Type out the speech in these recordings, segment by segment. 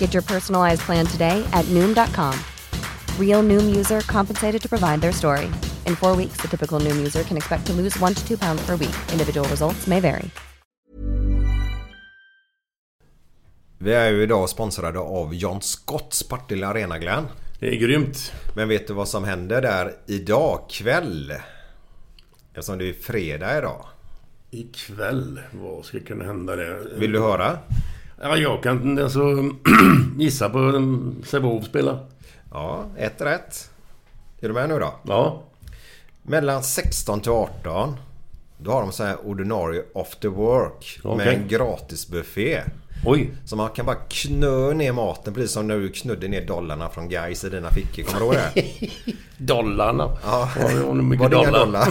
Get your personalized plan today at Noom.com. Real Noom user compensated to provide their story. In four weeks, the typical Noom user can expect to lose one to two pounds per week. Individual results may vary. Vi är ju idag sponsrade av John Scotts Partille Arena Glenn. Det är grymt. Men vet du vad som händer där idag kväll? Eftersom det är fredag idag. Ikväll, vad ska kunna hända där? Vill du höra? Ja, jag kan alltså gissa på Sävehof spela. Ja, ett rätt. Är du med nu då? Ja. Mellan 16 till 18. Då har de så här ordinarie after work. Med Okej. en gratisbuffé. Oj. Så man kan bara knö ner maten precis som när du knudde ner dollarna från guys i dina fickor. Kommer du ihåg det? Dollarna. Ja. Ja, det var nog mycket Var det dollar. dollar?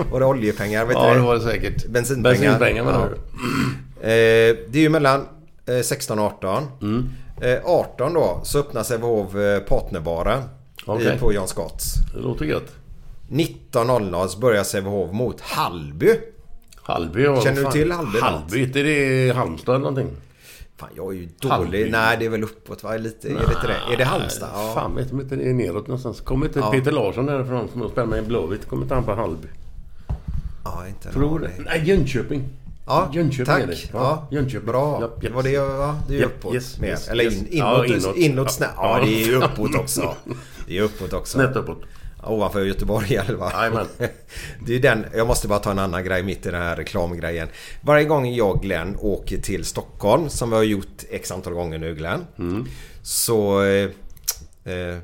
Var det oljepengar? Vet Ja, det var det säkert. Bensinpengar. Bensinpengar Ja. Eh, det är ju mellan 16 och 18. Mm. Eh, 18 då så öppnar Sävehof eh, partnerbaren Okej. i- på John Scotts. Det låter gött. 19.00 så börjar Sävehof mot Hallby. Halby ja. Känner du till något? Halby, är det Halmstad eller någonting? Fan jag är ju dålig. Hallby. Nej det är väl uppåt va? Lite, är det inte det? Är det Halmstad? Ja. Fan vet inte det är neråt någonstans. Kommer inte Ja. Peter Larsson därifrån som spelar med i Blåvitt? Kommer inte han på Halby? ja inte Tror det. Nej, Jönköping. Ja, Jönköping tack. det. Ja, Jönköping. Bra. Japp, yes. var det. Ja, det är ju Japp, uppåt yes, mer. yes, Eller in, Ja, inåt. inåt. inåt snä- Ja, Ja. det är ju uppåt också. Det är uppåt också. Snett uppåt. Ovanför Göteborg alla fall. Jajamän. Det är den, jag måste bara ta en annan grej mitt i den här reklamgrejen. Varje gång jag Glenn åker till Stockholm, som vi har gjort x antal gånger nu Glenn. Så... Eh, eh,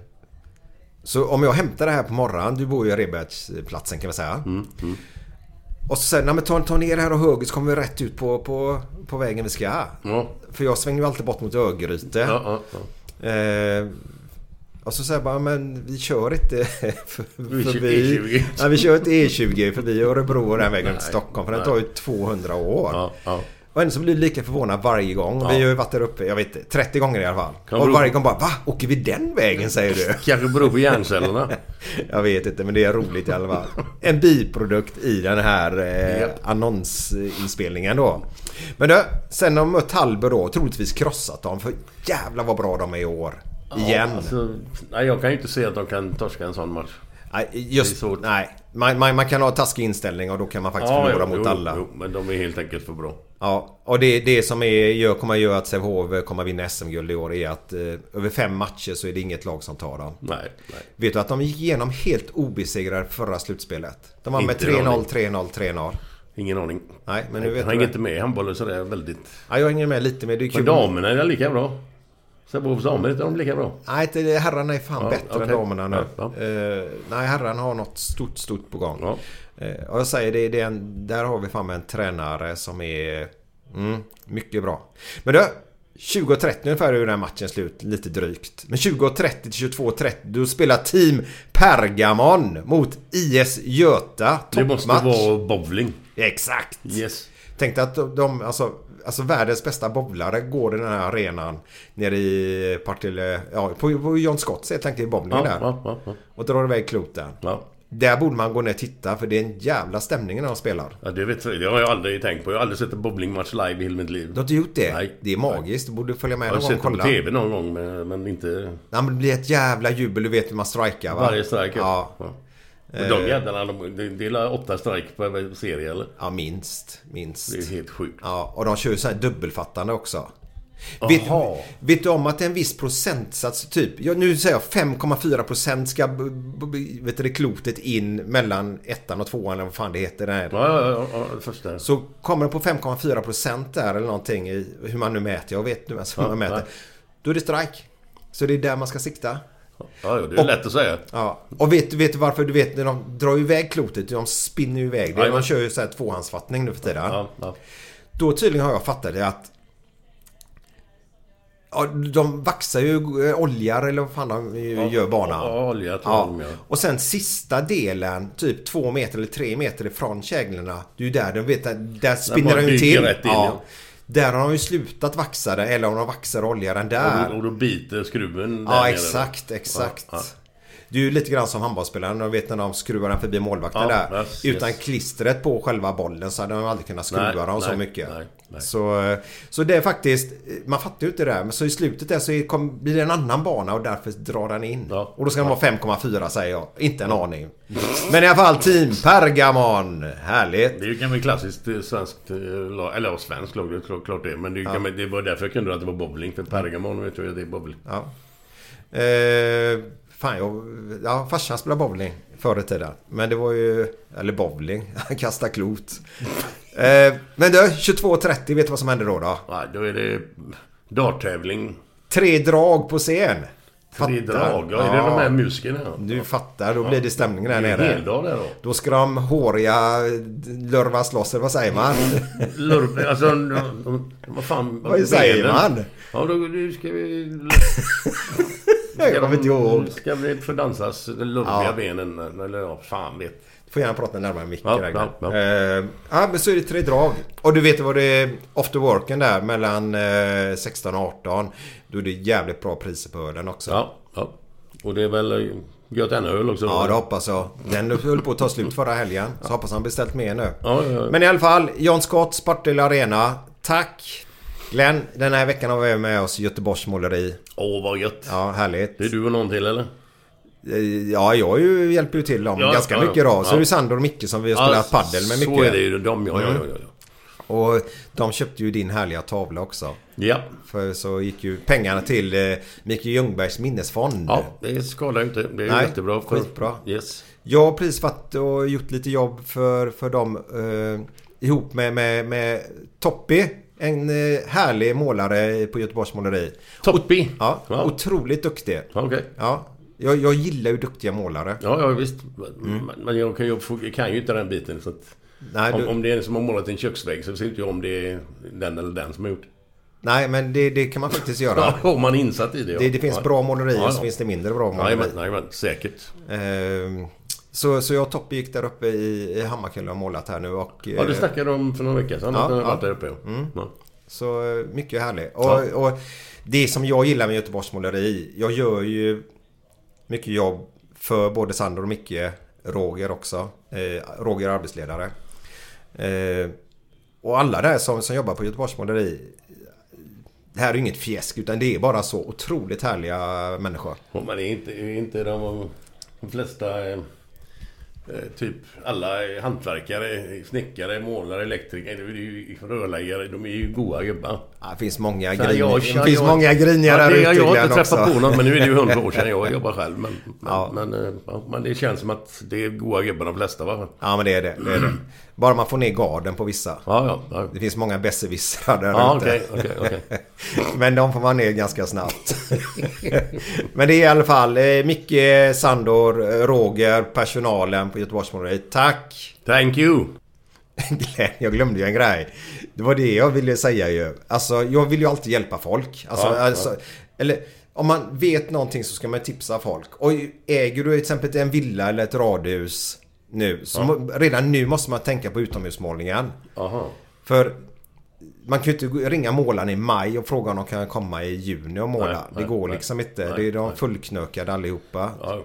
så om jag hämtar det här på morgonen, du bor ju i Rebergsplatsen kan man säga. Och så säger nej men ta, ta ner här och höger så kommer vi rätt ut på, på, på vägen vi ska. Ja. För jag svänger ju alltid bort mot Örgryte. Ja, ja. Eh, och så säger jag bara, men vi kör inte för, Vi kör förbi... E20. Nej, vi kör inte E20 förbi Örebro och den vägen till Stockholm. För den tar ju 200 år. Ja, ja. Och ändå så blir lika förvånad varje gång. Ja. Vi har ju varit där uppe, jag vet inte, 30 gånger i alla fall. Kan och varje gång bara, va? Åker vi den vägen säger du? Kanske beror på hjärncellerna. Jag vet inte men det är roligt i alla fall. En biprodukt i den här eh, annonsinspelningen då. Men du, sen har de mött Hallby då, troligtvis krossat dem. För jävlar vad bra de är i år. Igen. Ja, alltså, nej, jag kan ju inte se att de kan torska en sån match. nej, just nej. Man, man, man kan ha taskig inställning och då kan man faktiskt förlora jo, mot jo, alla. Jo, men de är helt enkelt för bra. Ja, och det, det som är, gör, kommer att göra att Sävehof kommer att vinna SM-guld i år är att eh, över fem matcher så är det inget lag som tar dem. Nej, nej. Vet du att de gick igenom helt obesegrade förra slutspelet? De var med Inte 3-0, en aning. 3-0, 3-0. Ingen aning. Nej, men nu vet jag hänger inte med i handbollen sådär väldigt. Ja, jag hänger med lite med. Det är kul. Men damerna är lika bra. Sävehofs damer är de lika bra. Nej, inte herrarna är fan Ja, bättre än okej. damerna nu. Ja, Eh, nej, herrarna har något stort, stort på gång. Eh, och jag säger det, det är en, där har vi fan en tränare som är mm, mycket bra. Men du, 20.30 ungefär är den här matchen slut, lite drygt. Men 20.30 till 22.30 då spelar Team Pergamon mot IS Göta. Det måste vara bowling. Exakt! Yes. Tänkte att de, alltså alltså världens bästa bowlare går i den här arenan nere i Partille, ja, på, på John Scotts helt enkelt i bowling Ja, där. ja, ja. Och drar iväg kloten. ja. Där borde man gå ner och titta för det är en jävla stämning när de spelar. Ja, det, vet, det har jag aldrig tänkt på. Jag har aldrig sett en bowlingmatch live i hela mitt liv. Du har inte gjort det? Nej. Det är magiskt. Du borde följa med Jag har någon gång sett och det på kolla. TV någon gång, men, men inte Ja, men det blir ett jävla jubel. Du vet hur man strikar va? varje strike. Ja. ja. Men de jävlarna, de, det är åtta strike per serie eller? Ja, minst. Minst. Det är helt sjukt. Ja, och de kör ju så här dubbelfattande också. Vet, vet du om att det är en viss procentsats, typ, ja, nu säger jag 5,4% ska b- b- b- vet du, klotet in mellan ettan och tvåan eller vad fan det heter. Där. Ja, ja, ja, ja första. Så kommer det på 5,4% där eller någonting i hur man nu mäter. Jag vet nu hur man mäter. Då är det strike. Så det är där man ska sikta. Ja, ja, det är lätt att säga. Ja. Och vet du vet du varför? Du vet när de drar iväg klotet, de spinner iväg det. Jajamän. Man kör ju så här tvåhandsfattning nu för tiden. Ja, ja. Då tydligen har jag fattat det att Ja, de vaxar ju eh, oljar eller vad fan de ju gör banan. Ja, olja tror jag de Ja. Och sen sista delen, typ två meter eller tre meter ifrån käglorna. Det är ju där de vet att där spinner bara de ju dyker till. rätt in, ja. Där har de ju slutat vaxa det eller om de vaxar oljan där. Och, då, och då biter skruven där Ja nere. exakt, exakt. Ja, Det är ju lite grann som handbollsspelaren. De vet när de skruvar den förbi målvakten Ja, där. yes, Utan yes. klistret på själva bollen så hade de aldrig kunnat skruva Nej, dem så nej, mycket. nej, nej. Så, så det är faktiskt... Man fattar ju inte det där. Men så i slutet där så kom, blir det en annan bana och därför drar den in. Ja. Och då ska den vara 5,4 säger jag. Inte en aning. Men i alla fall Team Pergamon. Härligt. Det är ju kan bli klassiskt eh, svenskt eh, lag. Eller ja, svenskt lag, det är klart- det. Men det, kan, man- det var därför jag kunde att det var bowling. För Pergamon vet jag att det är bowling. Ja. Eh, fan, jag, ja, farsan spelade bowling förr i tiden. Men det var ju... Eller bowling. Han kastade klot. Eh, men du, 22.30. Vet du vad som hände då? då? Ja, då är det darttävling. Tre drag på scen. Tre Fattar. drag. Ja, är det de här musikerna? Du fattar, då blir det stämning där Det är nere. heldag där då. Då ska de håriga lurvas loss, eller vad säger man? Lurv, alltså, vad fan... Vad säger benen. man? Ja, då, då ska vi... Jag kommer inte ihåg. Ska vi få dansas de lurviga Ja. benen? Eller ja, fan vet. Får gärna prata närmare micken Ja, ja, ja. Eh, ja, men så är det tre drag. Och du vet vad det är after worken där mellan eh, 16 och 18. Då är det jävligt bra priser på ölen också. Ja, ja. Och det är väl eh, gött ännu öl också? Ja, det hoppas jag. Den höll på att ta slut förra helgen. Så hoppas han beställt mer nu. Ja, ja, ja. Men i alla fall, John Scott, Partille Arena. Tack! Glenn, den här veckan har vi med oss Göteborgs måleri. Åh, vad gött. Ja, härligt. Det är du och någon till eller? Eh, Ja, jag ju, hjälper ju till dem Ja, ganska ja, ja. mycket då. Så Ja. är det Sandor och Micke som vi har spelat paddel med mycket. Mm. Så är det ju. De, ja, ja, ja, ja. Och de köpte ju din härliga tavla också. Ja. För så gick ju pengarna till eh, Mikael Ljungbergs minnesfond. Ja, det skadar ju inte. Det är Nej, jättebra. För, skitbra. Yes. Jag har precis varit och gjort lite jobb för, för dem eh, ihop med, med, med Toppi. En eh, härlig målare på Göteborgs måleri. Toppi. Ja, Ja. otroligt duktig. Okej. Ja, jag, jag gillar ju duktiga målare. Ja, ja visst. Mm. Men jag kan, ju, kan ju inte den biten. Så att, Nej, om, du, om det är en som har målat en köksvägg så ser inte jag om det är den eller den som har gjort. nej men det, det kan man faktiskt göra. Ja, om man är insatt i det. Ja. Det, det finns ja. bra målerier Ja, så ja. finns det mindre bra målerier. Jajamän, jajamän, säkert. Ehm, så, så jag och Toppi gick där uppe i, i Hammarkulla och målat här nu och... Ja, du eh, snackade om för några veckor sedan Ja, att du ja. varit där uppe. Ja. Så eh, mycket härligt. Och, Ja. och det som jag gillar med Göteborgs måleri. Jag gör ju mycket jobb för både Sandor och Micke. Roger också. Eh, Roger arbetsledare. Eh, och alla där som, som jobbar på Göteborgs måleri. Det här är inget fjäsk utan det är bara så otroligt härliga människor. Och Men det är inte, inte de, de flesta... Eh, typ alla hantverkare, snickare, målare, elektriker, ju rörläggare. De är ju goa gubbar. Ja, det finns många, Fan, grin... jag- det jag- finns jag- många griniga Ja, där ute Jag har inte träffat på någon, men nu är det ju hundra år sedan jag jobbar själv. Men, men, Ja. men, eh, men det känns som att det är goa gubbar de flesta va? Ja men det är det. det, är det. Bara man får ner garden på vissa. Ja, ja. ja. Det finns många besserwissrar där Ja, ute. okej, okej, okej. Men de får man ner ganska snabbt. Men det är i alla fall eh, Micke, Sandor, eh, Roger, personalen på Göteborgsmåleriet. Tack! Thank you! Glenn, jag glömde ju en grej. Det var det jag ville säga ju. Alltså, jag vill ju alltid hjälpa folk. Alltså, Ja, alltså, Eller om man vet någonting så ska man tipsa folk. Och äger du till exempel en villa eller ett radhus nu. Så må, redan nu måste man tänka på utomhusmålningen. Aha. För man kan ju inte ringa målarna i maj och fråga om de kan komma i juni och måla. Nej, det nej, går nej, liksom inte. det är de nej. fullknökade allihopa. Ja.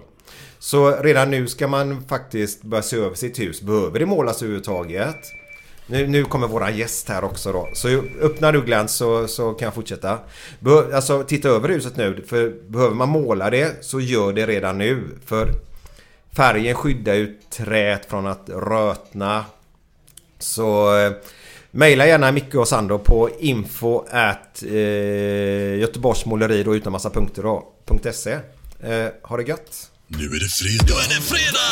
Så redan nu ska man faktiskt börja se över sitt hus. Behöver det målas överhuvudtaget? Nu, nu kommer våran gäst här också då. Så öppnar du Glenn så, så kan jag fortsätta. Be, alltså titta över huset nu. För behöver man måla det så gör det redan nu. För färgen skyddar ju träet från att rötna. Så eh, mejla gärna Micke och Sandro på info at eh, Göteborgs måleri då utan massa punkter då. .se. Eh, ha det gött! Nu är det fredag. Nu är det fredag!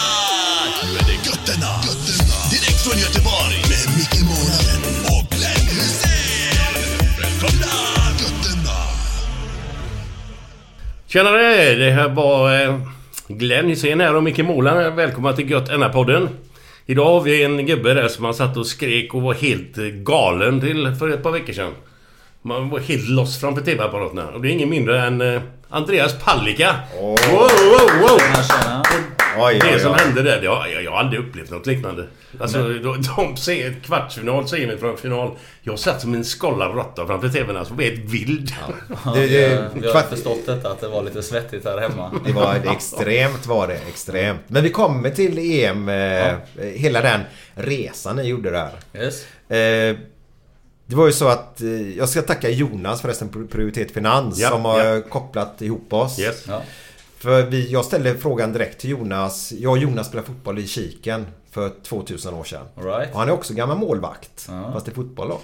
Nu är det götterna. götterna. Direkt från Göteborg. Med Micke Månaden och Glenn Hysén. Välkomna! Götterna. Tjenare! Det här var eh, Glenn Hysén här och Micke Målan. Välkomna till Gött podden Idag har vi en gubbe där som har satt och skrek och var helt eh, galen till för ett par veckor sedan. Man var helt loss framför TV-apparaterna. Och det är ingen mindre än eh, Andreas Pallika. Wow, wow, wow! Tjena, tjena. Oj, Det oj, som oj. hände där, det har, jag, jag har aldrig upplevt något liknande. Alltså, de, de ser kvartsfinal, semifinal. Jag satt som en skollad råtta framför TVn alltså, helt vild. Det, Vi det, har- vi har förstått detta att det var lite svettigt här hemma. det var det extremt var det. Extremt. Men vi kommer till EM. Eh, Hela den resan ni gjorde där. Yes. Eh, det var ju så att eh, jag ska tacka Jonas förresten, Pri- Prioritet Finans, Ja, som har ja. kopplat ihop oss. Yes. Ja. För vi, jag ställde frågan direkt till Jonas. Jag och Jonas spelade fotboll i Kiken för 2000 år sedan. All right. Och han är också gammal målvakt. Ja. Fast i fotboll då.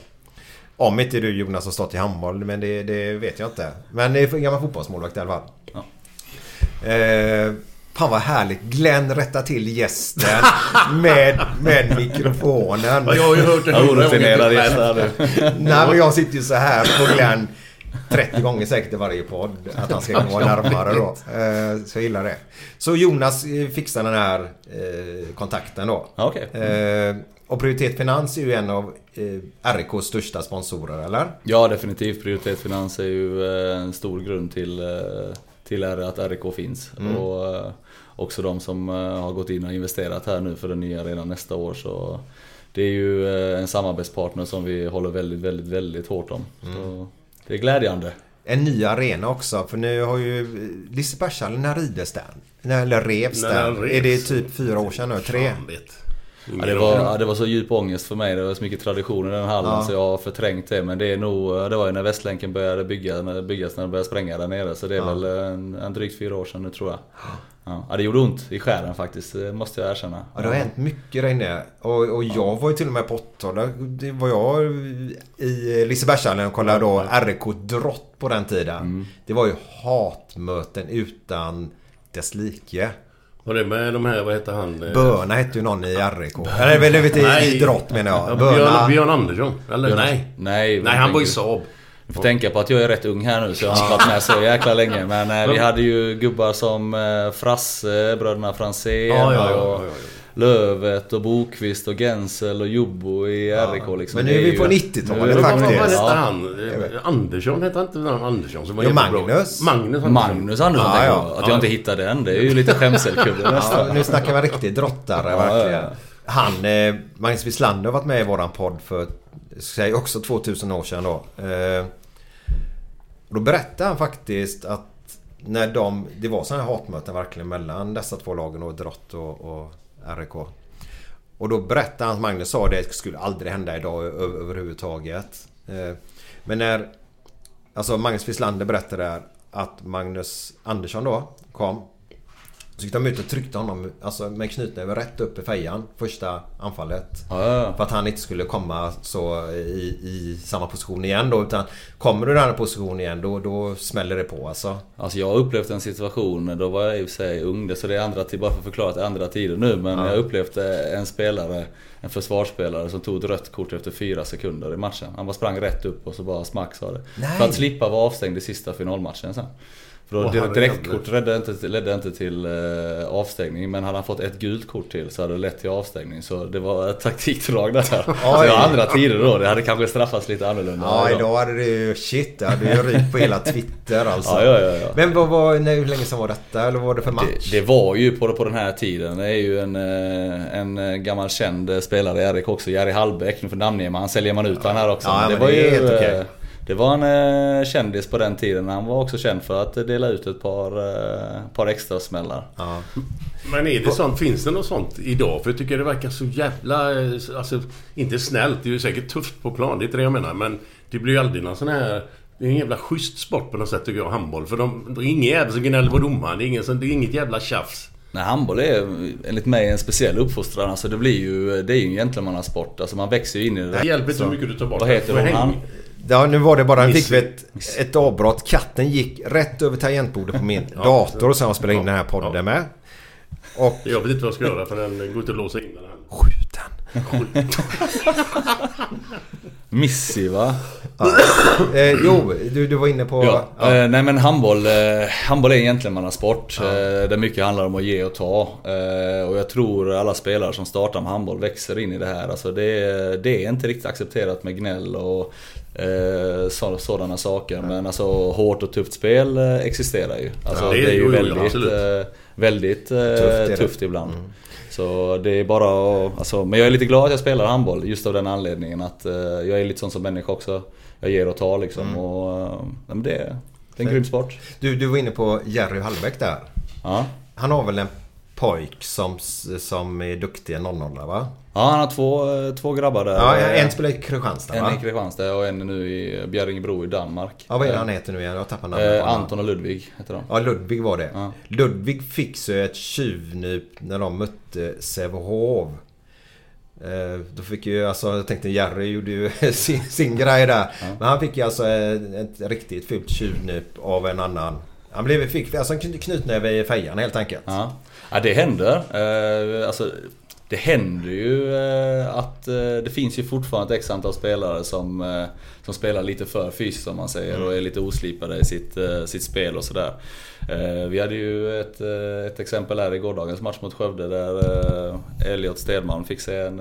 Om inte du Jonas har stått i handboll, men det, det vet jag inte. Men det är en gammal fotbollsmålvakt i alla fall. Ja. Eh, fan vad härligt. Glenn rättar till gästen med, med mikrofonen. Ja, jag har ju hört det hundra orutinerad gånger. Nej men jag sitter ju så här på Glenn 30 gånger säkert i varje podd. Att han ska gå närmare då. Eh, Så jag gillar det. Så Jonas eh, fixar den här eh, kontakten då. Okej. Eh, Och Prioritet Finans är ju en av RIKs största sponsorer, eller? Ja, definitivt. Prioritet Finans är ju en stor grund till, till att RIK finns. Och eh, också de som har gått in och investerat här nu för det nya redan nästa år. Så det är ju en samarbetspartner som vi håller väldigt, väldigt, väldigt hårt om. Så det är glädjande. En ny arena också, för nu har ju Lisebergshallen, när rivdes den? När- Eller revs den. Är det typ fyra år sedan nu? Tre? Ja, det, var, ja, det var så djup ångest för mig. Det var så mycket tradition i den hallen Ja. så jag har förträngt det. Men det är nog, det var ju när Västlänken började bygga, när, byggas, när det började spränga där nere. Så det är Ja. väl en, en drygt fyra år sedan nu tror jag. Ja. ja, det gjorde ont i själen faktiskt, det måste jag erkänna. Ja, det har hänt mycket där inne. Och, och jag var ju till och med på 80 Det var jag i Lisebergshallen och kollade då RIK Drott på den tiden. Mm. Det var ju hatmöten utan dess like. Var det med de här, vad heter han? Böna hette ju någon i RIK. Eller väl vet, i, Drott menar Ja, jag. Björn, Böna. Björn Andersson? Eller Björn- nej? Nej, Nej, han var i Saab. Du får tänka på att jag är rätt ung här nu så jag har inte varit med så jäkla länge. Men eh, vi hade ju gubbar som eh, Frasse, bröderna Franzén Ja, ja, ja, och ja, ja. Lövet och Bokvist och Gensel och Jobbo i RIK liksom. Men nu är vi på Nu 90-talet är vi Vad faktiskt. hette Ja. han? Andersson hette han inte någon Andersson som var Jo? Magnus. Magnus Andersson. Magnus Andersson Ja, ja. jag. Att jag inte hittade den, det är ju lite skämselkudde. Ja, nu snackar vi riktigt drottare Ja, verkligen. ja, Han, eh, Magnus Wislander har varit med i våran podd för, säg också 2000 år sedan då. Eh, då berättade han faktiskt att när de, det var sådana här hatmöten verkligen mellan dessa två lagen och Drott och, och RIK. Och då berättade han, Magnus sa det skulle aldrig hända idag över, överhuvudtaget. Eh, men när, alltså Magnus Wislander berättade där att Magnus Andersson då kom. Så gick de ut och tryckte honom alltså med knutnäven rätt upp i fejan första anfallet. Ja, ja, ja. För att han inte skulle komma så i, i samma position igen då. Utan kommer du i den här positionen igen då, då smäller det på alltså. Alltså jag har upplevt en situation, då var jag i och för sig ung, det- så det är andra bara för att förklara att det är andra tider nu. Men Ja. jag upplevde en spelare, en försvarsspelare som tog ett rött kort efter fyra sekunder i matchen. Han bara sprang rätt upp och så bara smack sa det. Nej. För att slippa vara avstängd i sista finalmatchen sen. Då direktkort ledde inte, ledde inte till eh, avstängning. Men hade han fått ett gult kort till så hade det lett till avstängning. Så det var ett taktikdrag där. så det var andra tider då. Det hade kanske straffats lite annorlunda. Ja, idag. hade det ju... Shit, det hade ju rykt på hela Twitter alltså. Ja, ja, ja, ja. Men vad var... Nej, hur länge sedan var detta? Eller vad var det för match? Det, det var ju på, på den här tiden. Det är ju en, eh, en eh, gammal känd eh, spelare i RIK också, Jerry Hallbäck. Nu för namnger man, säljer man ut han här också. Ja, Men var det är ju, helt okej. Det var en eh, kändis på den tiden. Han var också känd för att dela ut ett par, eh, par extra smällar. Ja. Men är det sånt, finns det något sånt idag? För jag tycker det verkar så jävla... eh, Alltså, inte snällt. Det är ju säkert tufft på plan, det är inte det jag menar. Men det blir ju aldrig någon sån här... Det är en jävla schysst sport på något sätt tycker jag, handboll. För de, det är ingen jävel som gnäller på domaren. Det är, ingen, det är inget jävla tjafs. Nej, handboll är enligt mig en speciell uppfostran. Alltså det blir ju, det är ju en gentlemannasport. Alltså man växer ju in i det. Det hjälper inte Så- hur mycket du tar bort. Vad heter hon? Ja, nu var det bara... Nu fick vi ett, ett avbrott. Katten gick rätt över tangentbordet på min dator som jag spelade in den här podden Ja. med. Och... Jag vet inte vad jag ska göra för den går inte att låsa in den här. Skjut den! Missy va? Eh, jo, du, du var inne på... Ja, ja. Eh, nej men handboll, eh, handboll är en gentlemannasport. Eh, där mycket handlar om att ge och ta. Eh, och jag tror alla spelare som startar med handboll växer in i det här. Alltså det, det är inte riktigt accepterat med gnäll och eh, så, sådana saker. Men alltså hårt och tufft spel eh, existerar ju. Alltså, Ja, det, det är- är ju jo, väldigt, eh, väldigt eh, är det. tufft ibland. Så det är bara att, alltså, Men jag är lite glad att jag spelar handboll just av den anledningen att eh, jag är lite sån som människa också. Jag ger och tar liksom. Och, eh, nej, men det, är- det är en grym sport. Du, du var inne på Jerry Hallbäck där. Ja. Han har väl en pojk som, som är duktig 00 va? Ja, han har två, eh, två grabbar där. Ja, Eh, en spelar i Kristianstad en va? i Kristianstad och en nu i Bjärringebro i Danmark. Ja, vad är det han heter nu igen? Jag har tappat namnet Eh. Anton och Ludvig heter de. Ja, Ludvig var det. Ja. Ludvig fick så ett tjuvnyp när de mötte Sävehof. Eh, Då fick ju alltså, jag tänkte Jerry gjorde ju sin, sin grej där. Men han fick ju alltså ett, ett riktigt fult tjuvnyp av en annan. Han blev, fick alltså en kny- knytnäve i fejan helt enkelt. Ja, ja det händer. Eh, alltså, det händer ju eh, att eh, det finns ju fortfarande ett x antal spelare som, eh, som spelar lite för fysiskt som man säger och är lite oslipade i sitt, sitt spel och sådär. Eh, vi hade ju ett, eh, ett exempel här i gårdagens match mot Skövde där eh, Elliot Stedman fick sig en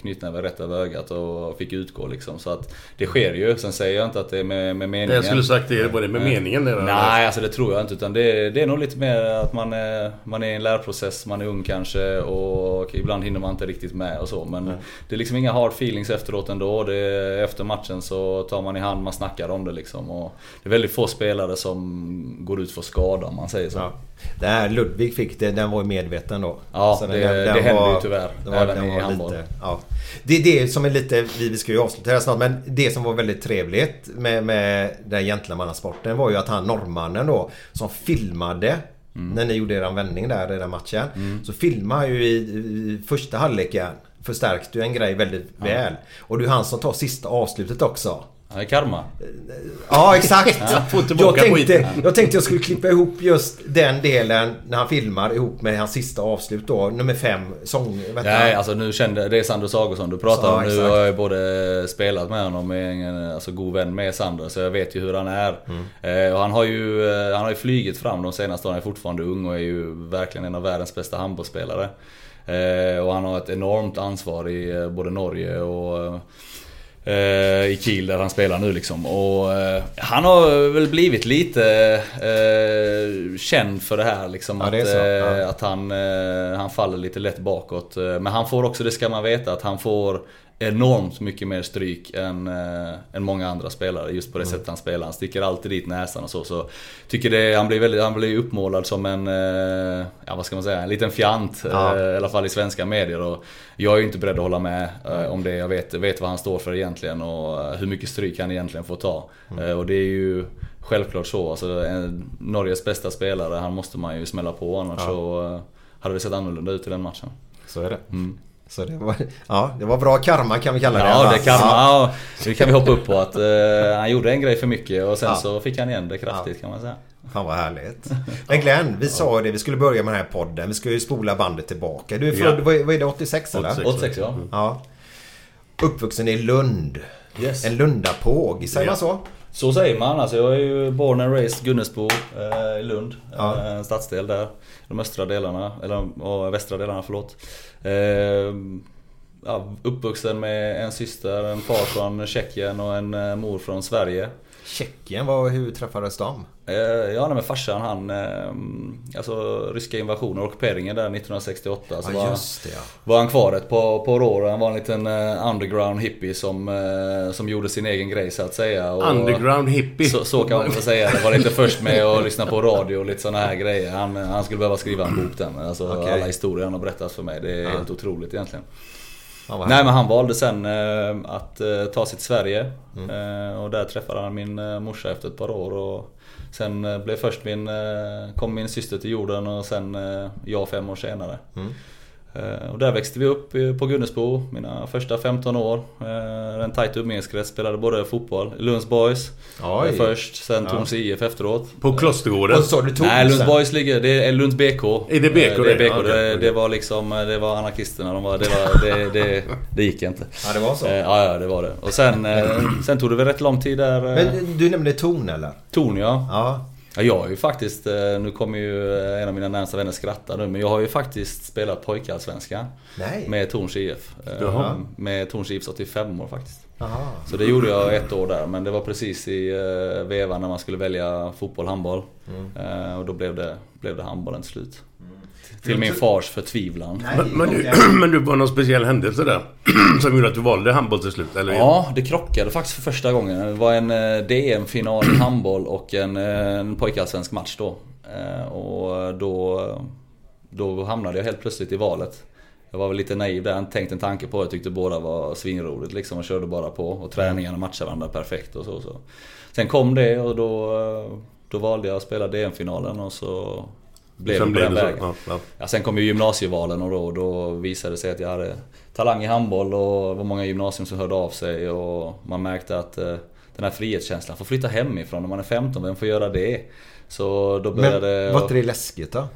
knytnäve rätt över ögat och fick utgå liksom. Så att det sker ju. Sen säger jag inte att det är med, med meningen. Det jag skulle sagt det, var det med meningen? Där? Nej, alltså det tror jag inte. Utan det, det är nog lite mer att man är, man är i en lärprocess, man är ung kanske och ibland hinner man inte riktigt med och så. Men det är liksom inga hard feelings efteråt ändå. Det efter matchen så tar man i hand, man snackar om det liksom. Och det är väldigt få spelare som går ut för skada om man säger så. Ja. Det här Ludvig fick det, den var ju medveten då. Ja, Så det- det händer ju tyvärr, även i handboll. ja. Det är det som är lite, vi ska ju avsluta här snart, men det som var väldigt trevligt med, med den gentlemannasporten var ju att han norrmannen då som filmade Mm. när ni gjorde er vändning där i den matchen. Så filmade ju i, i första halvleken förstärkte ju en grej väldigt väl. Och det är han som tar sista avslutet också. Ja, det är karma. Ja exakt! Jag, tänkte, jag tänkte jag skulle klippa ihop just den delen när han filmar ihop med hans sista avslut då. Nummer fem, sång... Nej, alltså nu kände det är Sandro Saugosson du pratar Ja, om. Nu exakt. har jag ju både spelat med honom och är en alltså, god vän med Sandro så jag vet ju hur han är. Mm. Eh, och han har ju eh, han har ju flygit fram de senaste åren. Han är fortfarande ung och är ju verkligen en av världens bästa handbollsspelare. Eh, och han har ett enormt ansvar i eh, både Norge och eh, i Kiel där han spelar nu liksom. Och eh, han har väl blivit lite eh, känd för det här liksom. Ja, att, så. eh, Ja. att han, eh, han faller lite lätt bakåt. Eh, Men han får också, det ska man veta, att han får enormt mycket mer stryk än, eh, än många andra spelare just på Mm. det sättet han spelar. Han sticker alltid dit näsan och så. så tycker det, han, blir väldigt, han blir uppmålad som en, eh, ja vad ska man säga, en liten fjant. Ja. eh, I alla fall i svenska medier. Och jag är ju inte beredd att hålla med eh, om det. Jag vet, vet vad han står för egentligen och eh, hur mycket stryk han egentligen får ta. Mm. Eh, Och det är ju självklart så. Alltså, en, Norges bästa spelare, han måste man ju smälla på annars så eh, hade det sett annorlunda ut i den matchen. Så är det. Mm. Så det var, ja, det var bra karma kan vi kalla det. Ja, det kan man. Ja. Ja, det kan vi hoppa upp på att eh, han gjorde en grej för mycket och sen Ja. så fick han igen det kraftigt kan man säga. Fan vad härligt. Men Glenn, vi sa ju det, vi skulle börja med den här podden. Vi ska ju spola bandet tillbaka. Du är född, Ja. vad är är det, 86 eller? 86. 86 ja. Ja. Uppvuxen i Lund. Yes. En Lundapåg, säger Ja. man så? Så säger man. Alltså jag är ju born and raised Gunnesbo eh, i Lund. Ja. Eh, En stadsdel där. De östra delarna, eller och västra delarna förlåt. Eh, ja, uppvuxen med en syster, en far från Tjeckien och en eh, mor från Sverige. Tjeckien, vad, hur träffades de? Eh, Ja, nej, men farsan han, eh, alltså ryska invasionen och ockuperingen där 1968. Så Ja, var, just det ja. var han kvar ett par, par år han var en liten eh, underground hippie som, eh, som gjorde sin egen grej så att säga. Och, Underground hippie. Så, så kan man väl säga. Det var inte först med att lyssna på radio och lite såna här grejer. Han, han skulle behöva skriva en bok den. Alltså Okej. alla historier han har berättat för mig. Det är helt otroligt egentligen. Nej men han valde sen eh, att eh, ta sig till Sverige. Mm. Eh, och där träffade han min eh, morsa efter ett par år. Och sen blev först min, kom min syster till jorden och sen jag fem år senare. Mm. Eh, och där växte vi upp eh, på Gunnesbo, mina första 15 år. Eh, en tajt umgängeskrets, spelade både fotboll, Lunds Boys Oj. först, sen Torns IF efteråt. På Klostergården. Och så sa du Nej, Lunds? Boys ligger, det är Lunds BK. Är det BK Det, är det? BK. Ja, det, okej. det var liksom, det var anarkisterna. De var, det, var, det, det, det gick inte. Ja, det var så. Ja, ja, det var det. Och sen, sen tog det väl rätt lång tid där. Men du nämnde Torn eller? Torn ja. Ja. Ja. Jag har ju faktiskt, eh, nu kommer ju eh, en av mina närmsta vänner skratta nu, men jag har ju faktiskt spelat pojkallsvenskan. Nej. Med Torns IF. Eh, Jaha. Med Torns IFs 85 år faktiskt. Aha. Så det gjorde jag ett år där, men det var precis i vevan när man skulle välja fotboll, handboll. Eh, och då blev det, blev det handbollen till slut. Till min fars förtvivlan. Men, men, du, men du var någon speciell händelse där? som gjorde att du valde handboll till slut? Eller? Ja, det krockade faktiskt för första gången. Det var en eh, DM-final i handboll och en, eh, en pojkallsvensk match då. Eh, Och då, då hamnade jag helt plötsligt i valet. Jag var väl lite naiv där, inte tänkt en tanke på det. Jag tyckte båda var svinroligt liksom och körde bara på. Och träningarna matchade varandra perfekt och så. så. Sen kom det och då, då valde jag att spela DM-finalen och så blev Sen det på den vägen. Ja, ja. Ja, sen kom ju gymnasievalen och då, då visade det sig att jag hade talang i handboll och det var många gymnasium som hörde av sig och man märkte att eh, den här frihetskänslan, få flytta hemifrån när man är 15, vem får göra det? Så då Men började... var inte det läskigt då?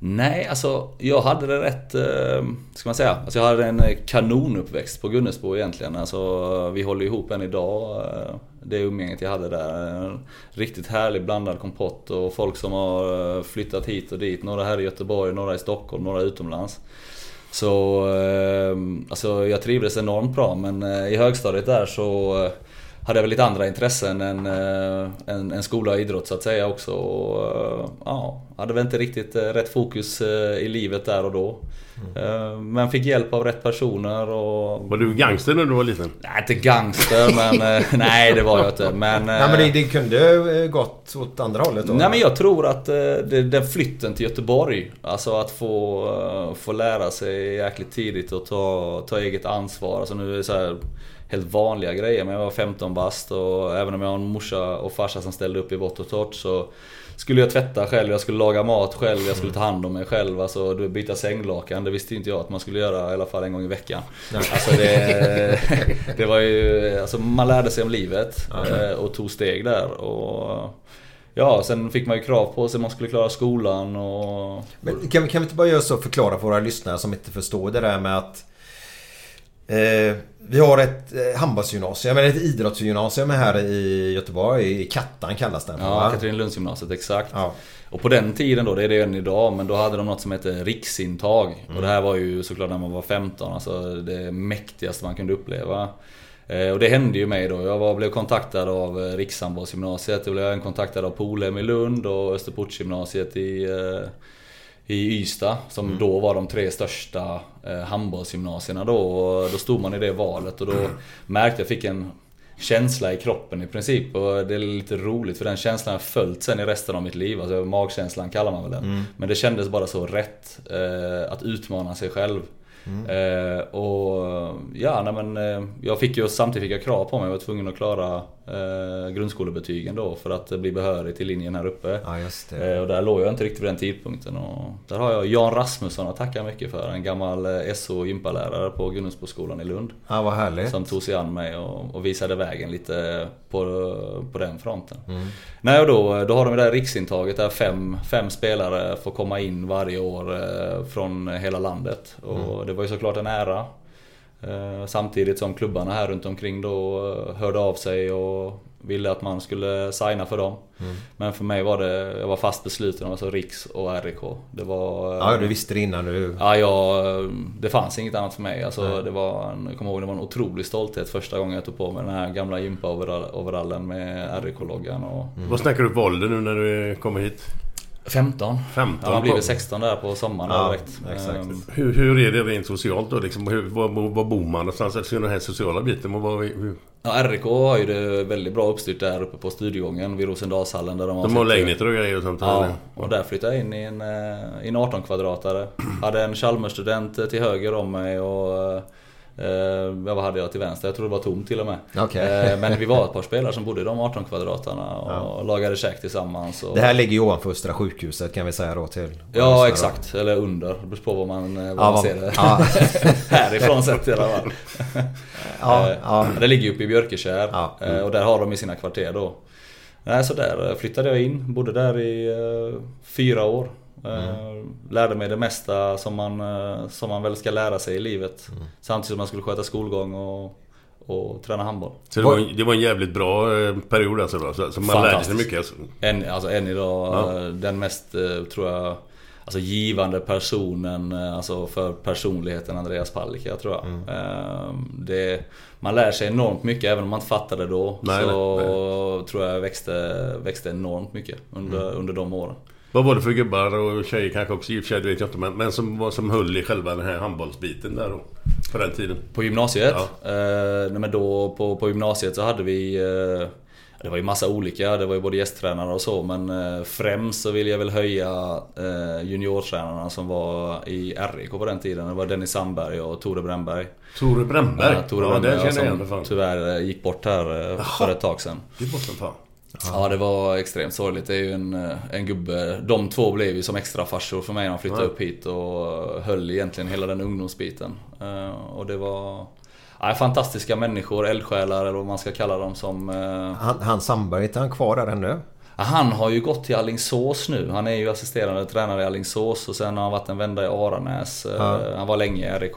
Nej, alltså jag hade det rätt, eh, ska man säga. Alltså jag hade en eh, kanonuppväxt på Gunnesbo egentligen. Alltså vi håller ihop än idag. Eh, det umgänget jag hade där. En riktigt härlig blandad kompott och folk som har flyttat hit och dit. Några här i Göteborg, några i Stockholm, några utomlands. Så alltså jag trivdes enormt bra men i högstadiet där så hade jag väl lite andra intressen än, eh, än, än skola och idrott så att säga också. Och, eh, ja, hade väl inte riktigt eh, rätt fokus i livet där och då. Eh, Men fick hjälp av rätt personer och... Var du gangster när du var liten? Nej, inte gangster men... Nej, det var jag inte. Men... Nej men det, det kunde gått åt andra hållet då? Nej men jag tror att det, den flytten till Göteborg, alltså att få, få lära sig jäkligt tidigt och ta, ta eget ansvar. Alltså nu är det så här helt vanliga grejer, men jag var 15 bast och även om jag har en morsa och farsa som ställde upp i vått och torrt så skulle jag tvätta själv, jag skulle laga mat själv, jag skulle ta hand om mig själv. Alltså byta sänglakan, det visste inte jag att man skulle göra i alla fall en gång i veckan. Alltså det, det var ju, alltså man lärde sig om livet eh, och tog steg där. Och, Ja, sen fick man ju krav på sig, man skulle klara skolan och... Men kan, vi- kan vi inte bara göra så förklara för våra lyssnare som inte förstår det där med att eh, Vi har ett eh, handbollsgymnasium, eller ett idrottsgymnasium här i Göteborg. I Kattan kallas den Ja? Katrinlundsgymnasiet, exakt. Ja. Och på den tiden då, det är det än idag, men då hade de något som hette riksintag. Och det här var ju såklart när man var 15, alltså det mäktigaste man kunde uppleva. Eh, Och det hände ju mig då. Jag var, blev kontaktad av eh, Rikshandbollsgymnasiet. Jag blev även kontaktad av Polhem i Lund och Österportsgymnasiet i, i Ystad. Som då var de tre största eh, handbollsgymnasierna då. Och då stod man i det valet och då märkte jag, fick en känsla i kroppen i princip. Och det är lite roligt för den känslan har följt sen i resten av mitt liv. Alltså magkänslan kallar man väl den. Men det kändes bara så rätt eh, att utmana sig själv. Eh, och ja, nej, men eh, jag fick ju samtidigt fick jag krav på mig. Jag var tvungen att klara eh, grundskolebetygen då för att bli behörig till linjen här uppe. Ja, just det. Eh, och där låg jag inte riktigt vid den tidpunkten. Och där har jag Jan Rasmusson att tacka mycket för. En gammal eh, SO gympalärare på Gunnesboskolan i Lund. Ja, vad härligt. Som tog sig an mig och, och visade vägen lite på, på den fronten. Nej, och då, då har de det där riksintaget där fem, fem spelare får komma in varje år eh, från hela landet. Och det var ju såklart en ära. Eh, Samtidigt som klubbarna här runt omkring då eh, hörde av sig och ville att man skulle signa för dem. Men för mig var det, jag var fast besluten alltså Riks och RIK. Det var... Ja, du visste det innan du... Ja, jag, det fanns inget annat för mig. Alltså, det var en, jag kommer ihåg det var en otrolig stolthet första gången jag tog på mig den här gamla gympa-overallen med RIK-loggan. Och... Vad snackar du på ålder nu när du kommer hit? 15. 15 Ja, man blir på- väl 16 där på sommaren Ja, direkt. exakt. Ehm, Hur, hur är det rent socialt då? Liksom, hur, var, var bor man någonstans? Alltså den här sociala biten. Vad, hur, Ja, RIK har ju det väldigt bra uppstyrt där uppe på Studiegången vid Rosendalshallen där de har de har sitt- lägenheter och grejer och sånt? Ja, och där flyttade jag in i en, eh, i en 18 kvadratare. Hade en Chalmersstudent eh, till höger om mig och eh, ja, vad hade jag till vänster? Jag tror det var tomt till och med. Okej. Eh, men vi var ett par spelare som bodde i de 18 kvadraterna och lagade käk tillsammans. Och... Det här ligger ju ovanför Östra sjukhuset kan vi säga då till... Ja exakt, eller under. Det beror på vad man, eh, vad Ja, man ser det. ja. Härifrån sett i alla fall. Ja, Eh, ja. Det ligger ju uppe i Björkekär Ja. eh, och där har de ju sina kvarter då. Nej, så där flyttade jag in, bodde där i fyra år. Eh, Lärde mig det mesta som man, eh, som man väl ska lära sig i livet. Samtidigt som man skulle sköta skolgång och, och träna handboll. Så det var, en- det var en jävligt bra eh, period alltså då? Så, så man lärde sig mycket alltså. Än, alltså än idag, Ja. den mest, tror jag, alltså givande personen alltså för personligheten Andreas Palicka tror jag. Mm. Eh, Det, man lär sig enormt mycket även om man inte fattade det då. Nej, så nej, tror jag växte, växte enormt mycket under, Mm. under de åren. Vad var det för gubbar och tjejer kanske också? I och för sig det vet jag inte men, men som, som höll i själva den här handbollsbiten där då? På den tiden? På gymnasiet? Ja. Eh, nej men då på, på gymnasiet så hade vi eh, Det var ju massa olika, det var ju både gästtränare och så men eh, främst så vill jag väl höja eh, juniortränarna som var i RIK på den tiden. Det var Dennis Sandberg och Tore Brännberg. Tore Brännberg? Ja, Tore ja, Brännberg den känner jag igen tyvärr eh, gick bort här eh, för ett tag sedan. Det är bort fan. Ja det var extremt sorgligt. Det är ju en, en gubbe. De två blev ju som extra farsor för mig när de flyttade Ja. upp hit och höll egentligen hela den ungdomsbiten. Eh, Och det var ja, fantastiska människor, eldsjälar eller vad man ska kalla dem som... eh, Han, han Sandberg, är han kvar där ännu? Han har ju gått till Alingsås nu. Han är ju assisterande tränare i Alingsås och sen har han varit en vända i Aranäs. Eh, Ja. Han var länge i RIK.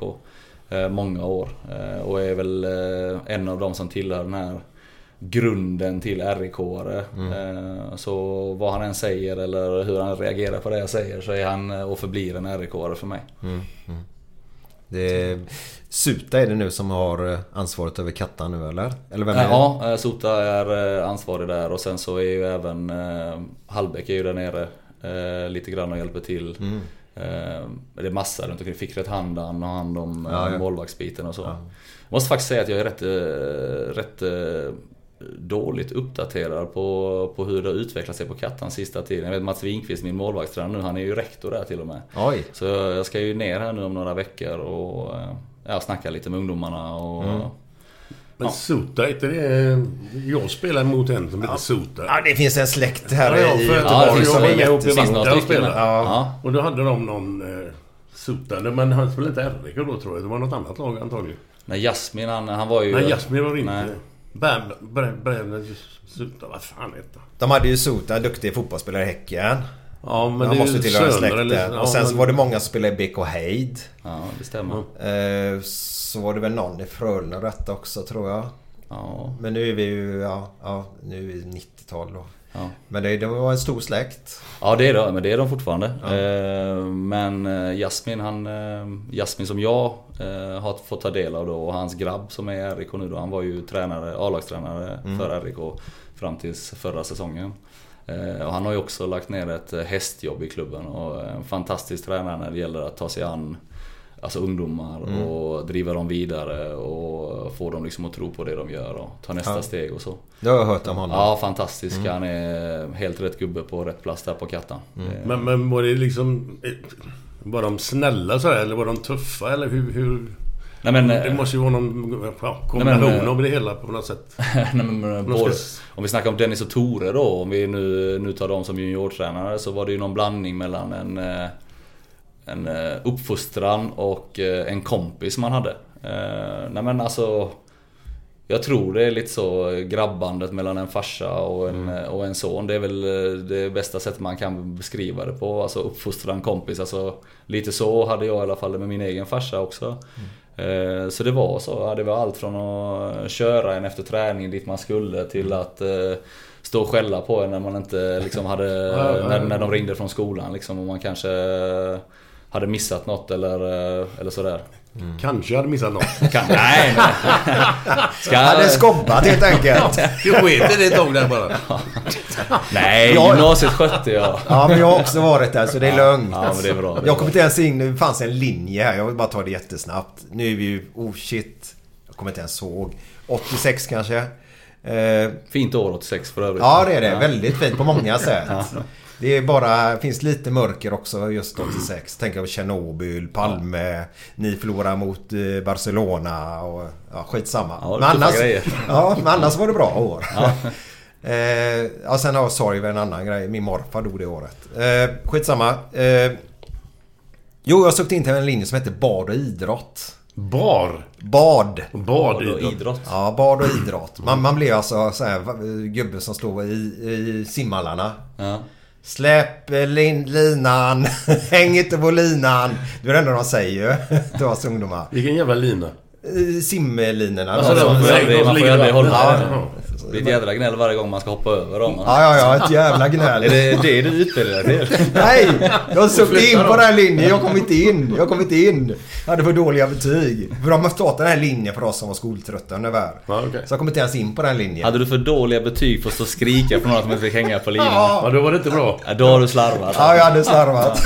Många år. Och är väl en av de som tillhör den här grunden till RIK-are. Eh, Så vad han än säger eller hur han reagerar på det jag säger så är han eh, och förblir en RIK-are för mig. Det är, Suta är det nu som har eh, ansvaret över Kattan nu eller? Eller vem är det? Ja, Sota är ansvarig där och sen så är ju även Hallbäck är ju där nere lite grann och hjälper till. Mm. Det är massa runt omkring. Fick rätt hand han har hand om Ja, ja. målvaktsbiten och så. Jag måste faktiskt säga att jag är rätt, rätt dåligt uppdaterad på, på hur det har utvecklat sig på Kattan sista tiden. Jag vet Mats Winkvist, min målvaktstränare nu, han är ju rektor där till och med. Oj. Så jag ska ju ner här nu om några veckor och eh, ja, snacka lite med ungdomarna och Mm. Men Sota, inte det... Jag spelar mot en som heter Sota. Ja, det finns en släkt här Ja, ja, i Göteborg Ja, det som är spelar. Ja. Ja. Och då hade de någon... Eh, Sota, men han spelade inte RIK då tror jag. Det var något annat lag antagligen. Nej, Jasmin han, han var ju... Nej, Jasmin var det Nej. Bär- Sota, vad fan heter? De hade ju Suta, en duktig fotbollsspelare i Häcken. Ja, men han är måste ju tillhöra släkten. eller- ja, och sen så men- var det många som spelade i BK Heid. Ja, det stämmer. Eh, så var det väl någon i Frölunda detta också tror jag. Ja, Men nu är vi ju, ja, ja nu är vi 90-tal då. Ja. Men det, det var en stor släkt. ja det är de, men det är de fortfarande. Eh, men eh, Jasmin, han, eh, Jasmin som jag eh, har fått ta del av då och hans grabb som är i RIK nu då. Han var ju tränare, A-lagstränare för RIK fram tills förra säsongen. Eh, och han har ju också lagt ner ett eh, hästjobb i klubben och en fantastisk tränare när det gäller att ta sig an Alltså ungdomar och driva dem vidare och få dem liksom att tro på det de gör och ta nästa Ja. steg och så. Det har jag hört om honom. Ja, fantastisk. Han är helt rätt gubbe på rätt plats där på Kattan. Det- Men, men var det liksom... eh, Var de snälla så här, eller var de tuffa eller hur... hur... Nej men... Det måste ju vara någon ja, kombination eh, av det hela på något sätt. nej, men De både, om vi snackar om Dennis och Tore då, om vi nu, nu tar dem som juniortränare så var det ju någon blandning mellan en, eh, en eh, uppfostran och eh, en kompis man hade. Eh, Nej men alltså... Jag tror det är lite så grabbandet mellan en farsa och en, Mm. och en son. Det är väl det bästa sättet man kan beskriva det på. Alltså uppfostran kompis. Alltså, lite så hade jag i alla fall det med min egen farsa också. Eh, Så det var så. Det var allt från att köra en efter träning dit man skulle till att eh, stå och skälla på en när man inte liksom hade... När, när de ringde från skolan liksom och man kanske hade missat något eller, eh, eller sådär. Kanske jag hade missat något. Kan, nej, nej. Ska, Hade skobbat helt enkelt. Du sket i det ett tag där bara. nej, gymnasiet skötte jag. Ja, men jag har också varit där så det är lugnt. Ja, men det är bra. Det är Jag kommer inte ens in, nu fanns en linje här. Jag vill bara ta det jättesnabbt. Nu är vi ju, oh shit. Jag kommer inte ens ihåg. 86 kanske. Eh, Fint år 86 för övrigt. ja, det är det. Väldigt fint på många sätt. Det är bara, finns lite mörker också just 86. Tänk på Tjernobyl, Palme, ni förlorar mot eh, Barcelona och ja, skitsamma. Ja, men, annars, ja, men annars var det bra år. eh, ja, sen har jag sorg över en annan grej. Min morfar dog det året. Eh, skitsamma. Eh, jo, jag sökte in till en linje som heter Bad och idrott. Bar. Bad. Bad. Och idrott. Ja, bad och idrott. Man, man blir alltså så här, gubbe som står i, i simhallarna. Ja. Släpp eh, lin, linan, häng inte på linan. Det är det enda de säger ju till oss ungdomar. Vilken jävla lina. Eh, Simlinorna. Alltså, de- ju aldrig hålla Ja. Det. Blir ett jävla gnäll varje gång man ska hoppa över dem. Ja, ja, ja. Ett jävla gnäll. Är det det du utbildar dig till? Nej! Jag sökte in på den här linjen. Jag kom inte in. Jag kom inte in. Jag hade för dåliga betyg. För de har startat den här linjen för oss som var skoltrötta ungefär. Ja, okej. Så jag kom inte ens in på den linjen. Hade du för dåliga betyg för att stå och skrika för någon att man inte fick hänga på linan? Ja, då var det inte bra. Ja, då har du slarvat. Ja, jag hade slarvat.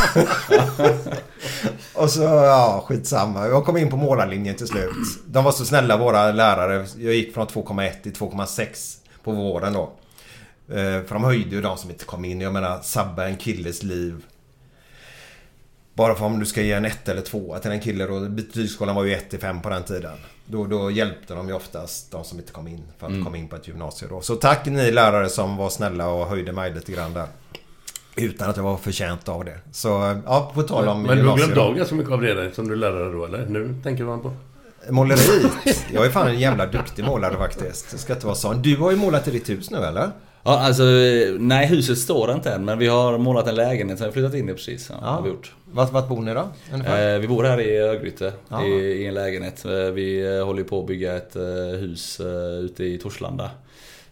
och så, ja, skitsamma. Jag kom in på målarlinjen till slut. De var så snälla våra lärare. Jag gick från 2,1 till 2,6 på våren då. Eh, För de höjde ju de som inte kom in. Jag menar, sabba en killes liv. Bara för om du ska ge en 1 eller 2 till en kille då. Betygsskalan var ju 1 till 5 på den tiden. Då, då hjälpte de ju oftast de som inte kom in. För att komma in på ett gymnasium då. Så tack ni lärare som var snälla och höjde mig lite grann där. Utan att jag var förtjänt av det. Så ja, på tal om Men du har glömt av ganska mycket av det som du dig då, eller? Nu tänker man på. Måleri. Jag är fan en jävla duktig målare faktiskt. Det ska inte vara sån. Du har ju målat i ditt hus nu eller? Ja, alltså, nej huset står inte än men vi har målat en lägenhet som vi flyttat in i precis. Ja, Har vi gjort. Vart, vart bor ni då? Ungefär? Eh, vi bor här i Örgryte Ja. i, i en lägenhet. Eh, Vi eh, håller på att bygga ett eh, hus eh, ute i Torslanda.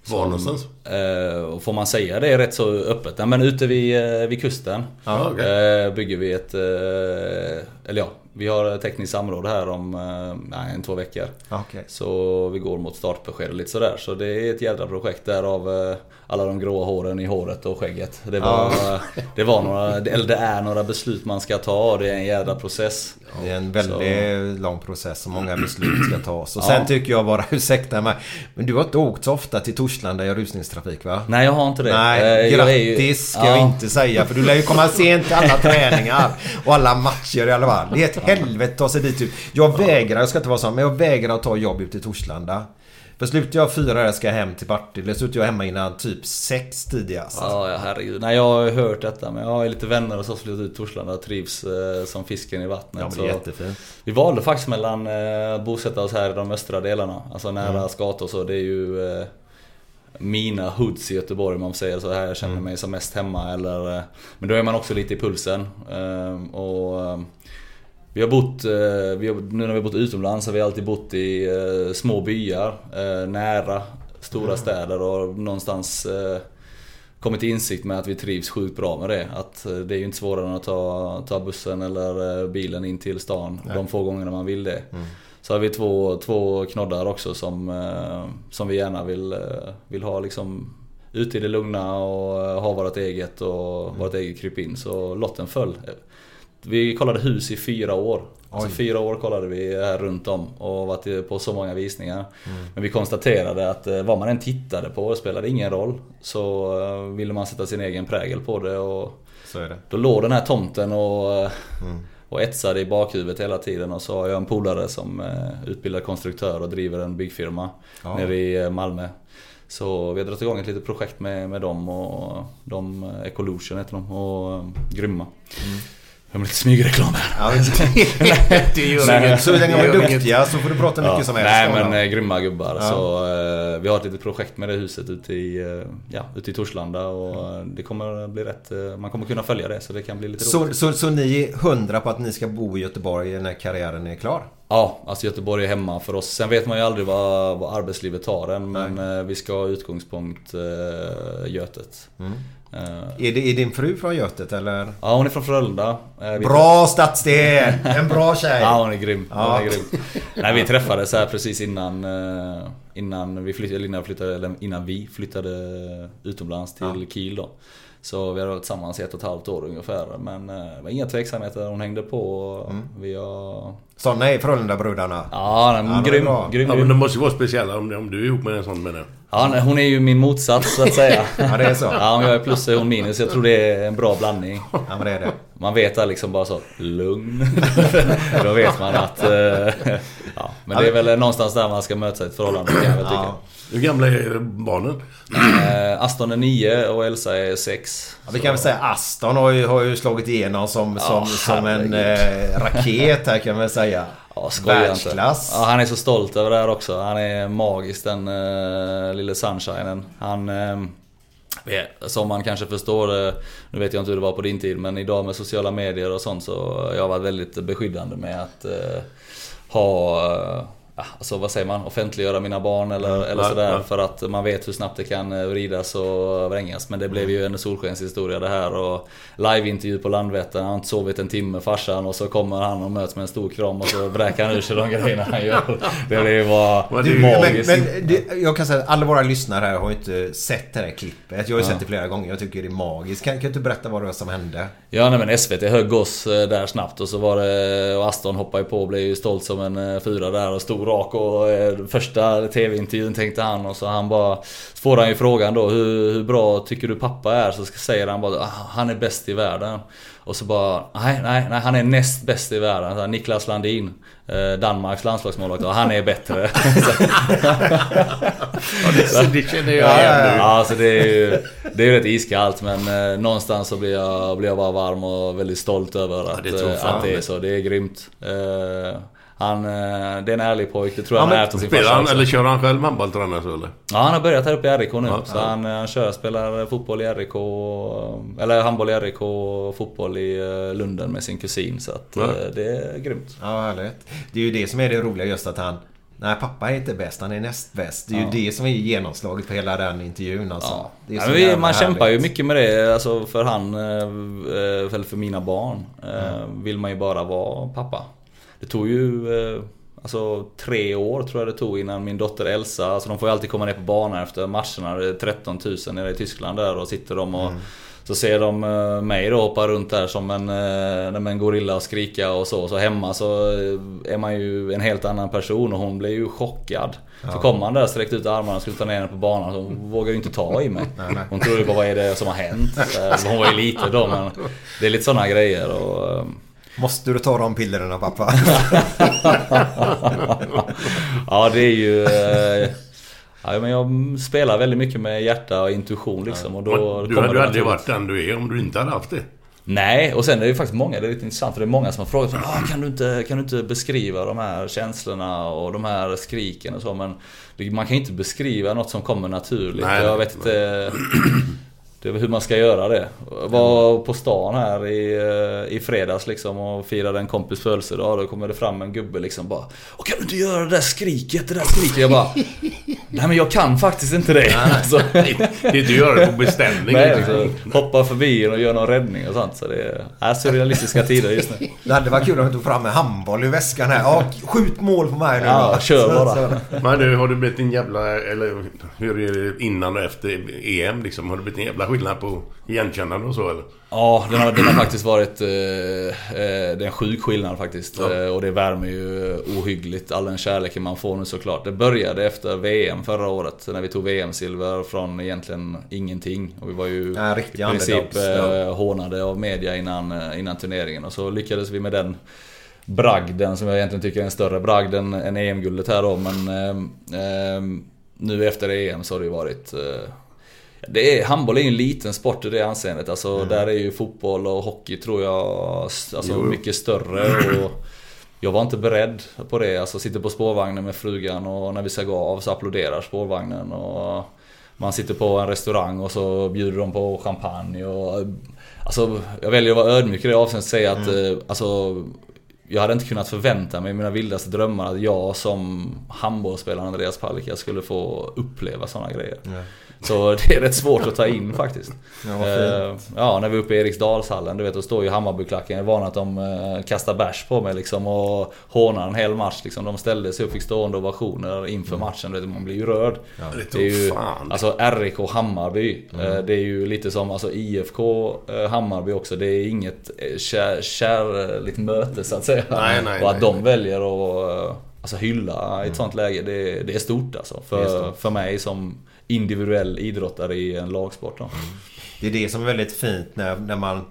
Var någonstans? Eh, får man säga det är rätt så öppet. Ja, men ute vid, eh, vid kusten Ja, okej. eh, bygger vi ett... Eh, eller ja, vi har tekniskt samråd här om eh, nej, en två veckor. Ja, okej. Så vi går mot startbesked och lite sådär. Så det är ett jädra projekt därav eh, alla de gråa håren i håret och skägget. Det var, det var några, eller det är några beslut man ska ta och det är en jädra process. Det är en väldigt lång process och många beslut ska tas. Och sen Ja. tycker jag bara, ursäkta mig. Men du har inte åkt så ofta till Torslanda i rusningstrafik va? Nej jag har inte det. Nej, Eh, jag är ju- grattis ska Ja. jag inte säga. För du lär ju komma sent till alla träningar. Och alla matcher i alla fall. Det är ett helvete ta sig dit ut. Jag vägrar, jag ska inte vara sån, men jag vägrar att ta jobb ute i Torslanda. För slutar jag fyra där ska jag hem till Partille. Slutar jag hemma innan typ sex tidigast. Ja, ja herregud. Nej, jag har hört detta men jag har lite vänner och så flyttat ut Torslanda och trivs eh, som fisken i vattnet. Ja, men det är jättefint. vi valde faktiskt mellan eh, bosätta oss här i de östra delarna, alltså nära Mm. Skata och så. Det är ju eh, mina hoods i Göteborg om man säger så här. Jag känner Mm. mig som mest hemma eller... Eh, men då är man också lite i pulsen. Eh, och eh, vi har bott, eh, vi har, nu när vi har bott utomlands har vi alltid bott i eh, små byar eh, nära stora Mm. städer och någonstans kommit till insikt med att vi trivs sjukt bra med det. Att det är ju inte svårare än att ta, ta bussen eller bilen in till stan de få gångerna man vill det. Så har vi två, två knoddar också som, som vi gärna vill, vill ha liksom ute i det lugna och ha vårt eget och vårt eget krypin. Så lotten föll. Vi kollade hus i fyra år. Alltså Oj. fyra år kollade vi här runt om och varit på så många visningar. Men vi konstaterade att eh, vad man än tittade på spelade ingen roll. Så eh, ville man sätta sin egen prägel på det och det. då låg den här tomten och, eh, och etsade i bakhuvudet hela tiden. Och så har jag en polare som utbildad konstruktör och driver en byggfirma Ja. nere i Malmö. Så vi har dragit igång ett litet projekt med, med dem och de, Ecolution heter de och grymma. Jag vill lite smygreklam här. Ja, Det gör Nej. inget. så länge de är duktiga så får du prata mycket Ja. som helst Nej men dem. eh, grymma gubbar. Ja. Så, eh, vi har ett litet projekt med det huset ute i, eh, ja, ute i Torslanda och det kommer bli rätt, eh, man kommer kunna följa det så det kan bli lite roligt. Så, så, så ni är hundra på att ni ska bo i Göteborg när karriären är klar? Ja, alltså Göteborg är hemma för oss. Sen vet man ju aldrig vad, vad arbetslivet tar en men eh, vi ska ha utgångspunkt eh, Götet. Mm. Är, det, är din fru från Götet eller? ja, hon är från Frölunda. Eh, Bra stadsdel! En bra tjej! Ja, hon är grym. Hon Ja. är grym. Nej, vi träffades här precis innan, eh, innan, vi flyttade, innan, vi flyttade, eller innan vi flyttade utomlands till Kiel då. Så vi har varit tillsammans i ett och ett halvt år ungefär. Men eh, det var inga tveksamheter. Hon hängde på. Mm. Vi har... Såna är Frölunda-brudarna. Ja, det är grym, bra. grym, Ja, men det måste ju vara speciella om, om du är ihop med en sån med det. Ja, hon är ju min motsats så att säga. Ja, det är så. Ja, om jag är plus är hon minus. Jag tror det är en bra blandning. Ja, men det är det. Man vet att liksom bara så, lugn. Då vet man att... eh, ja, men det är väl någonstans där man ska möta ett förhållande kan jag väl tycka. Ja. Hur gamla är barnen? Eh, Aston är 9 och Elsa är 6. Ja, vi kan väl säga Aston har ju, har ju slagit igenom som, som, som en eh, raket här kan man säga. Ja, skoja inte. Världsklass. Ja, han är så stolt över det här också. Han är magisk den uh, lille sunshinen. Han... vet- som man kanske förstår, eh, nu vet jag inte hur det var på din tid, men idag med sociala medier och sånt så jag har varit väldigt beskyddande med att eh, ha ja, alltså vad säger man, offentliggöra mina barn eller, eller ja, sådär. ja. För att man vet hur snabbt det kan eh, vridas och vrängas. Men det blev ju en solskenshistoria det här. Och liveintervju på Landvetter, han har inte sovit en timme farsan. Och så kommer han och möts med en stor kram och så vräker han ur sig de grejerna han gör. Det blev ju bara Men Du, men, magiskt. men det, jag kan säga att alla våra lyssnare här har ju inte sett det här klippet. Jag har ju sett det flera gånger. Jag tycker det är magiskt. Kan, kan du berätta vad det var som hände? Ja nej, men SVT högg oss eh, där snabbt och så var det... Och Aston hoppade ju på och blev ju stolt som en eh, fyra där och stod rak och eh, första TV-intervjun tänkte han och så han bara... Så får han ju frågan då hur, hur bra tycker du pappa är? Så ska- säger han bara ah, han är bäst i världen. Och så bara nej, nej, nej han är näst bäst i världen. Så Niklas Landin. eh, Danmarks landslagsmålvakt och han är bättre. Ja, det, det känner jag Ja, ja, igen nu. Ja, alltså det är ju det är rätt iskallt men eh, någonstans så blir jag, blir jag bara varm och väldigt stolt över att, det eh, fan att det är det. så. Det är grymt. Eh, han, eh, det är en ärlig pojke, det tror jag Ja, han har men ärvt av sin Spelar farsa han eller kör han själv handbollstränare så eller? Ja, han har börjat här uppe i RIK nu. Ja, så ja. Han, han kör, spelar fotboll i RIK, eller handboll i RIK och fotboll i eh, Lunden med sin kusin. Så att, Ja. eh, det är grymt. Ja, härligt. Det är ju det som är det roliga just att han... Nej, pappa är inte bäst. Han är näst bäst. Det är ju det som är genomslaget på hela den intervjun alltså. Ja. Det är Ja, vi, man kämpar ju mycket med det, alltså för han, eh, eh, eller för mina barn. eh, Vill man ju bara vara pappa. Det tog ju eh, Alltså tre år tror jag det tog innan min dotter Elsa, alltså de får ju alltid komma ner på banan efter matcherna. Det är 13 000 nere i Tyskland där och sitter de och Så ser de eh, mig då hoppa runt där som en, eh, som en gorilla och skrika och så. Så hemma så är man ju en helt annan person och hon blev ju chockad. Så kom han där, sträckte ut armarna och skulle ta ner henne på banan. Så hon vågade ju inte ta i mig. Hon trodde bara vad är det som har hänt? Hon var ju liten då men det är lite sådana grejer. Och, Måste du ta de pillerna pappa? ja det är ju... eh, Ja, men jag spelar väldigt mycket med hjärta och intuition liksom. Och då Men du kommer hade det ju aldrig varit den du är om du inte hade haft det. Nej, och sen är det ju faktiskt många, det är lite intressant för det är många som har frågat ah, kan, du inte, kan du inte beskriva de här känslorna och de här skriken och så men Man kan ju inte beskriva något som kommer naturligt. Nej, jag vet inte det är hur man ska göra det. Jag var på stan här i, eh, i fredags liksom och firade en kompis födelsedag. Då kommer det fram en gubbe liksom bara Åh, kan du inte göra det där skriket, det där skriket? Jag bara Nej men jag kan faktiskt inte det. Alltså, Det är inte göra det på beställning. Nej, liksom, hoppa förbi och göra någon räddning och sånt. Så det är, surrealistiska tider just nu. Det hade varit kul om du tog fram en handboll i väskan här. Ja, skjut mål på mig nu Ja, kör bara. så- Men du, har du blivit en jävla... Eller hur är det innan och efter EM liksom? Har det blivit en jävla skillnad på igenkännande och så eller? Ja, den har, den har faktiskt varit... Eh, eh, det är en sjuk skillnad faktiskt. Eh, och det värmer ju ohyggligt all den kärleken man får nu såklart. Det började efter VM förra året. När vi tog VM-silver från egentligen ingenting. Och vi var ju Ja, i princip ja. eh, hånade av media innan, eh, innan turneringen. Och så lyckades vi med den bragden som jag egentligen tycker är en större bragd än, än EM-guldet här då. Men ehm, ehm, nu efter EM så har det ju varit... Eh, Det är, handboll är ju en liten sport i det anseendet. Alltså, Där är ju fotboll och hockey tror jag alltså, mycket större. Och jag var inte beredd på det. Alltså sitter på spårvagnen med frugan och när vi ska gå av så applåderar spårvagnen. Och man sitter på en restaurang och så bjuder de på champagne. Och, alltså, jag väljer att vara ödmjuk i det avseendet och säga att eh, alltså, jag hade inte kunnat förvänta mig i mina vildaste drömmar att jag som handbollsspelare Andreas Palicka skulle få uppleva sådana grejer. Så det är rätt svårt att ta in faktiskt. Ja. Eh, ja, när vi är uppe i Eriksdalshallen, du vet, då står ju Hammarbyklacken. Jag är van att de eh, kastar bärs på mig liksom och hånar en hel match. Liksom. De ställde sig upp, fick stående ovationer inför matchen. Du vet, man blir ju rörd. Det Det är ju, alltså RIK Hammarby, eh, det är ju lite som alltså, IFK eh, Hammarby också. Det är inget eh, kär, kärligt möte så att säga. Nej, nej, och att nej, de väljer att eh, alltså, hylla i ett sånt läge, det, det är stort alltså. För, för mig som individuell idrottare i en lagsport. Då. Det är det som är väldigt fint när, när man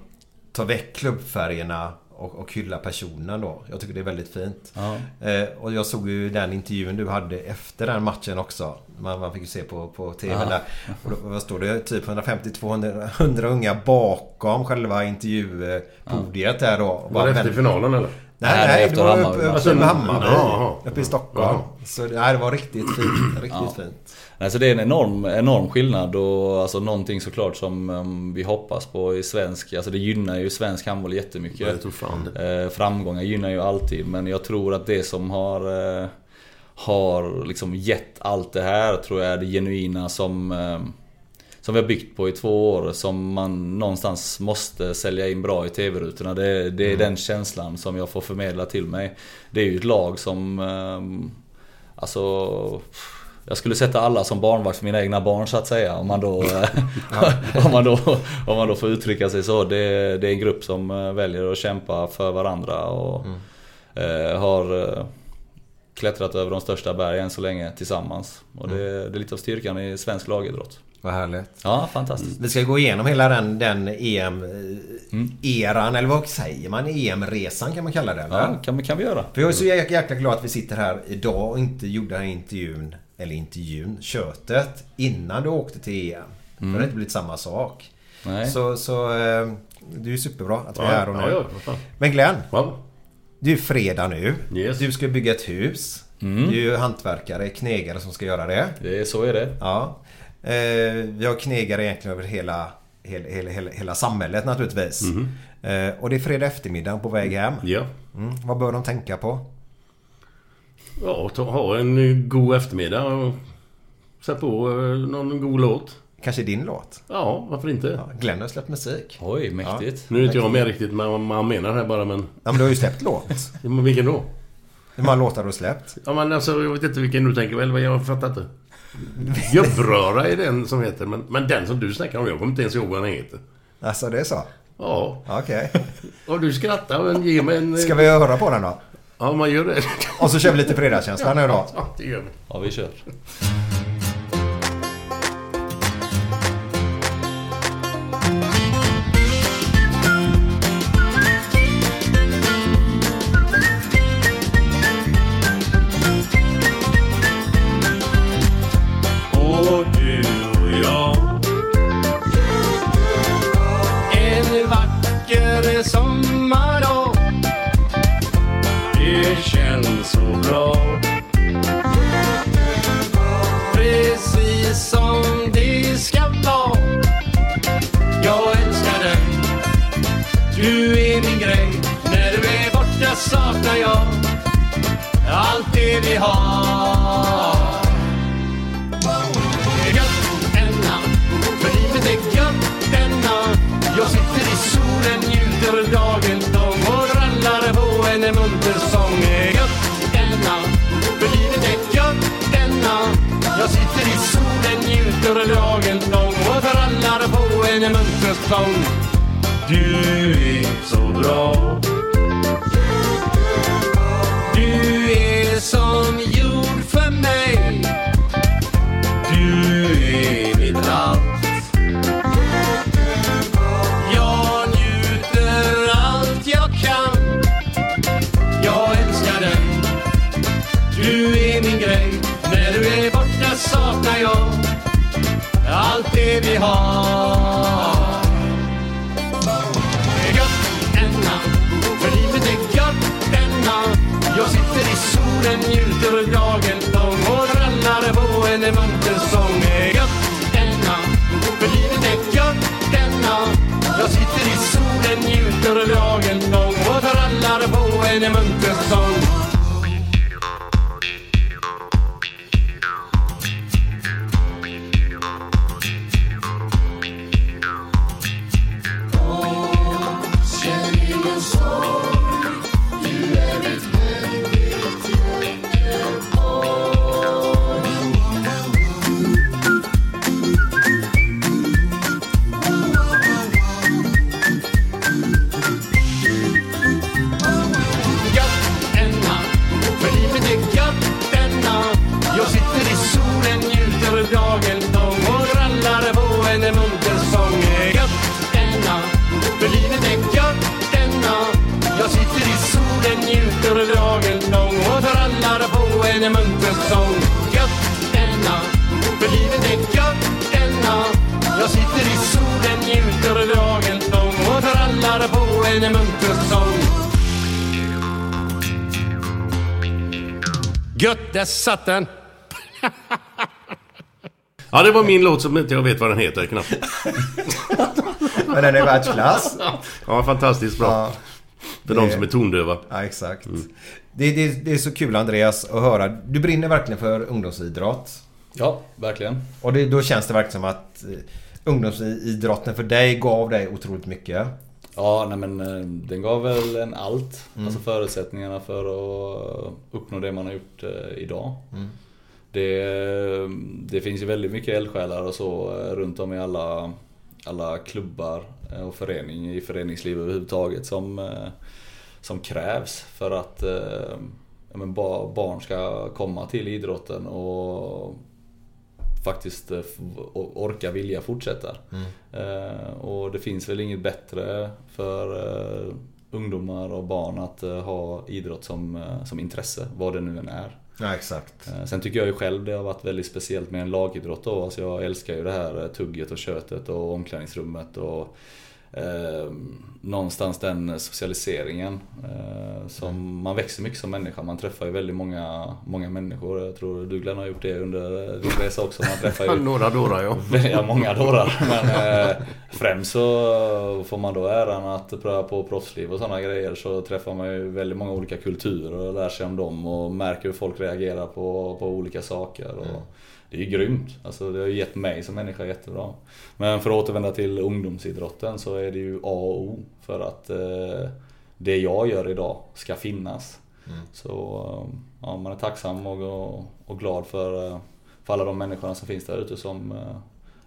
tar väck klubbfärgerna och, och hyllar personen då. Jag tycker det är väldigt fint. Ja. Eh, och jag såg ju den intervjun du hade efter den matchen också. Man, man fick ju se på, på TV Ja. där. Och då, vad står det? Typ 150-200 unga bakom själva intervjupodiet där då. Var det efter finalen eller? Nej, Nej, nej, det var Hammarby. uppe, Alltså, uppe med Hammarby. jaha. Uppe i Stockholm. Så nej, det var riktigt fint. Riktigt Ja. fint. Alltså det är en enorm, enorm skillnad och alltså någonting såklart som um, vi hoppas på i svensk, alltså det gynnar ju svensk handboll jättemycket. Ja, jag tror fan det. Framgångar gynnar ju alltid men jag tror att det som har eh, Har liksom gett allt det här tror jag är det genuina som eh, Som vi har byggt på i två år som man någonstans måste sälja in bra i TV-rutorna. Det, det är den känslan som jag får förmedla till mig. Det är ju ett lag som eh, Alltså jag skulle sätta alla som barnvakt för mina egna barn så att säga. Om man då, eh, om man då, om man då får uttrycka sig så. Det, det är en grupp som eh, väljer att kämpa för varandra och eh, har klättrat över de största bergen så länge tillsammans. Och det, det är lite av styrkan i svensk lagidrott. Vad härligt. Ja, fantastiskt. Vi ska gå igenom hela den, den EM-eran, eller vad säger man? EM-resan kan man kalla det? eller? Ja, kan, kan vi göra. För jag är så jäkla glad att vi sitter här idag och inte gjorde den här intervjun, eller intervjun, köttet innan du åkte till EM. För det har inte blivit samma sak. Nej. Så, så eh, det är ju superbra att vi är här och nu. ja, ja. Men Glenn, Ja. det är ju fredag nu. Yes. Du ska bygga ett hus. Mm. Du är ju hantverkare, knegare som ska göra det. Det är, så är det. Ja. Eh, vi har knegare egentligen över hela, hela, hela, hela, hela samhället naturligtvis. Eh, och det är fredag eftermiddag på väg hem. Ja. Mm. Vad bör de tänka på? Ja, ta, ha en god eftermiddag och sätt på eh, någon god låt. Kanske din låt? Ja, varför inte? Ja, Glenn har släppt musik. Oj, mäktigt. Nu är inte jag med riktigt vad man menar här bara men... Ja, men du har ju släppt låt. Ja, men vilken då? Hur många låtar har du släppt? Ja men alltså jag vet inte vilken du tänker väl, jag fattar inte. Gubbröra är den som heter, men, men den som du snackar om, jag kommer inte ens ihåg vad den heter. Alltså det är så? Ja, Okej. och du skrattar men ge mig en... Ska vi höra på den då? Ja, man gör det. Och så kör vi lite fredagskänsla nu då. Ja, det gör vi. Ja, vi kör. En sång. Du är så bra. Du är som jord för mig. Du är mitt allt Jag njuter allt jag kan. Jag älskar dig. Du är min grej. När du är borta saknar jag Allt det vi har. Njuter och trallar på en munter sång. Gött, där satt den! Ja, det var min låt som inte jag vet vad den heter knappt. Men den är världsklass. Ja, fantastiskt bra. Ja, För de som är tondöva. ja exakt. Det, det, det är så kul Andreas att höra. Du brinner verkligen för ungdomsidrott. Ja, verkligen. Och det, då känns det verkligen som att eh, ungdomsidrotten för dig gav dig otroligt mycket. Ja, nej men eh, den gav väl en allt. Alltså förutsättningarna för att uppnå det man har gjort eh, idag. Det, det finns ju väldigt mycket eldsjälar och så eh, runt om i alla, alla klubbar eh, och förening, i föreningsliv överhuvudtaget som, eh, som krävs för att eh, ja, men ba- barn ska komma till idrotten och faktiskt eh, orka vilja fortsätta. Eh, och det finns väl inget bättre för eh, ungdomar och barn att ha idrott som, som intresse, vad det nu än är. Ja, exakt. Sen tycker jag ju själv det har varit väldigt speciellt med en lagidrott då. Alltså jag älskar ju det här tugget och köttet och omklädningsrummet och eh, någonstans den socialiseringen. Eh, som Man växer mycket som människa. Man träffar ju väldigt många, många människor. Jag tror du Glenn har gjort det under din resa också. Man träffar ju Några dårar ja. Ja, många dårar. Men eh, främst så får man då äran att pröva på proffsliv och sådana grejer så träffar man ju väldigt många olika kulturer och lär sig om dem och märker hur folk reagerar på, på olika saker. Och det är ju grymt. Alltså det har ju gett mig som människa jättebra. Men för att återvända till ungdomsidrotten så är det ju A och O för att eh, det jag gör idag ska finnas. Så eh, ja, man är tacksam och, och, och glad för, eh, för alla de människorna som finns där ute som eh,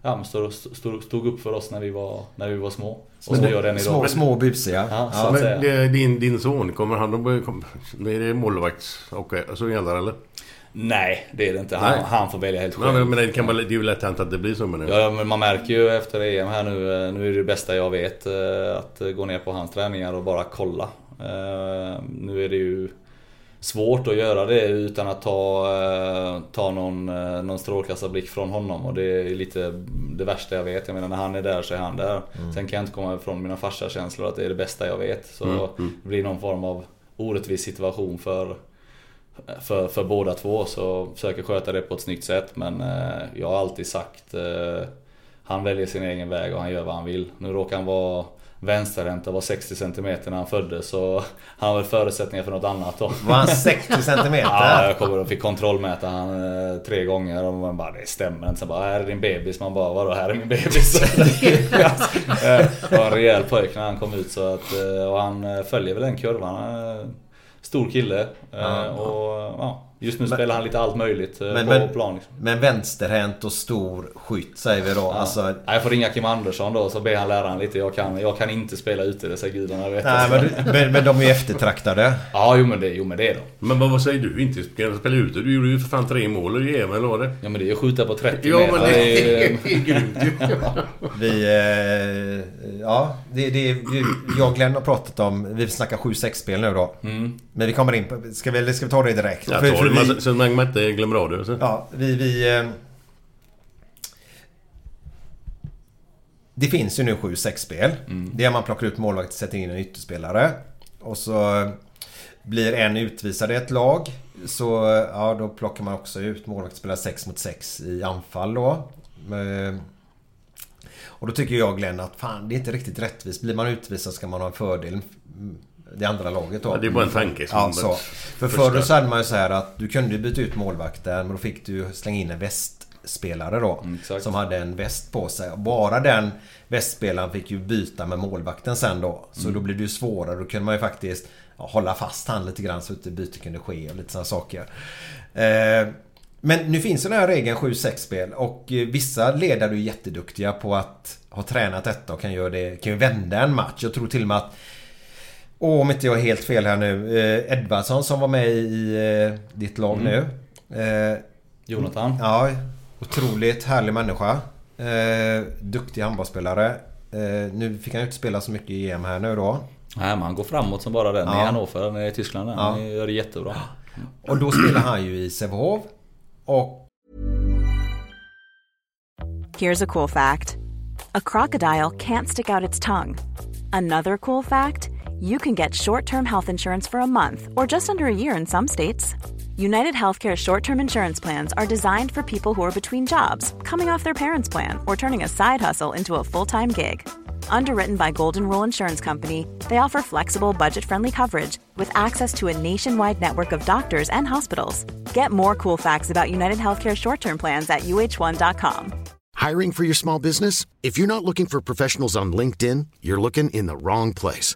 ja, stod, stod, stod upp för oss när vi var, när vi var små. Och som gör den idag. Små, små och busiga. Ja, så Ja. Men det- din, din son, kommer han att Är det målvakts... Och så gäller eller? Nej, det är det inte. Han, Nej. han får välja helt själv. men det, kan vara, det är ju lätt hänt att det blir så men Ja, men man märker ju efter EM här nu, eh, nu är det det bästa jag vet, eh, att eh, gå ner på hans träningar och bara kolla. Nu är det ju svårt att göra det utan att ta, ta någon, någon strålkastarblick från honom och det är lite det värsta jag vet. Jag menar när han är där så är han där. Sen kan jag inte komma ifrån mina farsakänslor att det är det bästa jag vet. Så det blir någon form av orättvis situation för för, för båda två så försöker sköta det på ett snyggt sätt men eh, jag har alltid sagt eh, Han väljer sin egen väg och han gör vad han vill. Nu råkar han vara vänsterhänt och var 60 cm när han föddes så han har väl förutsättningar för något annat då. Var han 60 centimeter? Ja, jag kommer och fick kontrollmäta han eh, tre gånger och man bara det stämmer inte. Sen bara här är din bebis. Man bara vadå här är min bebis? Det var en rejäl pojk när han kom ut så att och han följer väl den kurvan. Stor kille. Eh, och ja, just nu spelar han lite allt möjligt eh, Men- på men- plan. Liksom. Men vänsterhänt och stor skytt säger vi då. Ja. Alltså, Nej, jag får ringa Kim Andersson då så ber han lära han lite. Jag kan, jag kan inte spela ute, det säger gudarna vet. nej, men, men, men de är ju eftertraktade. Ja, jo men det, jo, men det är de. Men vad, vad säger du? Inte spela ute? Du gjorde ju för fan tre mål i EM eller vad var det? Ja men det är ju skjuta på 30 Ja meter. men det Det är, är grymt ju. Vi... Eh, ja, det, det, det, jag och Glenn har pratat om... Vi snackar 7-6-spel nu då. Mm. Men vi kommer in på... Ska vi, ska vi ta det direkt? Tar för det vi- man- så man inte glömmer av det. Så. Ja, vi... vi eh, det finns ju nu 7-6 spel. Det är man plockar ut målvakt och sätter in en ytterspelare. Och så blir en utvisad i ett lag. Så ja, då plockar man också ut målvakt och spelar 6 mot 6 i anfall då. Eh, Och då tycker jag Glenn att fan det är inte riktigt rättvist. Blir man utvisad ska man ha en fördel. Mm, Det andra laget då. Ja, det är bara en tanke som Ja, så. För förr så hade man ju så här att du kunde byta ut målvakten men då fick du slänga in en västspelare då. Mm, som hade en väst på sig. Bara den västspelaren fick ju byta med målvakten sen då. Så då blev det ju svårare. Då kunde man ju faktiskt ja, hålla fast han lite grann så att inte byte kunde ske och lite sådana saker. Eh, men nu finns den här regeln 7-6 spel och eh, vissa ledare är jätteduktiga på att ha tränat detta och kan, göra det, kan ju vända en match. Jag tror till och med att Åh, om inte jag är helt fel här nu. Eh, Edvardsson som var med i eh, ditt lag nu. Eh, Jonathan. Ja, otroligt härlig människa. Eh, duktig handbollsspelare. Eh, nu fick han ju inte spela så mycket i EM här nu då. Nej men han går framåt som bara den. Ja. I Hannover, i Tyskland. Ja. Han gör det jättebra. Och då spelar han ju i Sävehof. Och Here's a cool fact a crocodile can't stick out its tongue. Another cool fact you can get short term health insurance for a month or just under a year in some states. United Healthcare short term insurance plans are designed for people who are between jobs, coming off their parents' plan, or turning a side hustle into a full time gig. Underwritten by Golden Rule Insurance Company, they offer flexible, budget friendly coverage with access to a nationwide network of doctors and hospitals. Get more cool facts about United Healthcare short term plans at uh1.com. Hiring for your small business? If you're not looking for professionals on LinkedIn, you're looking in the wrong place.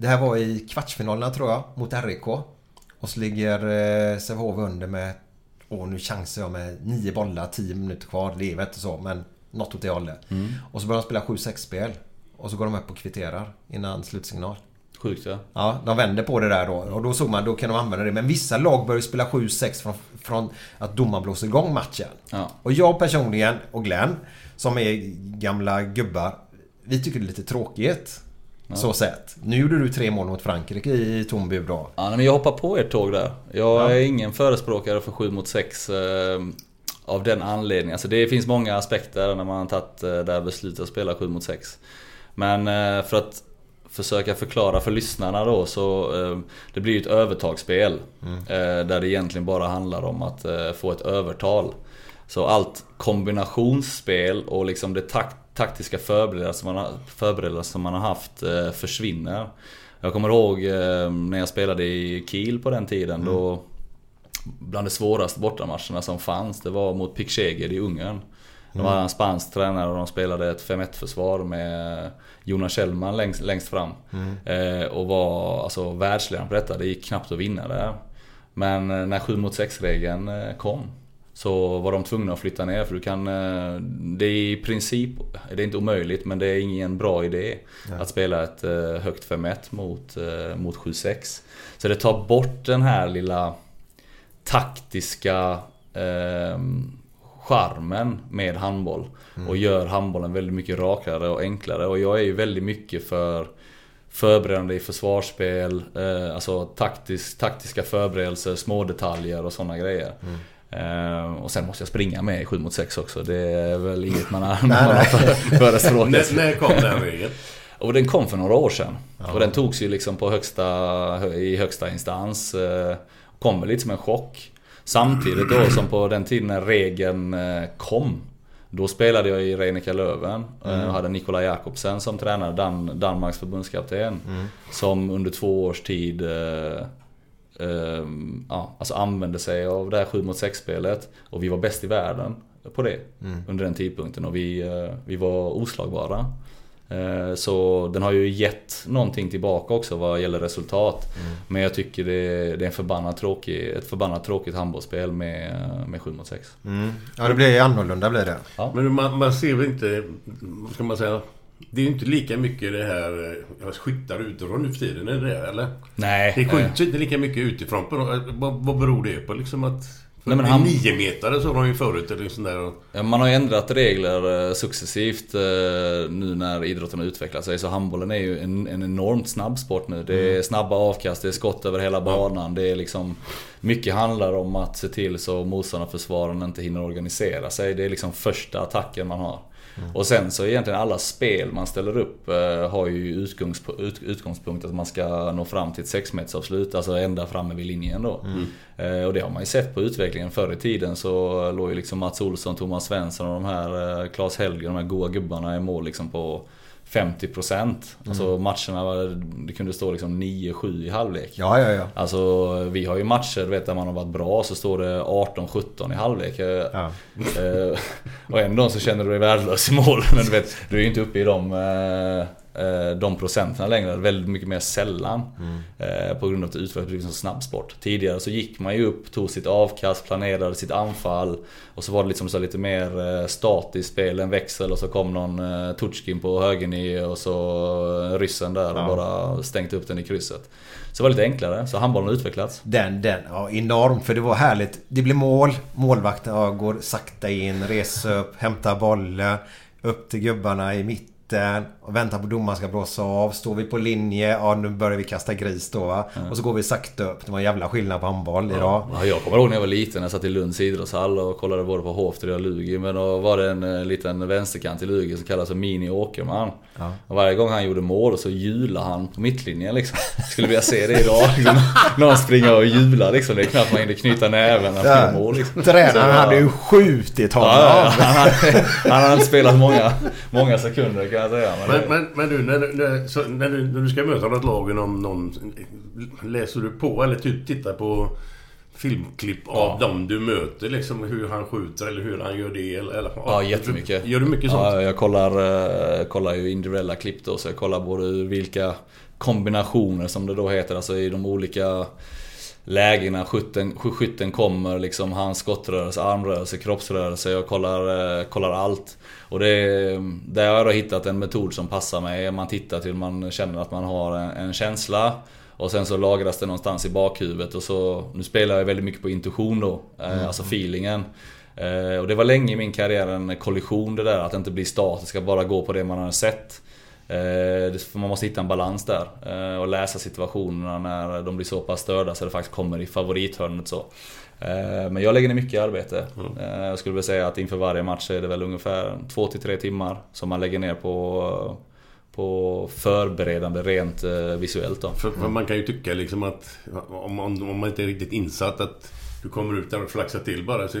Det här var i kvartsfinalerna tror jag mot RIK. Och så ligger eh, Sävehof under med... Åh nu chansar jag med nio bollar, 10 minuter kvar. Det är väl inte så men något åt det hållet. Och så börjar de spela 7-6 spel. Och så går de upp och kvitterar innan slutsignal. Sjukt ja. Ja, de vänder på det där då. Och då såg man, då kan de använda det. Men vissa lag börjar spela 7-6 från, från att domaren blåser igång matchen. Ja. Och jag personligen, och Glenn, som är gamla gubbar. Vi tycker det är lite tråkigt. Så sett. Nu gjorde du tre mål mot Frankrike i tom bur då. Ja, men jag hoppar på ert tåg där. Jag är ingen förespråkare för 7 mot 6 eh, av den anledningen. Alltså det finns många aspekter när man har tagit eh, det här beslutet att spela 7 mot 6. Men eh, för att försöka förklara för lyssnarna då så eh, det blir ju ett övertagsspel. Eh, där det egentligen bara handlar om att få ett övertal. Så allt kombinationsspel och liksom det tak taktiska förberedelser man, har, förberedelser man har haft eh, försvinner. Jag kommer ihåg eh, när jag spelade i Kiel på den tiden. Då, bland de svåraste bortamatcherna som fanns, det var mot Pickseger i Ungern. De var en spansk tränare och de spelade ett 5-1 försvar med Jonas Kjellman längst, längst fram. Eh, och var alltså världsledaren på detta. Det gick knappt att vinna där. Men när 7 mot 6 regeln kom så var de tvungna att flytta ner för du kan... eh, Det är i princip, det är inte omöjligt men det är ingen bra idé att spela ett eh, högt 5-1 mot, eh, mot 7-6. Så det tar bort den här lilla taktiska eh, charmen med handboll. Och gör handbollen väldigt mycket rakare och enklare. Och jag är ju väldigt mycket för förberedande i försvarsspel, eh, alltså taktisk, taktiska förberedelser, små detaljer och sådana grejer. Eh, och sen måste jag springa med i 7 mot 6 också. Det är väl inget man har, man har för- förespråkat. När, när kom den regeln? Och den kom för några år sedan. Och den togs ju liksom på högsta, i högsta instans. eh, Kom väl lite som en chock. Samtidigt då som på den tiden när regeln eh, kom. Då spelade jag i Reinika Löven mm. och hade Nikola Jakobsen som tränare, Dan Danmarks förbundskapten. Mm. Som under två års tid eh, ja, alltså använde sig av det här 7 mot 6 spelet. Och vi var bäst i världen på det Mm. under den tidpunkten och vi, eh, vi var oslagbara. Eh, Så den har ju gett någonting tillbaka också vad gäller resultat. Mm. Men jag tycker det, det är en förbannat tråkig, ett förbannat tråkigt handbollsspel med, med 7 mot 6. Mm. Ja, det blir annorlunda blir det. Men man, man ser väl inte... Vad ska man säga? Det är ju inte lika mycket det här... eh, Skyttar utifrån nu för tiden, är det det eller? Nej. Det eh, skjuts inte lika mycket utifrån. På, något- vad, vad beror det på liksom att... Nej, men han- Nio metare så de ju förut eller sån där. Ja, Man har ju ändrat regler eh, successivt eh, nu när idrotten har utvecklat sig. Så handbollen är ju en, en enormt snabb sport nu. Det är snabba avkast, det är skott över hela banan. Det är liksom... Mycket handlar om att se till så motståndarförsvararen inte hinner organisera sig. Det är liksom första attacken man har. Och sen så egentligen alla spel man ställer upp eh, har ju utgångsp- ut, utgångspunkt att man ska nå fram till ett sexmetersavslut, alltså ända framme vid linjen då. Eh, och det har man ju sett på utvecklingen. Förr i tiden så låg ju liksom Mats Olsson, Thomas Svensson och de här, eh, Claes Helger, de här goa gubbarna i mål liksom på 50% Alltså matcherna, var- det kunde stå liksom 9-7 i halvlek. Ja, ja, ja. Alltså vi har ju matcher vet, där man har varit bra så står det 18-17 i halvlek. Eh, Ja. eh, och ändå så känner du dig värdelös i mål. Men du vet, du är ju inte uppe i de, eh, de procenten längre. Väldigt mycket mer sällan. Eh, på grund av att det utvecklades som snabbsport. Tidigare så gick man ju upp, tog sitt avkast, planerade sitt anfall. Och så var det liksom så lite mer eh, statiskt spel, en växel och så kom någon eh, Tutjkin på högernie och så eh, ryssen där och bara stängt upp den i krysset. Så det var lite enklare. Så handbollen har utvecklats. Den, den, ja enormt. För det var härligt. Det blir mål. Målvakten ja, går sakta in, reser upp, hämtar bollen. Upp till gubbarna i mitten. Och väntar på domaren ska blåsa av. Står vi på linje, ja nu börjar vi kasta gris då va. Och så går vi sakta upp. Det var en jävla skillnad på handboll idag. Ja, jag kommer ihåg när jag var liten, jag satt i Lunds idrottshall och kollade både på Hovtred och Lugi. Men då var det en eh, liten vänsterkant i Lugi som kallas för Mini Åkerman. Och varje gång han gjorde mål så hjulade han på mittlinjen liksom. Skulle vilja se det idag. Liksom. Någon springer och hjular liksom. Det är knappt man hinner knyta näven när han gör mål liksom. Tränaren hade ju skjutit honom. Ja, ja, han, hade, han hade spelat många, många sekunder jag säga. Men, Men, men, du, när, när, när, du, när du ska möta något lag inom någon... Läser du på eller typ tittar på filmklipp av dem du möter? Liksom hur han skjuter eller hur han gör det? Eller, eller, Ja, jättemycket. Gör du mycket sånt? Ja, jag kollar, eh, kollar ju individuella klipp då, så jag kollar både vilka kombinationer som det då heter, alltså i de olika lägena skytten, skytten kommer, liksom hans skottrörelse, armrörelse, kroppsrörelse. Jag kollar, eh, kollar allt. Och det, där har jag då hittat en metod som passar mig. Man tittar till man känner att man har en, en känsla. Och sen så lagras det någonstans i bakhuvudet och så... Nu spelar jag väldigt mycket på intuition då, eh, alltså feelingen. Eh, och det var länge i min karriär en kollision det där, att inte bli statisk, att bara gå på det man har sett. Eh, man måste hitta en balans där eh, och läsa situationerna när de blir så pass störda så det faktiskt kommer i favorithörnet så. Eh, Men jag lägger ner mycket arbete. Eh, Jag skulle vilja säga att inför varje match är det väl ungefär 2-3 timmar som man lägger ner på, på förberedande rent visuellt då. För, för man kan ju tycka liksom att om man, om man inte är riktigt insatt att du kommer ut där och flaxar till bara så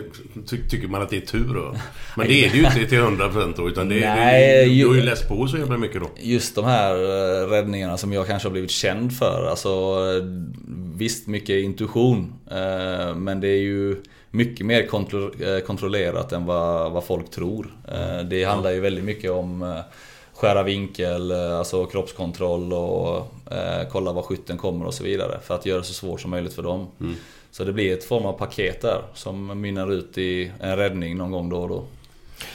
ty, tycker man att det är tur då. Men det är det ju inte till 100% då utan det, Nej, det, du, du har ju läst på så jävla mycket då. Just de här eh, räddningarna som jag kanske har blivit känd för. Alltså eh, visst mycket intuition. eh, Men det är ju mycket mer kontro- kontrollerat än vad, vad folk tror. Det handlar ju väldigt mycket om skära vinkel, alltså kroppskontroll och kolla var skytten kommer och så vidare. För att göra det så svårt som möjligt för dem. Så det blir ett form av paket där som mynnar ut i en räddning någon gång då och då.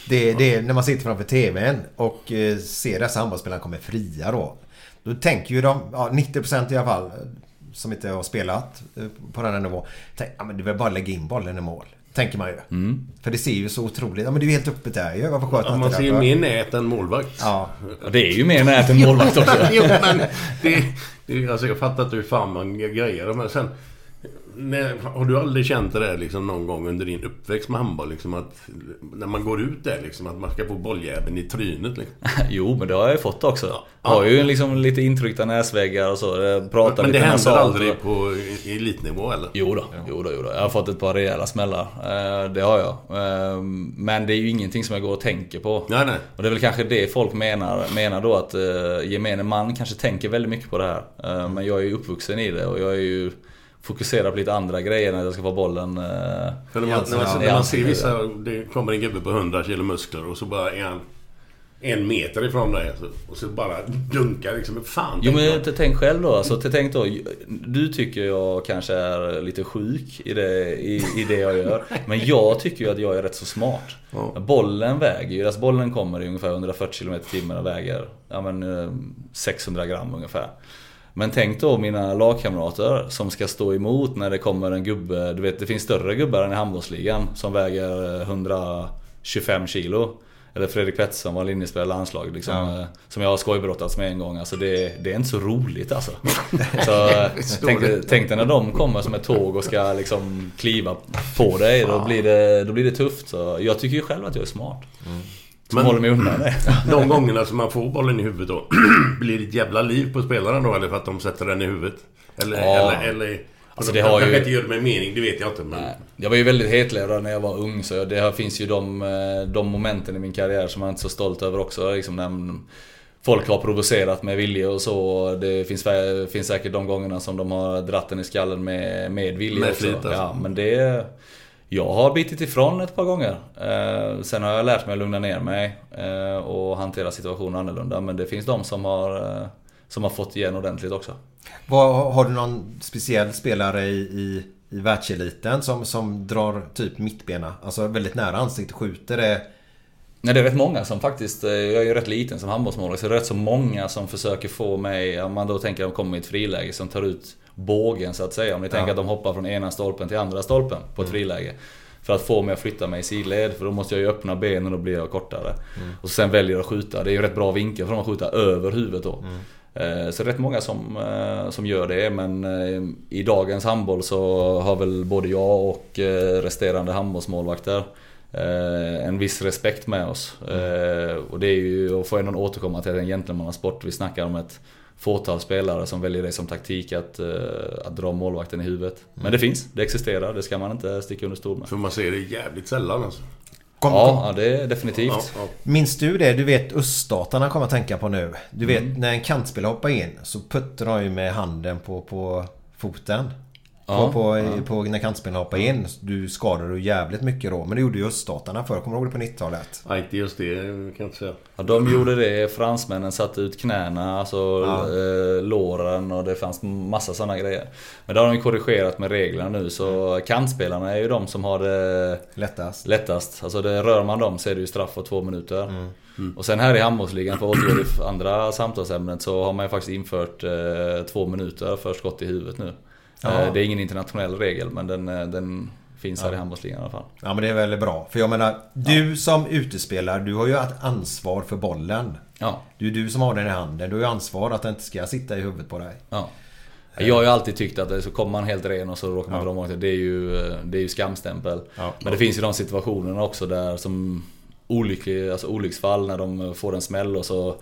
Det, det är när man sitter framför TVn och eh, ser dessa handbollsspelare komma fria då. Då tänker ju de, ja, 90% i alla fall, eh, som inte har spelat eh, på den här nivån. Tänk, ja, men det är väl bara att lägga in bollen i mål. Tänker man ju. För det ser ju så otroligt, ja men det är ju helt öppet där ju. Varför sköt Ja, man inte ser ju mer nät än målvakt. Ja. Och det är ju mer nät än målvakt också. jo, men det, det, alltså jag fattar inte hur fan man grejer det, men sen... Nej, har du aldrig känt det där liksom någon gång under din uppväxt med handboll? Liksom att när man går ut där liksom att man ska få bolljäveln i trynet liksom. Jo, men det har jag ju fått också. Jag har ju liksom lite intryckta näsväggar och så. Pratar Men det lite händer nasalt. aldrig på i- elitnivå eller? Jo då, jo då, jo då. Jag har fått ett par rejäla smällar. Eh, Det har jag. Eh, Men det är ju ingenting som jag går och tänker på. Nej, nej. Och det är väl kanske det folk menar, menar då att eh, gemene man kanske tänker väldigt mycket på det här. Eh, Men jag är ju uppvuxen i det och jag är ju fokuserad på lite andra grejer när jag ska få bollen. eh, För när man, när man, när man ser vissa, det kommer en gubbe på 100 kilo muskler och så bara är han en meter ifrån dig så- och så bara dunkar liksom. Fan, Jo men t- tänk själv då. Alltså, tänk då. Du tycker jag kanske är lite sjuk i det, i, i det jag gör. Men jag tycker ju att jag är rätt så smart. Bollen väger ju, alltså bollen kommer i ungefär 140 km timmen och väger ja, men, eh, 600 gram ungefär. Men tänk då mina lagkamrater som ska stå emot när det kommer en gubbe. Du vet det finns större gubbar än i handbollsligan som väger eh, 125 kilo. Eller Fredrik Pettersson var linjespelare i landslaget liksom, Ja. eh, Som jag har skojbrottats med en gång. Alltså det, det är inte så roligt alltså. Så eh, tänk, dig- tänk dig när de kommer som ett tåg och ska liksom kliva på dig. Då blir det, då blir det tufft. Så jag tycker ju själv att jag är smart. Som Men- håller mig undan det. De gångerna som man får bollen i huvudet då. blir det ett jävla liv på spelarna då eller för att de sätter den i huvudet? Eller... Ja. eller, eller Alltså, de det har kanske ju- inte gör det med mening, det vet jag inte men... Jag var ju väldigt hetlevrad när jag var ung så det här finns ju de, eh, de momenten i min karriär som jag inte är så stolt över också. Liksom när folk har provocerat med vilja och så. Det finns, finns säkert de gångerna som de har dratt den i skallen med, med vilja Med också. flit, alltså. Ja, men det... Jag har bitit ifrån ett par gånger. Eh, sen har jag lärt mig att lugna ner mig eh, och hantera situationen annorlunda. Men det finns de som har, eh, som har fått igen ordentligt också. Vad, har du någon speciell spelare i, i, i världseliten som, som drar typ mittbena? Alltså väldigt nära ansiktet skjuter det. Nej, det är rätt många som faktiskt, eh, jag är ju rätt liten som handbollsmålvakt, så det är rätt så många som försöker få mig, om man då tänker att de kommer i ett friläge, som tar ut bågen så att säga. Om ni tänker att de hoppar från ena stolpen till andra stolpen på ett friläge. För att få mig att flytta mig i sidled, för då måste jag ju öppna benen och då blir jag kortare. Och sen väljer jag att skjuta. Det är ju rätt bra vinkel för dem att skjuta över huvudet då. Eh, Så det är rätt många som, eh, som gör det men i dagens handboll så har väl både jag och resterande handbollsmålvakter en viss respekt med oss. Eh, Och det är ju, och får jag någon återkomma till, en gentlemannasport. Vi snackar om ett fåtal spelare som väljer det som taktik att, eh, att dra målvakten i huvudet. Men det finns, det existerar, det ska man inte sticka under stol med. För man ser det jävligt sällan alltså. Kom, Ja, kom. ja, det är definitivt. Ja, ja. Minns du det? Du vet öststaterna kommer att tänka på nu. Du vet Mm. när en kantspelare hoppar in så puttar de ju med handen på, på foten. Ja, på, på, på, när kantspelarna hoppar in. Du skadar du jävligt mycket då. Men det gjorde ju öststaterna förr. Kommer du ihåg det på 90-talet? Nej, inte just det kan jag inte säga. Ja, de gjorde det. Fransmännen satte ut knäna, alltså Ja. eh, låren och det fanns massa sådana grejer. Men det har de ju korrigerat med reglerna nu så kantspelarna är ju de som har det Lättast. lättast. Alltså det, rör man dem så är det ju straff på två minuter. Mm. Och sen här i handbollsligan, för att återgå till andra samtalsämnet, så har man ju faktiskt infört eh, två minuter för skott i huvudet nu. Ja. Eh, det är ingen internationell regel men den, eh, den finns här Ja. i handbollsligan i alla fall. Ja men det är väldigt bra. För jag menar, du som utespelare, du har ju ett ansvar för bollen. Ja. Det är ju du som har den i handen. Du har ju ansvar att den inte ska sitta i huvudet på dig. Ja. Jag har ju alltid tyckt att så kommer man helt ren och så råkar man dra målet. Det är ju, det är ju skamstämpel. Ja. Men det finns ju de situationerna också där som olycklig, alltså olycksfall när de får en smäll och så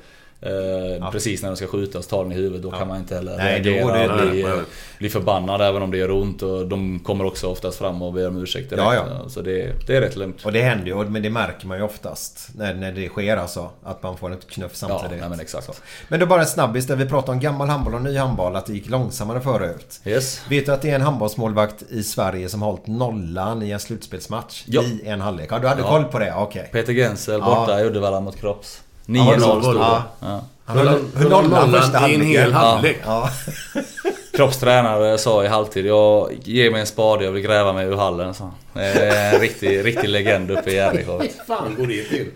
eh, Precis när de ska skjuta så tar den i huvudet. Då kan man inte heller Nej, reagera och bli, nej. bli förbannad även om det gör ont. Och de kommer också oftast fram och ber om ursäkt direkt. Ja, ja. Så det, det är rätt lugnt. Och det händer ju, men det märker man ju oftast när, när det sker alltså. Att man får ett knuff Ja, samtidigt. nej, men exakt. Så. Men då bara en snabbis där vi pratade om gammal handboll och ny handboll. Att det gick långsammare förut. Yes. Vet du att det är en handbollsmålvakt i Sverige som har hållit nollan i en slutspelsmatch? Ja. I en halvlek? Ja, du hade Ja. koll på det? Okej. Peter Gensel Ja. borta i Uddevalla mot Kropps. Ja, 9-0 så var det. stod det. Höll nollan första i en halvleken. hel halvlek. Ja. Kropps tränare sa i halvtid, jag ge mig en spade, jag vill gräva mig ur hallen. Så. Det är en riktig, riktig legend uppe i RIK. Hur fan går det till?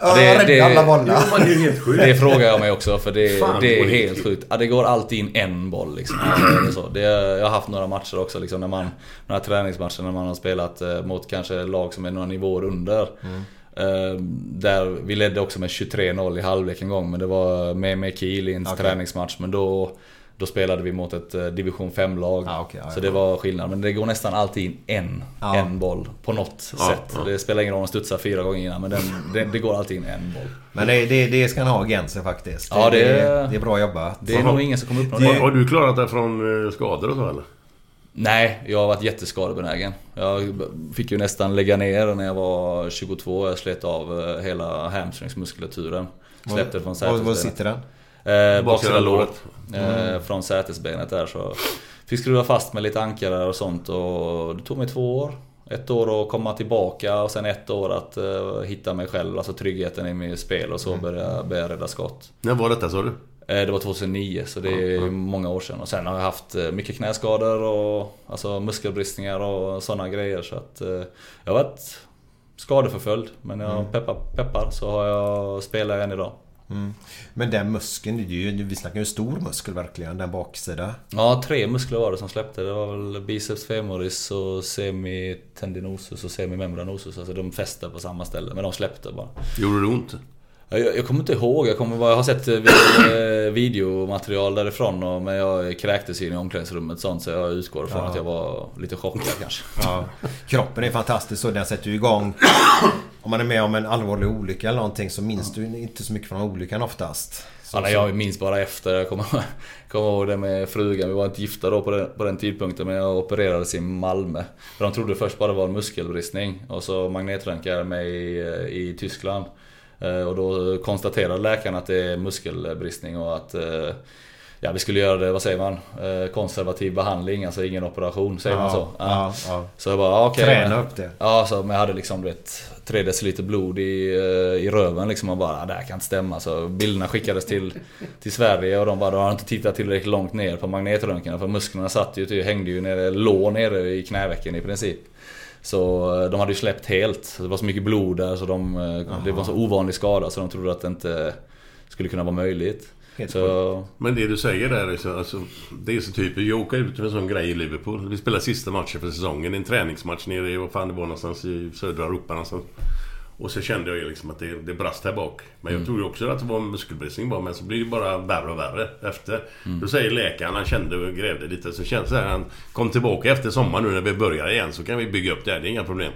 Ja, Det- det- alla bollar. Jo, man är ju helt sjuk. Det frågar jag mig också för det, Fan, det är helt sjukt. Ja, det går alltid in en boll liksom. Alltså, det är så. Det, jag har haft några matcher också liksom, när man, några träningsmatcher när man har spelat eh, mot kanske lag som är några nivåer under. Eh, där vi ledde också med 23-0 i halvlek en gång men det var med, med Kiel i en Okej. träningsmatch men då Då spelade vi mot ett eh, division 5-lag. Ah, ja, så ja. det var skillnad. Men det går nästan alltid in en, Ja. en boll på något Ja, sätt. Det spelar ingen roll om studsar fyra gånger innan men den, det, det går alltid in en boll. Men det, det, det ska han ha Gense faktiskt. Ja, det- det, det är bra jobbat. Det är nog ingen som kommer Har, det. har du klarat dig från eh, skador och så eller? Nej, jag har varit jätteskadebenägen. Jag fick ju nästan lägga ner när jag var 22. Jag slet av eh, hela hamstringsmuskulaturen. Släppte från Var, var sätesbenet. sitter den? Eh, baksida låret. Eh, från sätesbenet där så. Fick skruva fast med lite ankare och sånt och det tog mig två år. Ett år att komma tillbaka och sen ett år att eh, hitta mig själv, alltså tryggheten i mitt spel och så började börja rädda skott. När var detta sa du? Eh, Det var 2009 så det är många år sedan. Och sen har jag haft eh, mycket knäskador och alltså muskelbristningar och sådana grejer. Så att eh, jag har varit skadeförföljd. Men jag peppar, peppar så har jag spelar jag än idag. Men den muskeln, det är ju, vi snackar ju stor muskel verkligen, den baksida. Ja, tre muskler var det som släppte. Det var väl biceps femoris och semitendinosus och semimembranosus. Alltså de fäste på samma ställe, men de släppte bara. Gjorde det ont? Jag, jag kommer inte ihåg, jag, kommer bara, jag har sett eh, eh, videomaterial därifrån och, men jag kräktes in i omklädningsrummet sånt så jag utgår från att jag var lite chockad kanske. Ja. Kroppen är fantastisk och den sätter ju igång. Om man är med om en allvarlig olycka eller någonting så minns du inte så mycket från olyckan oftast. Så, Ja, jag minns bara efter. Jag kommer, kommer ihåg det med frugan. Vi var inte gifta då på den, på den tidpunkten men jag opererades i Malmö. För de trodde först bara det var en muskelbristning. Och så magnetröntgade jag mig i, i Tyskland. Eh, Och då konstaterade läkaren att det är muskelbristning och att eh, Ja, vi skulle göra det, vad säger man? Eh, Konservativ behandling, alltså ingen operation, säger man så? Ja, ja. Så jag bara, ja, okej. Träna upp det. Ja, så, men jag hade liksom du vet 3 deciliter blod i, i röven liksom och bara, "Ah, det här kan inte stämma. Så bilderna skickades till, till Sverige och de bara, du har inte tittat tillräckligt långt ner på magnetröntgen. För musklerna satt ju, hängde ju nere, låg nere i knävecken i princip. Så eh, de hade ju släppt helt. Det var så mycket blod där så de, eh, det var en så ovanlig skada så de trodde att det inte skulle kunna vara möjligt. Så, Men det du säger där är så, alltså, Det är så typiskt. Jag åker ut med en sån grej i Liverpool. Vi spelar sista matchen för säsongen. En träningsmatch nere i, vad fan det var någonstans i södra Europa någonstans. Och så kände jag liksom att det, det brast här bak. Men jag trodde ju också att det var en muskelbristning bara. Men så blir det bara värre och värre efter. Då säger läkaren, han kände och grävde lite. Så kände så här, han kom tillbaka efter sommaren nu när vi börjar igen. Så kan vi bygga upp det här, det är inga problem.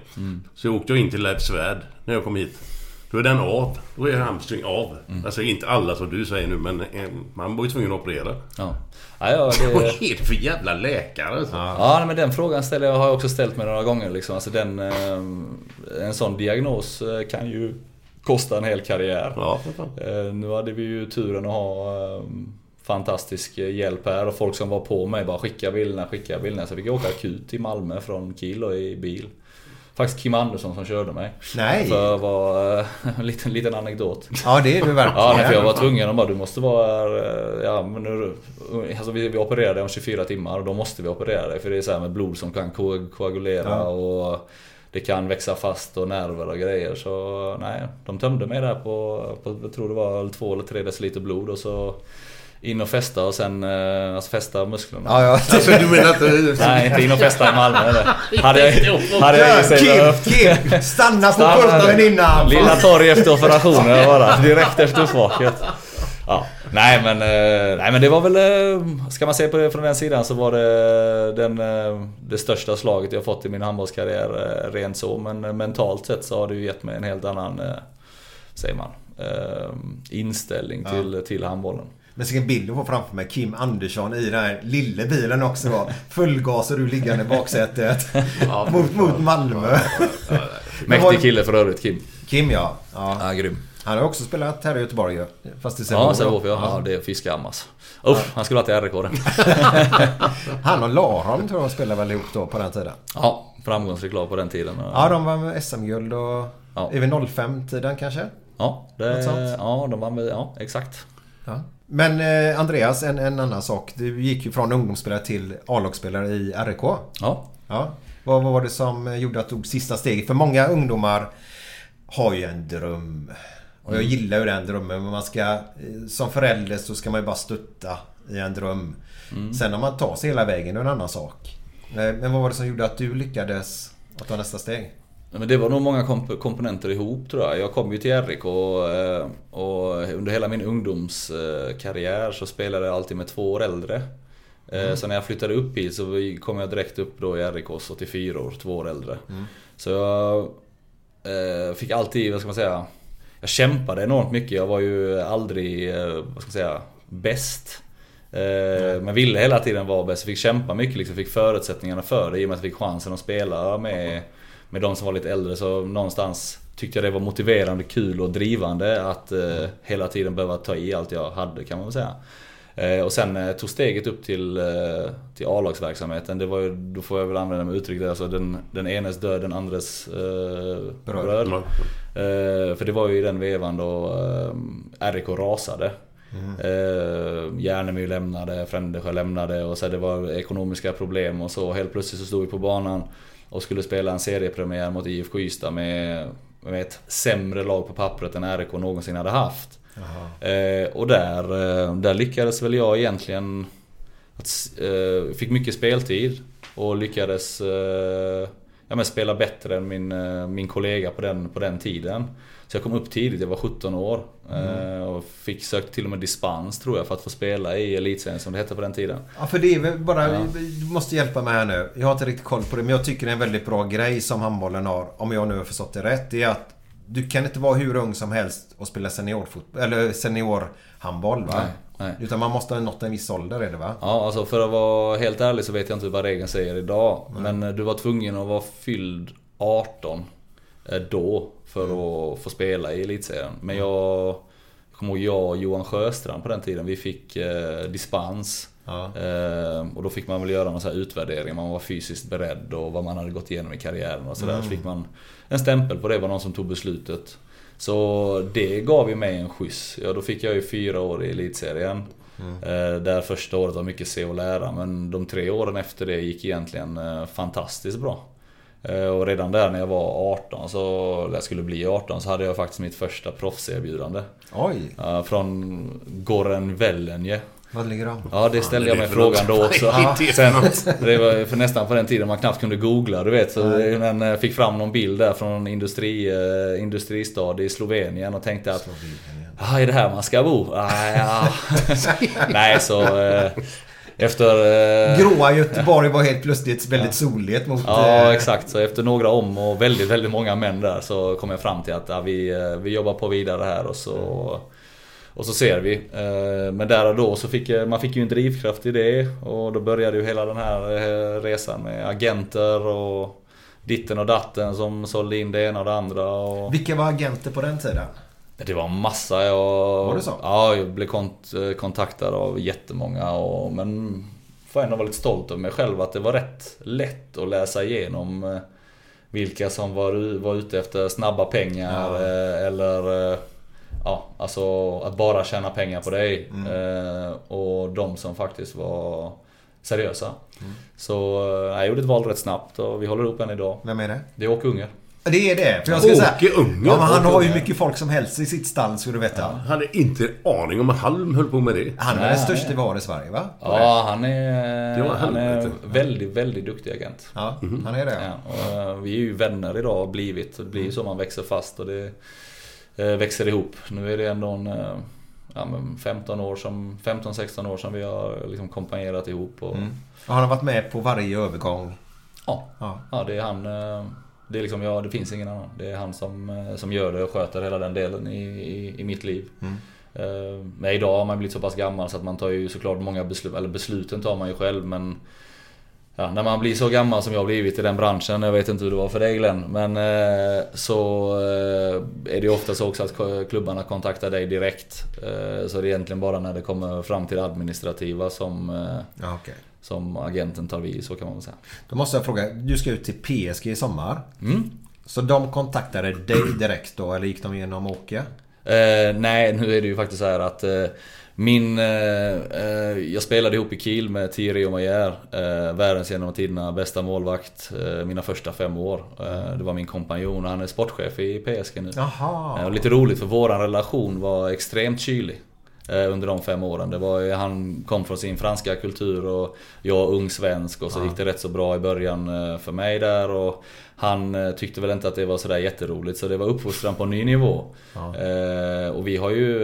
Så jag åkte jag in till Leif Svärd när jag kom hit. Då är den av. Då är hamstring av. Alltså inte alla som du säger nu men eh, man var ju tvungen att operera. ja. Ja, ja, det, Vad är det för jävla läkare alltså? Ja, men den frågan ställer jag, har jag också ställt mig några gånger. Liksom. Alltså den, eh, en sån diagnos eh, kan ju kosta en hel karriär. Ja, Nu hade vi ju turen att ha fantastisk hjälp här och folk som var på mig bara skicka bilderna, skicka bilderna. Så jag fick åka akut till Malmö från Kiel och i bil. Faktiskt Kim Andersson som körde mig. Nej. För att vara eh, en liten, liten anekdot. Ja, det är du verkligen. Ja, nej, för jag var tvungen. De bara, du måste vara här. eh, Ja, men nu, alltså vi, vi opererar dig om 24 timmar och då måste vi operera dig. För det är så här med blod som kan ko- koagulera Ja. och det kan växa fast och nerver och grejer. Så nej, de tömde mig där på, på jag tror det var två eller tre deciliter blod och så in och festa och sen eh, alltså festa musklerna. Ja, ja. Alltså du menar att... Nej, inte in och festa i Malmö eller? Hade jag, hade jag Kim, Kim! Stanna på puben innan! Lilla torg efter operationen bara. Direkt efter uppvaket. Ja. Nej men, eh, nej men det var väl... eh, Ska man se på det från den sidan så var det den, eh, det största slaget jag fått i min handbollskarriär. Rent så. Men mentalt sett så har det ju gett mig en helt annan, säger man, inställning till, till handbollen. Men vilken bild du får framför mig. Kim Andersson i den här lilla bilen också va. Fullgas och du liggande i baksätet. mot, mot Malmö. Var- Mäktig kille för övrigt Kim. Kim ja. ja. Ja, grym. Han har också spelat här i Göteborg ju. Fast i Ja, Sävehof. Sävehof ja. ja. Det är Fiskhammars. Usch, han skulle ha till RIK. Han och Laron tror jag spelade väl ihop då på den tiden. Ja, framgångsrik lag på den tiden. Ja, de var med SM-guld och... Ja. Är vi 05-tiden kanske? Ja, Något det, sånt. ja de var med, ja exakt. Ja. Men eh, Andreas, en, en annan sak. Du gick ju från ungdomsspelare till A-lagsspelare i RIK. Ja. Ja. Vad, vad var det som gjorde att du tog sista steget? För många ungdomar har ju en dröm. Och jag gillar ju den drömmen. Men man ska... eh, Som förälder så ska man ju bara stötta i en dröm. Sen om man tar sig hela vägen, det är en annan sak. Eh, Men vad var det som gjorde att du lyckades att ta nästa steg? Men det var nog många komp- komponenter ihop tror jag. Jag kom ju till RIK och, eh, och under hela min ungdomskarriär så spelade jag alltid med två år äldre. Eh, Mm. Så när jag flyttade upp hit så kom jag direkt upp då i RIKs 84 år, två år äldre. Så jag eh, fick alltid, vad ska man säga, jag kämpade enormt mycket. Jag var ju aldrig, vad ska man säga, bäst. Eh, Men ville hela tiden vara bäst. Jag fick kämpa mycket liksom, fick förutsättningarna för det i och med att jag fick chansen att spela med, med de som var lite äldre. Så någonstans tyckte jag det var motiverande, kul och drivande att eh, hela tiden behöva ta i allt jag hade kan man väl säga. Eh, Och sen eh, tog steget upp till, eh, till A-lagsverksamheten. Det var ju, då får jag väl använda mig uttrycket, alltså den, den enes död, den andres bröd. För det var ju i den vevan då RIK rasade. Eh, Järnemy lämnade, Frändesjö lämnade och så det var ekonomiska problem och så. Helt plötsligt så stod vi på banan och skulle spela en seriepremiär mot IFK Ystad med, med ett sämre lag på pappret än RIK någonsin hade haft. Eh, och där, eh, där lyckades väl jag egentligen... Att, eh, fick mycket speltid och lyckades eh, ja, men spela bättre än min, eh, min kollega på den, på den tiden. Så jag kom upp tidigt, jag var 17 år. Eh, och fick sökt till och med dispens tror jag för att få spela i elitserien som det hette på den tiden. Ja, för det är väl bara... Ja. Du måste hjälpa mig här nu. Jag har inte riktigt koll på det, men jag tycker det är en väldigt bra grej som handbollen har. Om jag nu har förstått det rätt. Det är att du kan inte vara hur ung som helst och spela seniorfotboll, eller seniorhandboll va? Nej, nej. Utan man måste ha nått en viss ålder är det va? Ja, alltså för att vara helt ärlig så vet jag inte vad regeln säger idag. Men eh, du var tvungen att vara fylld 18 eh, då för att få spela i elitserien. Men jag, jag kommer ihåg jag och Johan Sjöstrand på den tiden, vi fick eh, dispens. Ja. Eh, och då fick man väl göra någon här utvärdering, man var fysiskt beredd och vad man hade gått igenom i karriären och sådär. Så fick man en stämpel på det, var någon som tog beslutet. Så det gav ju mig en skjuts. Ja, då fick jag ju fyra år i elitserien. Eh, Där första året var mycket se och lära, men de tre åren efter det gick egentligen eh, fantastiskt bra. Eh, Och redan där när jag var 18, så, eller jag skulle bli 18, så hade jag faktiskt mitt första proffserbjudande. Oj, Eh, Från Goren Vellenje. vad ligger de? Ja, det ställde jag mig frågan något. då också. Sen, det var för nästan på den tiden man knappt kunde googla, du vet. Så men eh, fick fram någon bild där från en industri, industristad i Slovenien och tänkte att Ja, är det här man ska bo? Ah, ja. Nej, så eh, efter... eh, Gråa Göteborg var helt plötsligt väldigt soligt mot... Ja, eh, exakt. Så efter några om och väldigt, väldigt många män där så kom jag fram till att ja, vi, eh, vi jobbar på vidare här och så, och så ser vi. Eh, Men där och då så fick man fick ju en drivkraft i det och då började ju hela den här resan med agenter och ditten och datten som sålde in det ena och det andra. Och... Vilka var agenter på den tiden? Det var massa. Jag, Var det så? Ja, jag blev kont kontaktad av jättemånga. Och, men får ändå vara lite stolt över mig själv att det var rätt lätt att läsa igenom eh, vilka som var, var ute efter snabba pengar eh, eller eh, Ja, alltså att bara tjäna pengar på dig. Eh, och de som faktiskt var seriösa. Så eh, jag gjorde ett val rätt snabbt och vi håller ihop än idag. Vem är det? Det är Åke Unger. Det är det. För jag ska säga, Åke Unger. Ja, men han har ju mycket folk som helst i sitt stall ska du veta. Jag hade inte en aning om att Halm höll på med det. Han är Nej, den största vi har i Sverige va? Ja, han är, han är helvete. väldigt, väldigt duktig agent. Ja, han är det. Ja, och eh, vi är ju vänner idag och blivit. Det blir ju så man växer fast och det eh, växer ihop. Nu är det ändå en, eh, ja, men 15 år som, 15-16 år som vi har liksom kompanjerat ihop. Och, Och han har varit med på varje övergång. ja, Ja. ja, det är han. Det är liksom, ja, det finns ingen annan. Det är han som, eh, som gör det och sköter hela den delen i, i, i mitt liv. Eh, Men idag har man blivit så pass gammal så att man tar ju såklart många beslut, eller besluten tar man ju själv men Ja, när man blir så gammal som jag har blivit i den branschen, jag vet inte hur det var för dig Glenn, men eh, så är det ofta så också att klubbarna kontaktar dig direkt. Så det är egentligen bara när det kommer fram till det administrativa som, Ja, okej. Som agenten tar vid, så kan man väl säga. Då måste jag fråga. Du ska ut till PSG i sommar. Mm. Så de kontaktade dig direkt då eller gick de genom Åke? Eh, nej, nu är det ju faktiskt så här att eh, min... Eh, eh, jag spelade ihop i Kiel med Thierry Omeyer. Eh, världens genom tiderna bästa målvakt eh, mina första fem år. Eh, det var min kompanjon och han är sportchef i PSG nu. Jaha. Och lite roligt för våran relation var extremt kylig. Eh, under de fem åren. Det var, han kom från sin franska kultur och jag ung svensk och så gick det rätt så bra i början eh, för mig där. Och han eh, tyckte väl inte att det var sådär jätteroligt så det var uppfostran på en ny nivå. Eh, och vi har ju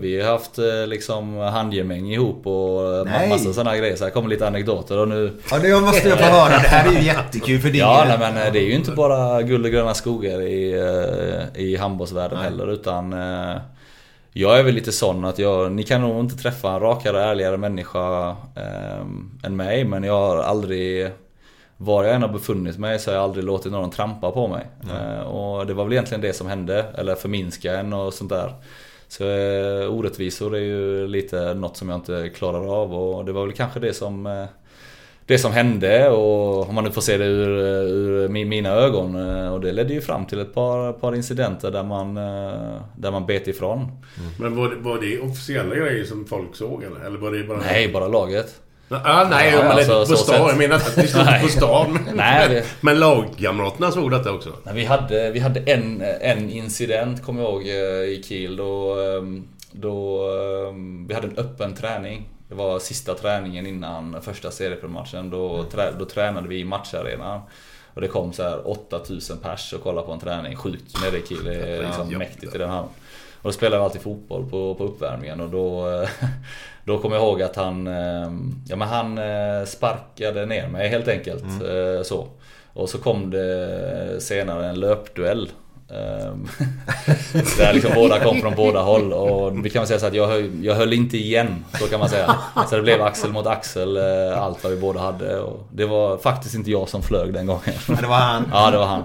vi har haft liksom handgemäng ihop och Nej. massa sådana grejer. Så här kommer lite anekdoter och nu Ja, det måste jag få höra. Det här är ju jättekul för är Ja, nej, men det är ju inte bara guld och gröna skogar i, i handbollsvärlden heller utan jag är väl lite sån att jag, ni kan nog inte träffa en rakare och ärligare människa eh, än mig men jag har aldrig var jag än har befunnit mig så har jag aldrig låtit någon trampa på mig. Eh, och det var väl egentligen det som hände, eller förminska en och sånt där. Så eh, orättvisor är ju lite något som jag inte klarar av och det var väl kanske det som eh, det som hände och om man nu får se det ur, ur mi- mina ögon. eh, Och det ledde ju fram till ett par, par incidenter där man, eh, där man bet ifrån. Men var det, var det officiella grejer som folk såg eller? Eller var det bara... Nej, bara laget. Ah, nej, Ja, men alltså, på stan. Jag menar inte att ni på stan. Nej, det- Men lagkamraterna såg detta också? Nej, vi hade, vi hade en, en incident, kommer jag ihåg, eh, i Kiel. Då, ehm, då ehm, vi hade en öppen träning. Det var sista träningen innan första seriepremiären. Då, trä, då tränade vi i matcharenan. Och det kom så här 8000 pers och kollade på en träning. Sjukt Kiel. Det är liksom mäktigt i den här. Och då spelade vi alltid fotboll på, på uppvärmningen och då, då kommer jag ihåg att han, eh, ja, men han eh, sparkade ner mig helt enkelt. eh, Så. Och så kom det senare en löpduell. Ehm, Där liksom båda kom från båda håll och vi kan väl säga så att jag höll, jag höll inte igen. Så kan man säga. Så det blev axel mot axel eh, allt vad vi båda hade. Och det var faktiskt inte jag som flög den gången. Men det var han. Ja, det var han.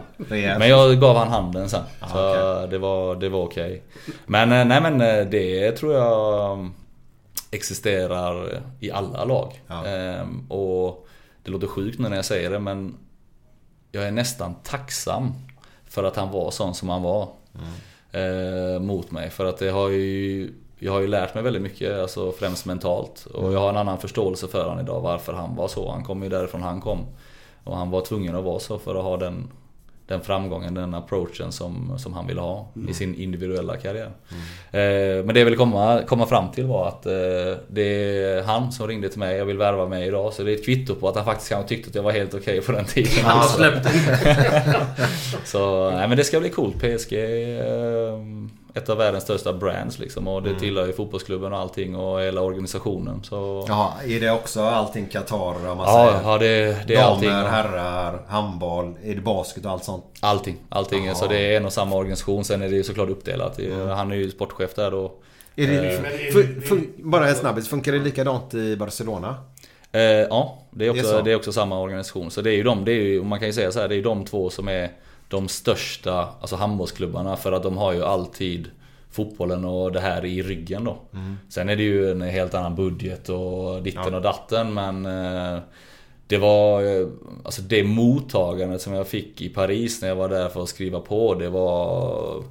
Men jag gav han handen sen. Så det var, det var okej. Men eh, nej men eh, det tror jag um, existerar i alla lag. Ja. Ehm, och det låter sjukt nu när jag säger det men jag är nästan tacksam för att han var sån som han var. Eh, mot mig. För att det har ju jag har ju lärt mig väldigt mycket, alltså främst mentalt. Och jag har en annan förståelse för honom idag, varför han var så. Han kom ju därifrån han kom. Och han var tvungen att vara så för att ha den, den framgången, den approachen som, som han ville ha i sin individuella karriär. Eh, men det jag ville komma, komma fram till var att eh, det är han som ringde till mig, jag vill värva mig idag. Så det är ett kvitto på att han faktiskt kanske tyckte att jag var helt okej på den tiden. Han släppte Så nej men det ska bli coolt. PSG eh, ett av världens största brands liksom. Och det tillhör ju fotbollsklubben och allting och hela organisationen. Så... Jaha, är det också allting Qatar om man Ja, säger? ja det, det är allting. Damer, herrar, handboll, är det basket och allt sånt? Allting. Allting. Så det är en och samma organisation. Sen är det ju såklart uppdelat. Han är ju sportchef där då. Är det, Eh, fun- fun- bara en snabbis, funkar det likadant i Barcelona? Eh, ja, det är, Det är också, det är också samma organisation. Så det är ju de, det är ju, man kan ju säga så här, det är ju de två som är de största alltså handbollsklubbarna. För att de har ju alltid fotbollen och det här i ryggen då. Sen är det ju en helt annan budget och ditten och datten men eh, det var, eh, alltså det mottagandet som jag fick i Paris när jag var där för att skriva på, det var...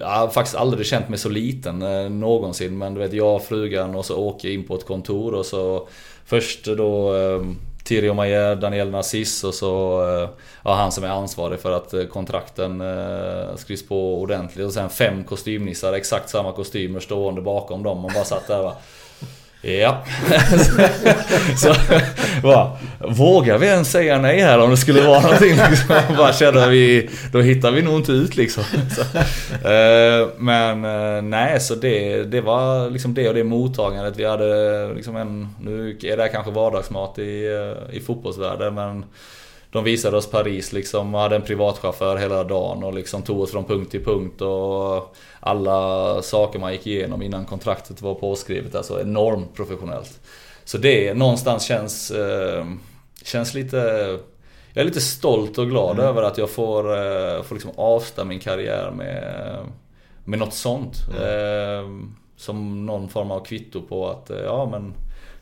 Jag har faktiskt aldrig känt mig så liten eh, någonsin. Men du vet, jag och frugan och så åker jag in på ett kontor och så Först då eh, Thierry Mayer, Daniel Narciss och så eh, ja, han som är ansvarig för att eh, kontrakten eh, skrivs på ordentligt. Och sen fem kostymnissar, exakt samma kostymer stående bakom dem. Man bara satt där va. Ja. så, bara, vågar vi ens säga nej här om det skulle vara någonting? Liksom. Bara känner vi, då hittar vi nog inte ut liksom. Så, eh, men eh, nej, så det, det var liksom det och det mottagandet. Vi hade liksom en, nu är det här kanske vardagsmat i, eh, i fotbollsvärlden men de visade oss Paris liksom, hade en privatchaufför hela dagen och liksom tog oss från punkt till punkt och alla saker man gick igenom innan kontraktet var påskrivet. Alltså enormt professionellt. Så det någonstans känns, eh, känns lite... Jag är lite stolt och glad över att jag får, eh, får liksom avsluta min karriär med, med något sånt. Eh, som någon form av kvitto på att, ja men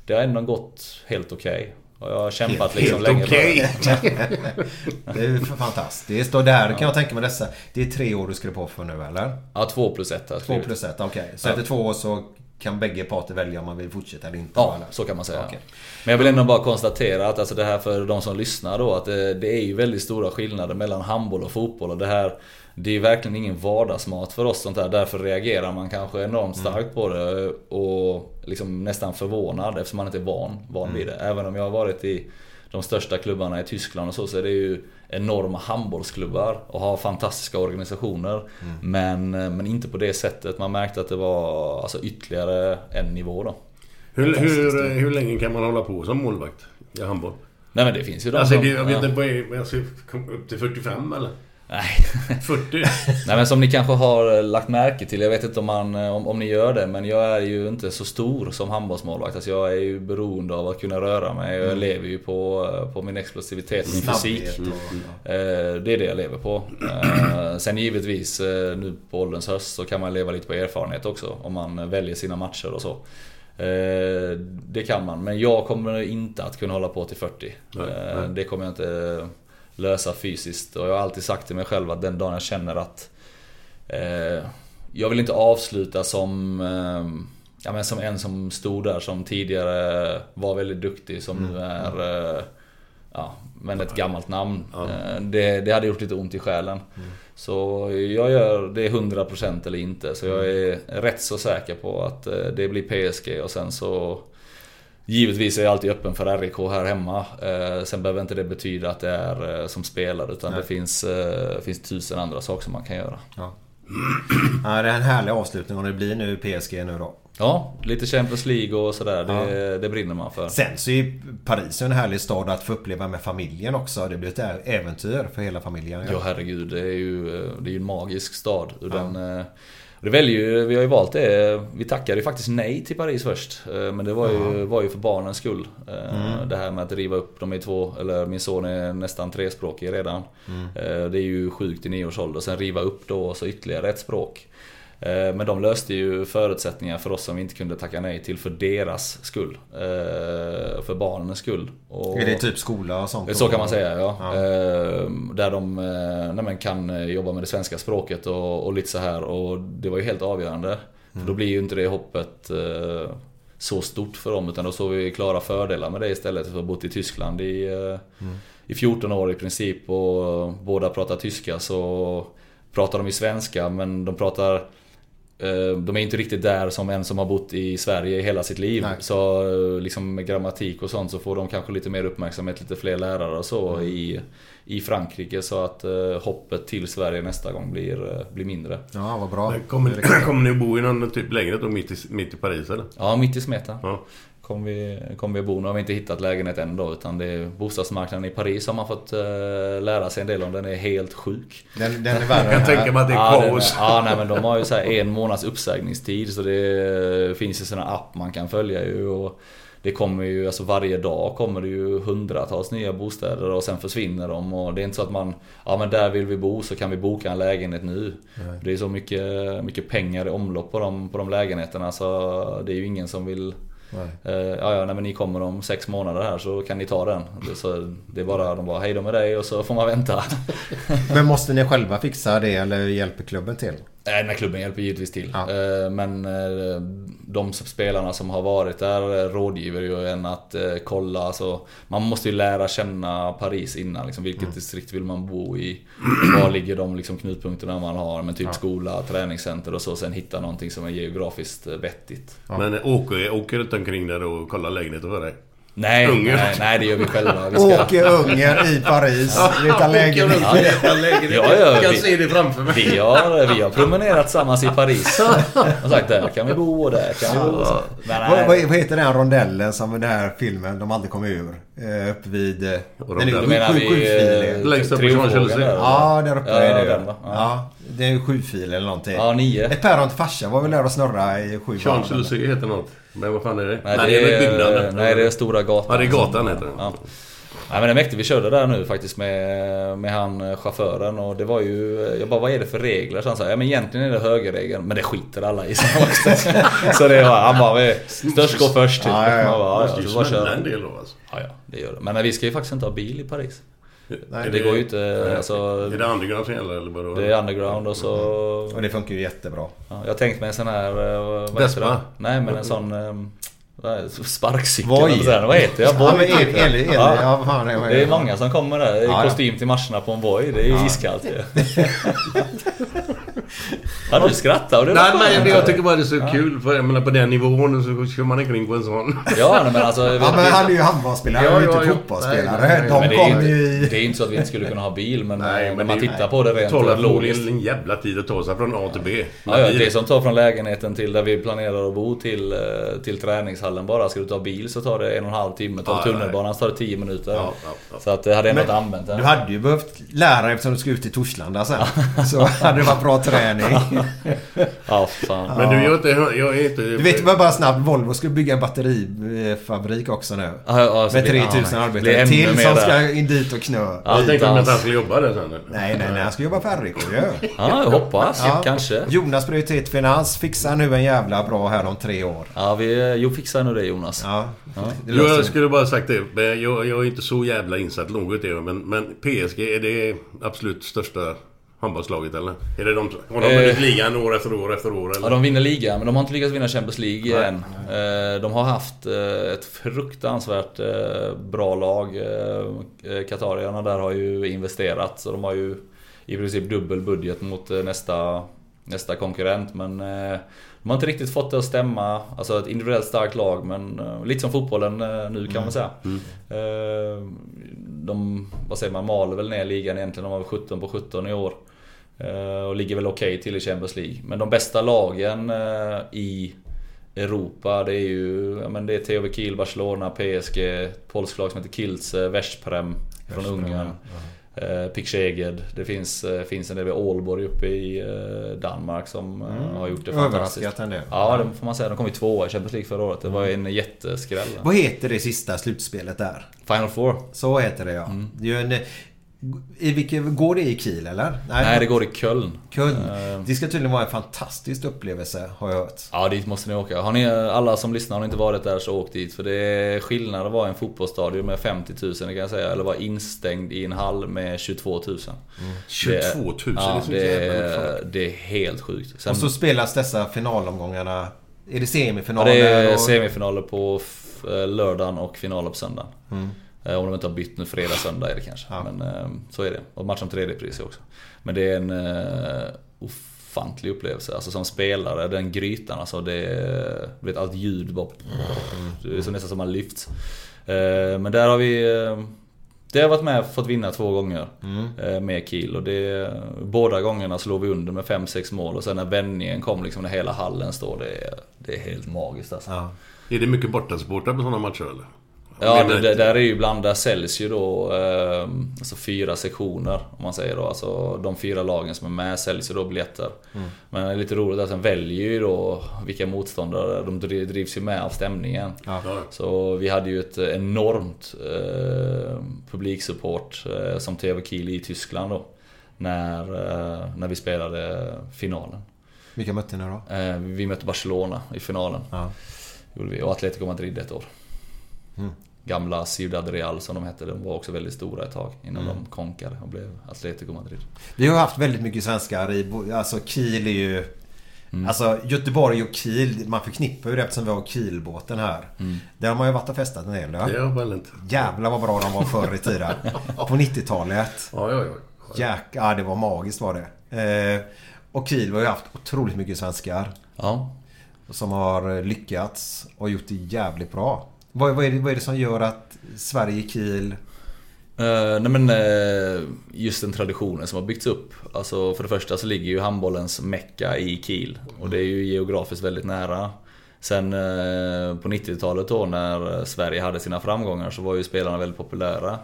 det har ändå gått helt okej. Och jag har kämpat liksom länge för det. Är fantastiskt. Och där kan jag tänka mig dessa. Det är tre år du skriver på för nu eller? Ja, två plus ett Två skrivit. plus ett, okej. Så Ja. efter två år så kan bägge parter välja om man vill fortsätta eller inte? Ja, eller? så kan man säga. Okej. Men jag vill ändå bara konstatera att alltså det här för de som lyssnar då, att det, det är ju väldigt stora skillnader mellan handboll och fotboll. Och det här, det är verkligen ingen vardagsmat för oss sånt här. Därför reagerar man kanske enormt starkt på det och liksom nästan förvånad eftersom man inte är van, van vid det. Även om jag har varit i de största klubbarna i Tyskland och så, så är det ju enorma handbollsklubbar och har fantastiska organisationer. Men, men inte på det sättet. Man märkte att det var alltså ytterligare en nivå då. Hur, hur, hur länge kan man hålla på som målvakt i handboll? Nej men det finns ju de Alltså, som... jag vet ja. inte, vad är, alltså, upp till 45 eller? Nej. 40? Nej men som ni kanske har lagt märke till, jag vet inte om, man, om, om ni gör det, men jag är ju inte så stor som handbollsmålvakt. Alltså jag är ju beroende av att kunna röra mig. Jag lever ju på, på min explosivitet, min fysik. Och- Eh, Det är det jag lever på. Eh, Sen givetvis eh, nu på ålderns höst så kan man leva lite på erfarenhet också. Om man väljer sina matcher och så. Eh, Det kan man, men jag kommer inte att kunna hålla på till 40. Nej, Eh, nej. Det kommer jag inte lösa fysiskt. Och jag har alltid sagt till mig själv att den dagen jag känner att eh, jag vill inte avsluta som, eh, ja, men som en som stod där som tidigare var väldigt duktig som nu är eh, ja, men ett gammalt namn. Eh, Det, det hade gjort lite ont i själen. Så jag gör det 100% eller inte. Så jag är rätt så säker på att eh, det blir PSG och sen så Givetvis är jag alltid öppen för RIK här hemma. Eh, Sen behöver inte det betyda att det är eh, som spelare utan det finns, eh, finns tusen andra saker som man kan göra. Ja. ja, det är en härlig avslutning om det blir nu PSG nu då. Ja, lite Champions League och sådär. Det, det brinner man för. Sen så är Paris en härlig stad att få uppleva med familjen också. Det blir ett äventyr för hela familjen. Ja herregud, det är ju, det är ju en magisk stad. Den, eh, det väljer vi har ju valt det. Vi tackade ju faktiskt nej till Paris först. Eh, Men det var ju, var ju för barnens skull. Eh, Det här med att riva upp, de är två, eller min son är nästan trespråkig redan. Eh, Det är ju sjukt i nio års ålder. Sen riva upp då och så ytterligare ett språk. Eh, Men de löste ju förutsättningar för oss som vi inte kunde tacka nej till för deras skull. Eh, För barnens skull. Och- Är det typ skola och sånt? så kan man säga ja. Ja. Eh, Där de nej, kan jobba med det svenska språket och, och lite så här och det var ju helt avgörande. För då blir ju inte det hoppet så stort för dem utan då såg vi klara fördelar med det istället för att bott i Tyskland i, eh, i 14 år i princip och båda pratar tyska så pratar de ju svenska men de pratar de är inte riktigt där som en som har bott i Sverige i hela sitt liv. Nej. Så eh, liksom med grammatik och sånt så får de kanske lite mer uppmärksamhet, lite fler lärare och så i, i Frankrike. Så att eh, hoppet till Sverige nästa gång blir, eh, blir mindre. Ja, vad bra. Kommer, kommer ni att bo i någon typ lägenhet då mitt i, mitt i Paris eller? Ja, mitt i smeten. Ja. Kommer vi, kommer vi bo. Nu har vi inte hittat lägenhet än då utan det är bostadsmarknaden i Paris har man fått eh, lära sig en del om. Den är helt sjuk. Den, den är värre Jag kan tänka här. mig att det är Ja, kaos. ja nej, men de har ju så här en månads uppsägningstid så det finns ju såna app man kan följa ju. Och det kommer ju, alltså varje dag kommer det ju hundratals nya bostäder och sen försvinner de. Och det är inte så att man, ja men där vill vi bo så kan vi boka en lägenhet nu. Det är så mycket, mycket pengar i omlopp på de, på de lägenheterna så det är ju ingen som vill Eh, ja, ja, nej, men ni kommer om sex månader här så kan ni ta den. Det, så, det är bara, de bara hej då med dig och så får man vänta. Men måste ni själva fixa det eller hjälper klubben till? Nej, den här klubben hjälper givetvis till. Ja. Eh, Men eh, de spelarna som har varit där eh, rådgiver ju en att kolla. Alltså, man måste ju lära känna Paris innan. Liksom, vilket Mm. distrikt vill man bo i? Var ligger de liksom, knutpunkterna man har? Men typ skola, träningscenter och så. Sen hitta någonting som är geografiskt vettigt. Men åker, åker runt omkring där och kollar lägenheter för dig? Nej, Ungern. nej, nej, det gör vi själva. Vi ska... Åke Ungern i Paris. Utan lägenhet. Ja, ja, ja, Jag kan vi- se det framför mig. Vi har, vi har promenerat tillsammans i Paris. Och sagt där kan vi bo och där kan vi bo. Men Vad, vad, vad heter den rondellen som i den här filmen de aldrig kommer ur? Eh, Upp vid... eh, sju- menar sju- vi eh, Längst upp på Champs-Élysées. Ja, där uppe Ja, är det den, va? Ja. Ja, det är ju sjufil eller någonting. Ja, nio. Ett päron till farsan var väl där och snurra i sju. Champs-Élysées heter något. Men vad fan är det? Nej, Nej, det är är, byggnaden. nej, det är Stora gatan. Ja, det är gatan heter den. Ja. Nej men det är mäktigt. Vi körde där nu faktiskt med, med han eh, chauffören och det var ju... Jag bara, vad är det för regler? Så han sa, ja men egentligen är det högerregeln, men det skiter alla i. Så, så det var, han bara, vi- störst går först typ. Ja, ja, ja. Man bara, Det bara smälla kör. en del då alltså. Ja, ja, det gör det. Men vi ska ju faktiskt inte ha bil i Paris. Nej, det går ju inte... Alltså, Är det underground som gäller eller vadå? det är underground och så... Och det funkar ju jättebra. Ja, jag har tänkt mig en sån här... eh, Vespa? det? Nej men en sån... ehm, det? Sparkcykel sådär. Vad heter jag? Ja, Voj, el, heter el, det. el, Ja. ja, fan Det är många som kommer där i Ja, ja. kostym till matcherna på en Voi. Det är ju iskallt ju. Ja, du skrattar och det Nej men jag tycker bara det är så kul för jag menar på den nivån så kör man omkring på en sån. Ja, nej, men alltså... Ja men han är ju handbollsspelare, han är ju Ja, inte ja, ja. fotbollsspelare. Nej, nej, De men det är, kommer ju inte, i... det är inte så att vi inte skulle kunna ha bil men, Nej, eh, men när man det- tittar på det Det rent tar logiskt. en jävla tid att ta sig från A till B. Ja, ja, det som tar från lägenheten till där vi planerar att bo till, eh, till träningshallen bara. Ska du ta bil så tar det en och en halv timme. Tar Ja, du ja, tunnelbanan så tar det 10 minuter. Ja, ja, ja. Så att det hade ändå inte använt den. Du hade ju behövt lära dig eftersom du ska ut till Torslanda sen. Så hade det varit bra träning. Ja, fan. Men du, jag är inte... Jag är inte Du vet bara, bara snabbt, Volvo ska bygga en batterifabrik också nu. Ja, ja, så Med det- 3000 ja, arbetare till som där. ska in dit och knö. Ja, Jag tänkte att han skulle jobba där sen. Nej, nej, nej. Han ska jobba för RIK ju. Ja, jag hoppas. Kanske. Jonas Prioritet Finans fixar nu en jävla bra här om tre år. Ja, vi, jo, fixar nu det Jonas. Ja. Det Jo, jag skulle bara sagt det. Jag, jag är inte så jävla insatt något i det. Men, men PSG, är det absolut största handbollslaget eller? Är det de, har de Eh. vunnit ligan år efter år efter år eller? Ja, de vinner ligan, men de har inte lyckats vinna Champions League Nej. än. Eh, De har haft eh, ett fruktansvärt eh, bra lag. Eh, Qatarierna där har ju investerat, så de har ju i princip dubbel budget mot eh, nästa, nästa konkurrent. Men eh, de har inte riktigt fått det att stämma. Alltså ett individuellt starkt lag, men eh, lite som fotbollen eh, nu kan man säga. Eh, De, vad säger man, maler väl ner ligan egentligen. De har väl 17 på 17 i år. Eh, Och ligger väl okej till i Champions League. Men de bästa lagen eh, i Europa det är ju ja, men det är THW Kiel, Barcelona, PSG, ett polskt lag som heter Kielce, Veszprem från Ungern. Eh, Pick Det finns, eh, finns en del vid Aalborg uppe i Danmark som eh, har gjort det fantastiskt. Överraskat en del. Ja, det får man säga. De kom ju tvåa i Champions League förra året. Det var en jätteskräll. Vad heter det sista slutspelet där? Final Four. Så heter det ja. Mm. Det är ju en, i vilket, går det i Kiel eller? Nej, det går i Köln. Köln. Eh, Det ska tydligen vara en fantastisk upplevelse har jag hört. Ja, dit måste ni åka. Har ni, alla som lyssnar, har ni inte varit där så åk dit. För det är skillnad att vara i en fotbollsstadion med 50 000 det kan jag säga. Eller vara instängd i en hall med 22 000. 22 000? Det är, ja, det är det är, mycket det är helt sjukt. Sen, Och så spelas dessa finalomgångarna. Är det ja, semifinaler? det är semifinaler på eh, lördagen och finaler på söndagen. Mm. Eh, Om de inte har bytt nu fredag, söndag är det kanske. Ja. Men eh, så är det. Och match om tredje pris också. Men det är en uh, ofantlig upplevelse. Alltså som spelare, den grytan alltså. Det är, vet, allt ljud bara... Det är så nästan som man lyfts. Eh, Men där har vi... eh, Det har varit med fått vinna två gånger eh, med Kiel och det, båda gångerna slog vi under med 5-6 mål och sen när vändningen kom liksom när hela hallen står det, är- det är helt magiskt alltså. Ja. Är det mycket bortasupportrar på sådana matcher eller? Ja, det, det, där är ju ibland, där säljs ju då eh, alltså fyra sektioner om man säger då. Alltså de fyra lagen som är med säljs ju då biljetter. Men det är lite roligt att sen väljer ju då vilka motståndare, de dri- drivs ju med av stämningen. Ja. Så vi hade ju ett enormt eh, publiksupport eh, som TV Kiel i Tyskland då. När, eh, när vi spelade finalen. Vilka mötte ni då? Eh, vi mötte Barcelona i finalen. Ja. Gjorde vi. Och Atletico Madrid ett år. Mm. Gamla Ciudad Real som de hette. De var också väldigt stora ett tag innan de konkade och blev Atletico Madrid. Vi har haft väldigt mycket svenskar i... Alltså Kiel är ju... Alltså Göteborg och Kiel, man förknippar ju det eftersom vi har Kielbåten här. Där har man ju varit och festat en del. Ja. Det är väl inte. Jävlar vad bra de var förr i tiden. På 90-talet. Ja, ja, ja. Jäk, ja, det var magiskt var det. Eh, och Kiel har ju haft otroligt mycket svenskar. Ja. Som har lyckats och gjort det jävligt bra. Vad, vad, är det, vad är det som gör att Sverige, Kiel... Eh, nej men eh, just den traditionen som har byggts upp. Alltså för det första så ligger ju handbollens mecka i Kiel. Och det är ju geografiskt väldigt nära. Sen eh, på 90-talet då när Sverige hade sina framgångar så var ju spelarna väldigt populära.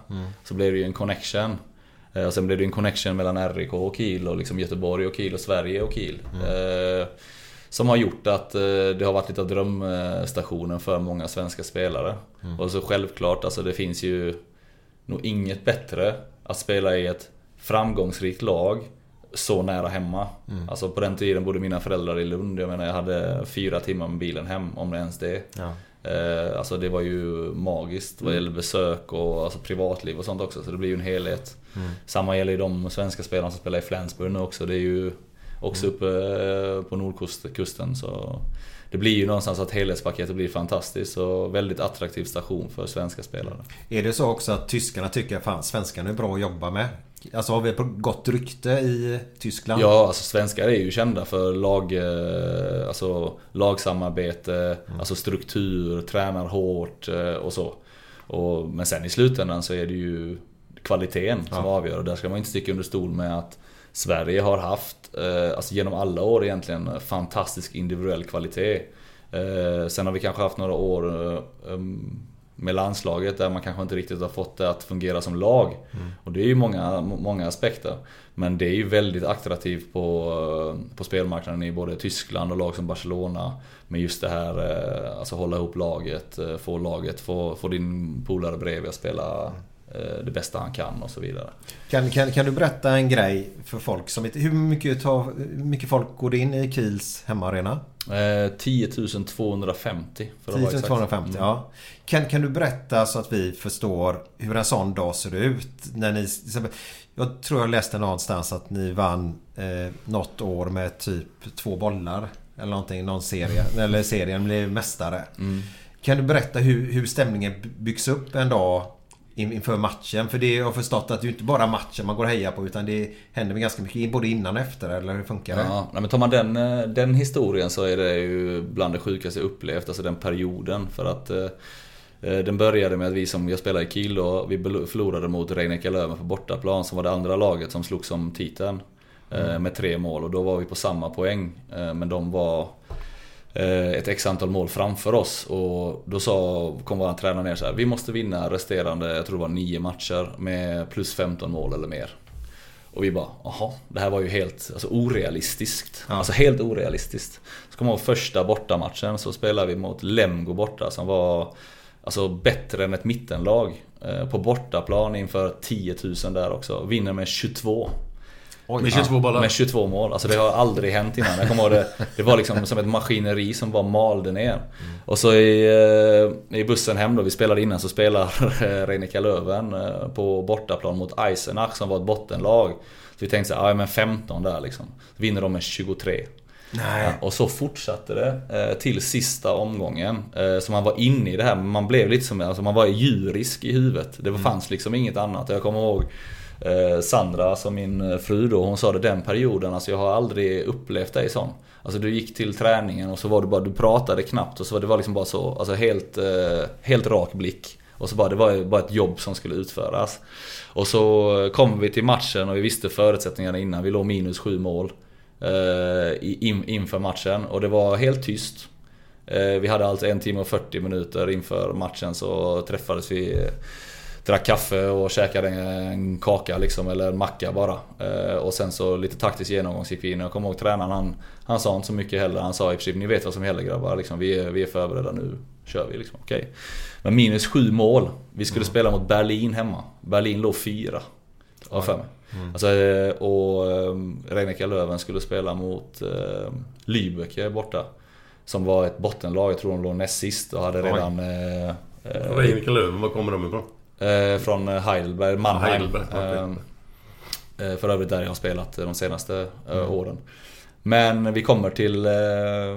Så blev det ju en connection. Och sen blev det en connection mellan RIK och Kiel och liksom Göteborg och Kiel och Sverige och Kiel. Eh, som har gjort att eh, det har varit lite av drömstationen för många svenska spelare. Och så självklart, alltså det finns ju nog inget bättre att spela i ett framgångsrikt lag så nära hemma. Alltså på den tiden bodde mina föräldrar i Lund. Jag menar jag hade fyra timmar med bilen hem, om det ens det. Ja. Eh, Alltså det var ju magiskt vad Mm. gäller besök och alltså privatliv och sånt också. Så det blir ju en helhet. Mm. Samma gäller ju de svenska spelarna som spelar i Flensburg nu också. Det är ju också Mm. uppe eh, på nordkusten. Så det blir ju någonstans att helhetspaketet blir fantastiskt och väldigt attraktiv station för svenska spelare. Är det så också att tyskarna tycker att fan, svenskarna är bra att jobba med? Alltså har vi ett gott rykte i Tyskland? Ja, alltså svenskar är ju kända för lag, eh, alltså, lagsamarbete, alltså struktur, tränar hårt eh, och så. Och, men sen i slutändan så är det ju kvaliteten som Ja. avgör och där ska man inte sticka under stol med att Sverige har haft, eh, alltså genom alla år egentligen, fantastisk individuell kvalitet. Eh, sen har vi kanske haft några år eh, um, med landslaget där man kanske inte riktigt har fått det att fungera som lag. Och det är ju många, många aspekter. Men det är ju väldigt attraktivt på, på spelmarknaden i både Tyskland och lag som Barcelona. Med just det här, alltså hålla ihop laget, få laget, få, få din polare bredvid att spela eh, det bästa han kan och så vidare. Kan, kan, kan du berätta en grej för folk som inte... Hur mycket, tar, hur mycket folk går det in i Kiels hemmaarena? Eh, 10 250 för att vara 10 exakt. 250, Mm. ja. Kan, kan du berätta så att vi förstår hur en sån dag ser ut? När ni, jag tror jag läste någonstans att ni vann eh, något år med typ två bollar. Eller någonting, någon serie. Eller serien blev mästare. Mm. Kan du berätta hur, hur stämningen byggs upp en dag inför matchen? För det jag har förstått att det är inte bara matchen man går och hejar på utan det händer väl ganska mycket både innan och efter eller hur funkar det? Ja, men tar man den, eh, den historien så är det ju bland det sjukaste jag upplevt, alltså den perioden. För att eh, eh, den började med att vi som, jag spelade i Kiel då, vi förlorade mot Rhein Löven på bortaplan som var det andra laget som slogs om titeln. eh, Med tre mål och då var vi på samma poäng. Men de var ett x antal mål framför oss och då sa, kom vår tränare ner så här, vi måste vinna resterande, jag tror det var nio matcher med plus 15 mål eller mer. Och vi bara, jaha, det här var ju helt alltså, orealistiskt. Alltså helt orealistiskt. Så kommer jag ihåg första bortamatchen så spelade vi mot Lemgo borta som var Alltså bättre än ett mittenlag. Eh, På bortaplan inför 10 000 där också. Vinner med 22. Med 22 bollar. Med 22 mål. Alltså det har aldrig hänt innan. Jag kommer ihåg det. Det var liksom som ett maskineri som bara malde ner. Och så i, eh, i bussen hem då, vi spelade innan, så spelar Reinika Löven eh, på bortaplan mot Eisenach som var ett bottenlag. Så vi tänkte så här, ja men 15 där liksom. Så vinner de med 23. Nej. Ja, och så fortsatte det eh, till sista omgången. Eh, så man var inne i det här, men man blev lite som, alltså man var djurisk i huvudet. Det fanns liksom inget annat. Jag kommer ihåg eh, Eh, Sandra, som min eh, fru då, hon sa det den perioden, alltså jag har aldrig upplevt dig sån. Alltså du gick till träningen och så var du bara, du pratade knappt och så var det var liksom bara så, alltså helt, eh, helt rak blick. Och så bara, det var bara ett jobb som skulle utföras. Och så kom vi till matchen och vi visste förutsättningarna innan. Vi låg minus sju mål in, inför matchen och det var helt tyst. Vi hade alltså en timme och 40 minuter inför matchen så träffades vi Drack kaffe och käkade en, kaka liksom, eller en macka bara. Eh, och sen så lite taktisk genomgång gick vi in. Jag kommer ihåg tränaren, han, han sa inte så mycket heller. Han sa i princip, ni vet vad som gäller grabbar. Liksom, vi, är, vi är förberedda nu, kör vi liksom. Okej. Men minus sju mål. Vi skulle spela mot Berlin hemma. Berlin låg fyra. Har för mig. Alltså, eh, och um, Reinika Löven skulle spela mot Lübeck borta. Som var ett bottenlag, jag tror de låg näst sist och hade Oj. redan... eh, eh, Reinika Löven, var kommer de ifrån? Eh, från Heidelberg, Mannheim. Heidelberg, okej. Eh, för övrigt där jag har spelat de senaste eh, åren. Men vi kommer till, eh,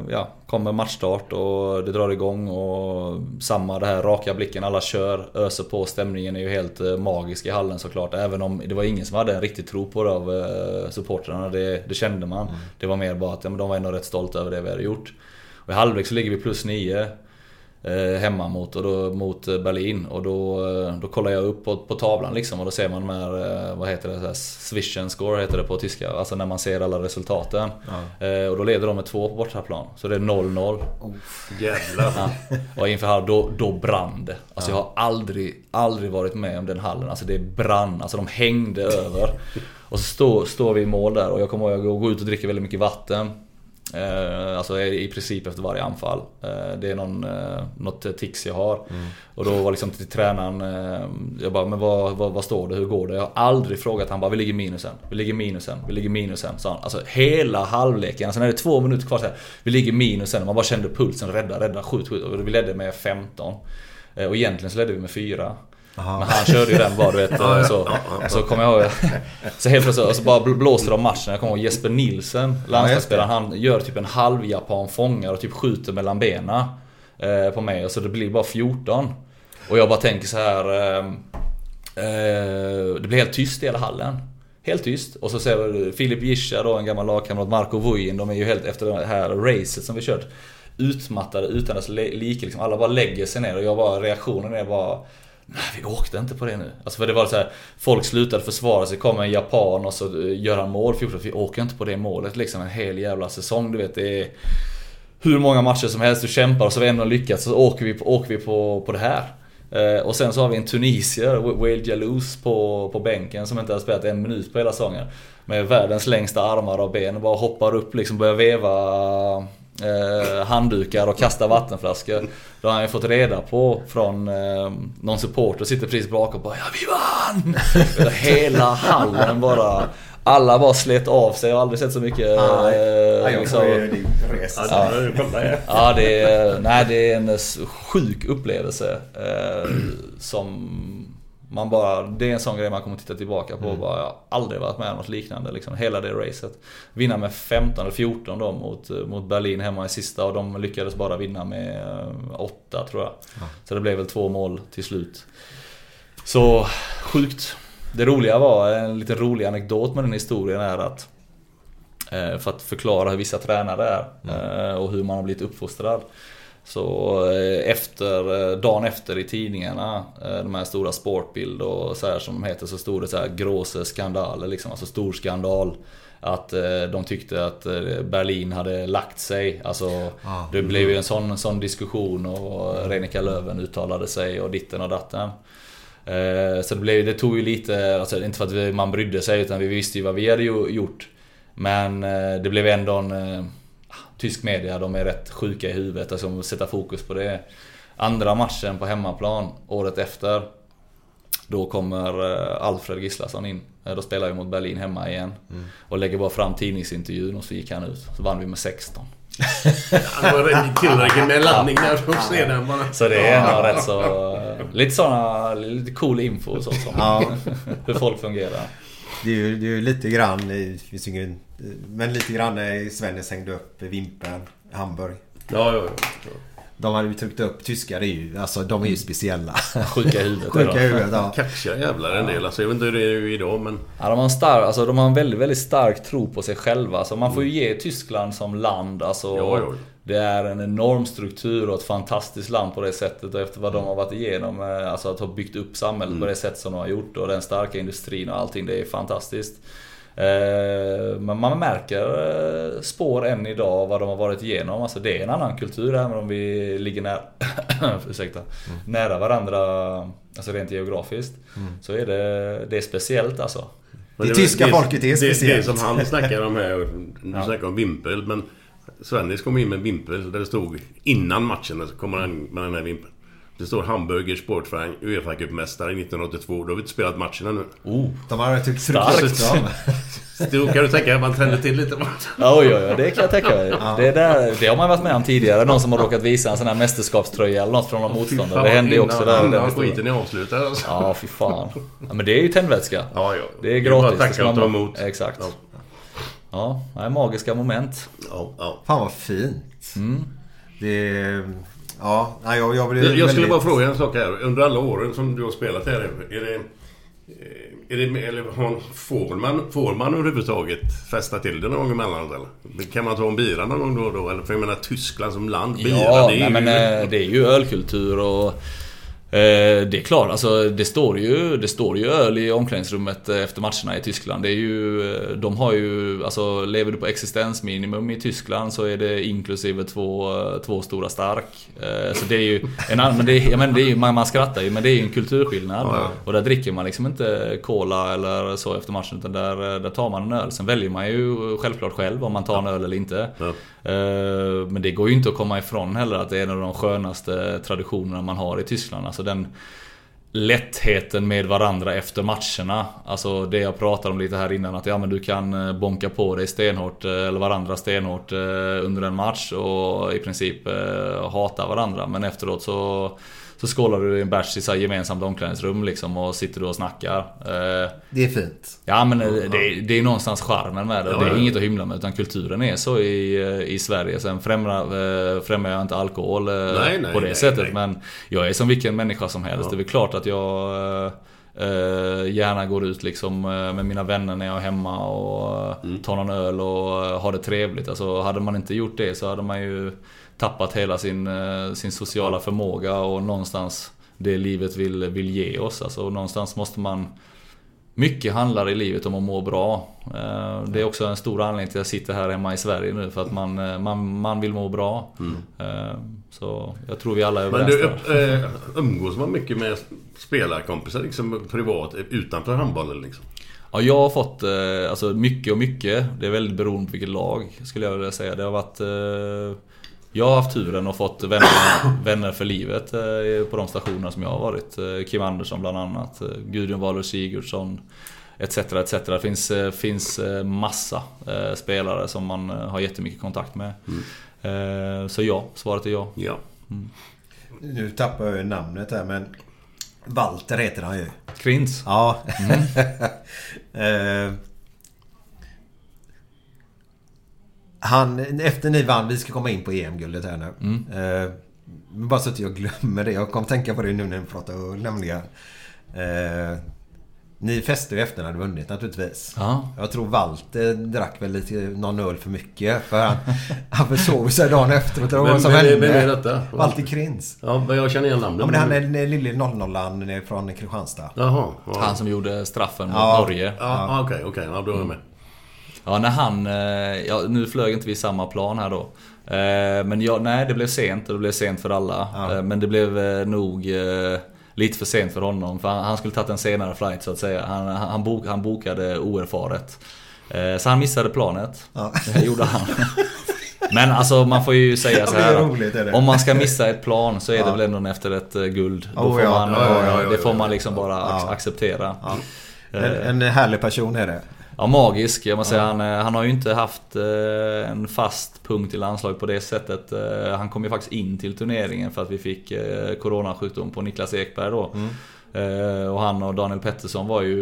ja, kommer matchstart och det drar igång och samma det här raka blicken, alla kör, öser på. Stämningen är ju helt eh, magisk i hallen såklart. Även om det var ingen som hade en riktig tro på det av eh, supportrarna. Det, det kände man. Det var mer bara att ja, de var ändå rätt stolta över det vi hade gjort. Och i halvlek så ligger vi plus nio eh, hemma mot, och då, mot eh, Berlin. Och då, eh, då kollar jag upp på, på tavlan liksom och då ser man de här, eh, vad heter det, så här, Swishen score heter det på tyska. Alltså när man ser alla resultaten. Eh, och då leder de med två på bortaplan. Så det är 0-0. Jävlar. Ja. Och inför halv, då, då brann det. Alltså jag har aldrig, aldrig varit med om den hallen. Alltså det brann. Alltså de hängde över. Och så står, står vi i mål där och jag kommer ihåg att jag går ut och dricker väldigt mycket vatten. Eh, alltså i princip efter varje anfall. Eh, det är någon, eh, något tics jag har. Och då var liksom till tränaren, eh, jag bara, men vad, vad, vad står det, hur går det? Jag har aldrig frågat, han bara, vi ligger minusen, vi ligger minusen, vi ligger minusen. Sa han. Alltså hela halvleken, sen är det två minuter kvar så här, vi ligger minusen. Man bara kände pulsen, rädda, rädda, skjut, skjut. Och vi ledde med 15. Eh, Och egentligen så ledde vi med 4. Men han körde ju den bara du vet. Så, ja, så kommer jag ihåg. Så helt plötsligt och så bara bl- blåste de matchen. Jag kommer ihåg Jesper Nilsen, landslagsspelaren. Han gör typ en halv japan fångar och typ skjuter mellan benen eh, på mig. Och så det blir bara 14. Och jag bara tänker så här. Eh, eh, det blir helt tyst i hela hallen. Helt tyst. Och så ser Filip Gischa då, en gammal lagkamrat, Marco Vujin. De är ju helt efter det här racet som vi kört. Utmattade utan dess like. Liksom. Alla bara lägger sig ner och jag bara, reaktionen är bara Nej, vi åkte inte på det nu. Alltså för det var så här, folk slutade försvara sig, kom en japan och så eh, gör han mål 14. Vi åker inte på det målet liksom en hel jävla säsong. Du vet, det är hur många matcher som helst du kämpar och så har vi ändå lyckats. Så åker vi på, åker vi på, på det här. Eh, och sen så har vi en tunisier, Wael Jalous på, på bänken som inte har spelat en minut på hela säsongen. Med världens längsta armar och ben och bara hoppar upp liksom, börjar veva eh, handdukar och kasta vattenflaskor. Då har han ju fått reda på från eh, någon supporter sitter precis bakom och bara Ja vi vann! Hela hallen bara alla bara slet av sig. Jag har aldrig sett så mycket... eh, Ja, liksom- resa. Det är, nej, det är en sjuk upplevelse. Eh, som man bara, det är en sån grej man kommer titta tillbaka på. Bara, jag har aldrig varit med om något liknande. Liksom, hela det racet. Vinna med 15 eller 14 då mot, mot Berlin hemma i sista och de lyckades bara vinna med 8 tror jag. Så det blev väl två mål till slut. Så sjukt. Det roliga var, en liten rolig anekdot med den historien är att eh, för att förklara hur vissa tränare är eh, och hur man har blivit uppfostrad. Så eh, efter, eh, dagen efter i tidningarna, eh, de här stora Sportbild och så här som de heter, så stod det så här gråse skandaler liksom, alltså stor skandal. Att de tyckte att Berlin hade lagt sig. Alltså, det blev ju en sån, sån diskussion och Renika Löven uttalade sig och ditten och datten. Så det, blev, det tog ju lite, alltså inte för att man brydde sig utan vi visste ju vad vi hade gjort. Men det blev ändå en... Tysk media, de är rätt sjuka i huvudet, alltså sätta fokus på det. Andra matchen på hemmaplan, året efter. Då kommer eh, Alfred Gislason in. Eh, Då spelar vi mot Berlin hemma igen. Och lägger bara fram tidningsintervjun och så gick han ut. Så vann vi med 16. Det var tillräckligt med laddning där för att se den bara. Så det är nog rätt så... eh, Lite såna, lite cool info och så. så. Ja. Hur folk fungerar. Det är ju, det är ju lite grann... i- Det finns ingen, men lite grann när Svennis hängde upp Vimpen, Hamburg. Ja, ja, ja. De hade ju tryckt upp tyskar är ju... Alltså de är ju speciella. Sjuka i huvudet. Sjuka de. i huvudet, ja. Kaxiga jävlar en del. Alltså, jag vet inte hur det är idag men... Ja, de har en stark, alltså de har en väldigt, väldigt stark tro på sig själva. Alltså man får ju ge Tyskland som land, alltså. Ja, ja. Det är en enorm struktur och ett fantastiskt land på det sättet. Och efter vad de har varit igenom, eh, alltså att ha byggt upp samhället på det sätt som de har gjort. Och den starka industrin och allting, det är fantastiskt. Eh, Men man märker eh, spår än idag av vad de har varit igenom. Alltså det är en annan kultur även om vi ligger nära, ursäkta, nära varandra, alltså rent geografiskt. Så är det, det är speciellt alltså. Men Det tyska folket är det, det speciellt. som han snackar om här, du snackar om vimpel, men Svennis kom in med en vimpel där det stod innan matchen, så kommer han med den här vimpeln. Det står Hamburger Sportfang, Uefa Cup-mästare 1982. Då har vi inte spelat matchen ännu. Oh. De har tryckt Starkt. Då kan du tänka att man tänder till lite. Oj, oj, oj, det kan jag tänka mig. Det, där, det har man varit med om tidigare. Någon som har råkat visa en sån här mästerskapströja eller något från någon motståndare. Det hände ju också där. Innan skiten är avslutad alltså. Ja, fy fan. Ja, men det är ju tändvätska. Ja, ja. Det är Det är bara gratis. att tacka och ta emot. Exakt. Ja. Ja, det är magiska moment. Ja, ja. Fan vad fint. Det är... Ja, nej, jag, jag blir Jag, jag skulle väldigt- bara fråga en sak här. Under alla åren som du har spelat här, är det... Är det eller har- får, man, får man överhuvudtaget festa till det någon gång emellanåt eller? Kan man ta en bira någon gång då och då? Eller för jag menar Tyskland som land, bira Ja, det är nej, ju... men eh, det är ju ölkultur och Eh, det är klart, alltså det står, ju, det står ju öl i omklädningsrummet eh, efter matcherna i Tyskland. Det är ju, eh, de har ju, alltså lever du på existensminimum i Tyskland så är det inklusive två, två stora stark. Så det är ju en annan, men det är, men det är, man, man skrattar ju men det är ju en kulturskillnad. Ja, ja. Och där dricker man liksom inte Cola eller så efter matchen utan där, där tar man en öl. Sen väljer man ju självklart själv om man tar en öl eller inte. Ja. Eh, men det går ju inte att komma ifrån heller att det är en av de skönaste traditionerna man har i Tyskland. Alltså den lättheten med varandra efter matcherna. Alltså det jag pratade om lite här innan att ja men du kan eh, bonka på dig stenhårt eh, eller varandra stenhårt under en match och i princip hata varandra. Men efteråt så så skålar du i en bärs i så gemensamt omklädningsrum liksom och sitter du och snackar. Eh, Det är fint. Ja men det, är- det är någonstans charmen med det. Ja, det är ja. inget att hymla med utan kulturen är så i, i Sverige. Sen främjar, eh, främjar jag inte alkohol eh, Nej, nej, på det nej, sättet. Men jag är som vilken människa som helst. Ja. Det är väl klart att jag eh, eh, gärna går ut liksom eh, med mina vänner när jag är hemma och eh, Mm. tar någon öl och eh, har det trevligt. Alltså, hade man inte gjort det så hade man ju tappat hela sin, eh, sin sociala förmåga och någonstans det livet vill, vill ge oss. Alltså, någonstans måste man mycket handlar i livet om att må bra. Eh, Det är också en stor anledning till att jag sitter här hemma i Sverige nu för att man, eh, man, man vill må bra. Eh, Så jag tror vi alla är Men överens du, där. eh, umgås man mycket med spelarkompisar liksom privat utanför handbollen liksom? Ja, jag har fått alltså mycket och mycket. Det är väldigt beroende på vilket lag skulle jag vilja säga. Det har varit... Jag har haft turen och fått vänner, vänner för livet eh, på de stationer som jag har varit. Eh, Kim Andersson bland annat. eh, Gudrun Wahlöö Sigurdsson. Etc, etc. Det finns, finns massa spelare som man har jättemycket kontakt med. Eh, Så ja, svaret är ja. Ja. Nu tappar jag ju namnet här men... Walter heter han ju. Krins. Ja. Eh, han, efter ni vann, vi ska komma in på EM-guldet här nu. Mm. Eh, bara så att jag glömmer det. Jag kom tänka på det nu när ni pratar öl nämligen. Eh, ni festade ju efter när ni hade vunnit naturligtvis. Ja. Jag tror Walter drack väl lite, någon öl för mycket. För han, han försov sig dagen efteråt. Var Vem- som vem vem är detta? Walter Krins. Ja, men jag känner igen namnet. Ja, men han är den lille 00an från Kristianstad. Jaha. Ja, Han som gjorde straffen mot Ja. Norge. ja, ja. okej, okej. Ja, då är jag med. Ja, när han... eh, Ja, nu flög inte vi samma plan här då. Eh, Men ja, nej, det blev sent och det blev sent för alla. Ja. Eh, Men det blev nog lite för sent för honom. För han skulle tagit en senare flight så att säga. Han, han, bok, han bokade oerfaret. Så han missade planet. Ja. Det gjorde han. Men alltså man får ju säga så här. roligt. Om man ska missa ett plan så är det Ja. väl ändå efter ett guld. Då Oh, får ja. man, det får man liksom bara ac- acceptera. En, en härlig person är det. Ja, magisk. Jag måste säga, han, eh, han har ju inte haft eh, en fast punkt i landslaget på det sättet. Eh, Han kom ju faktiskt in till turneringen för att vi fick coronasjukdom på Niklas Ekberg då. Eh, Och han och Daniel Pettersson var ju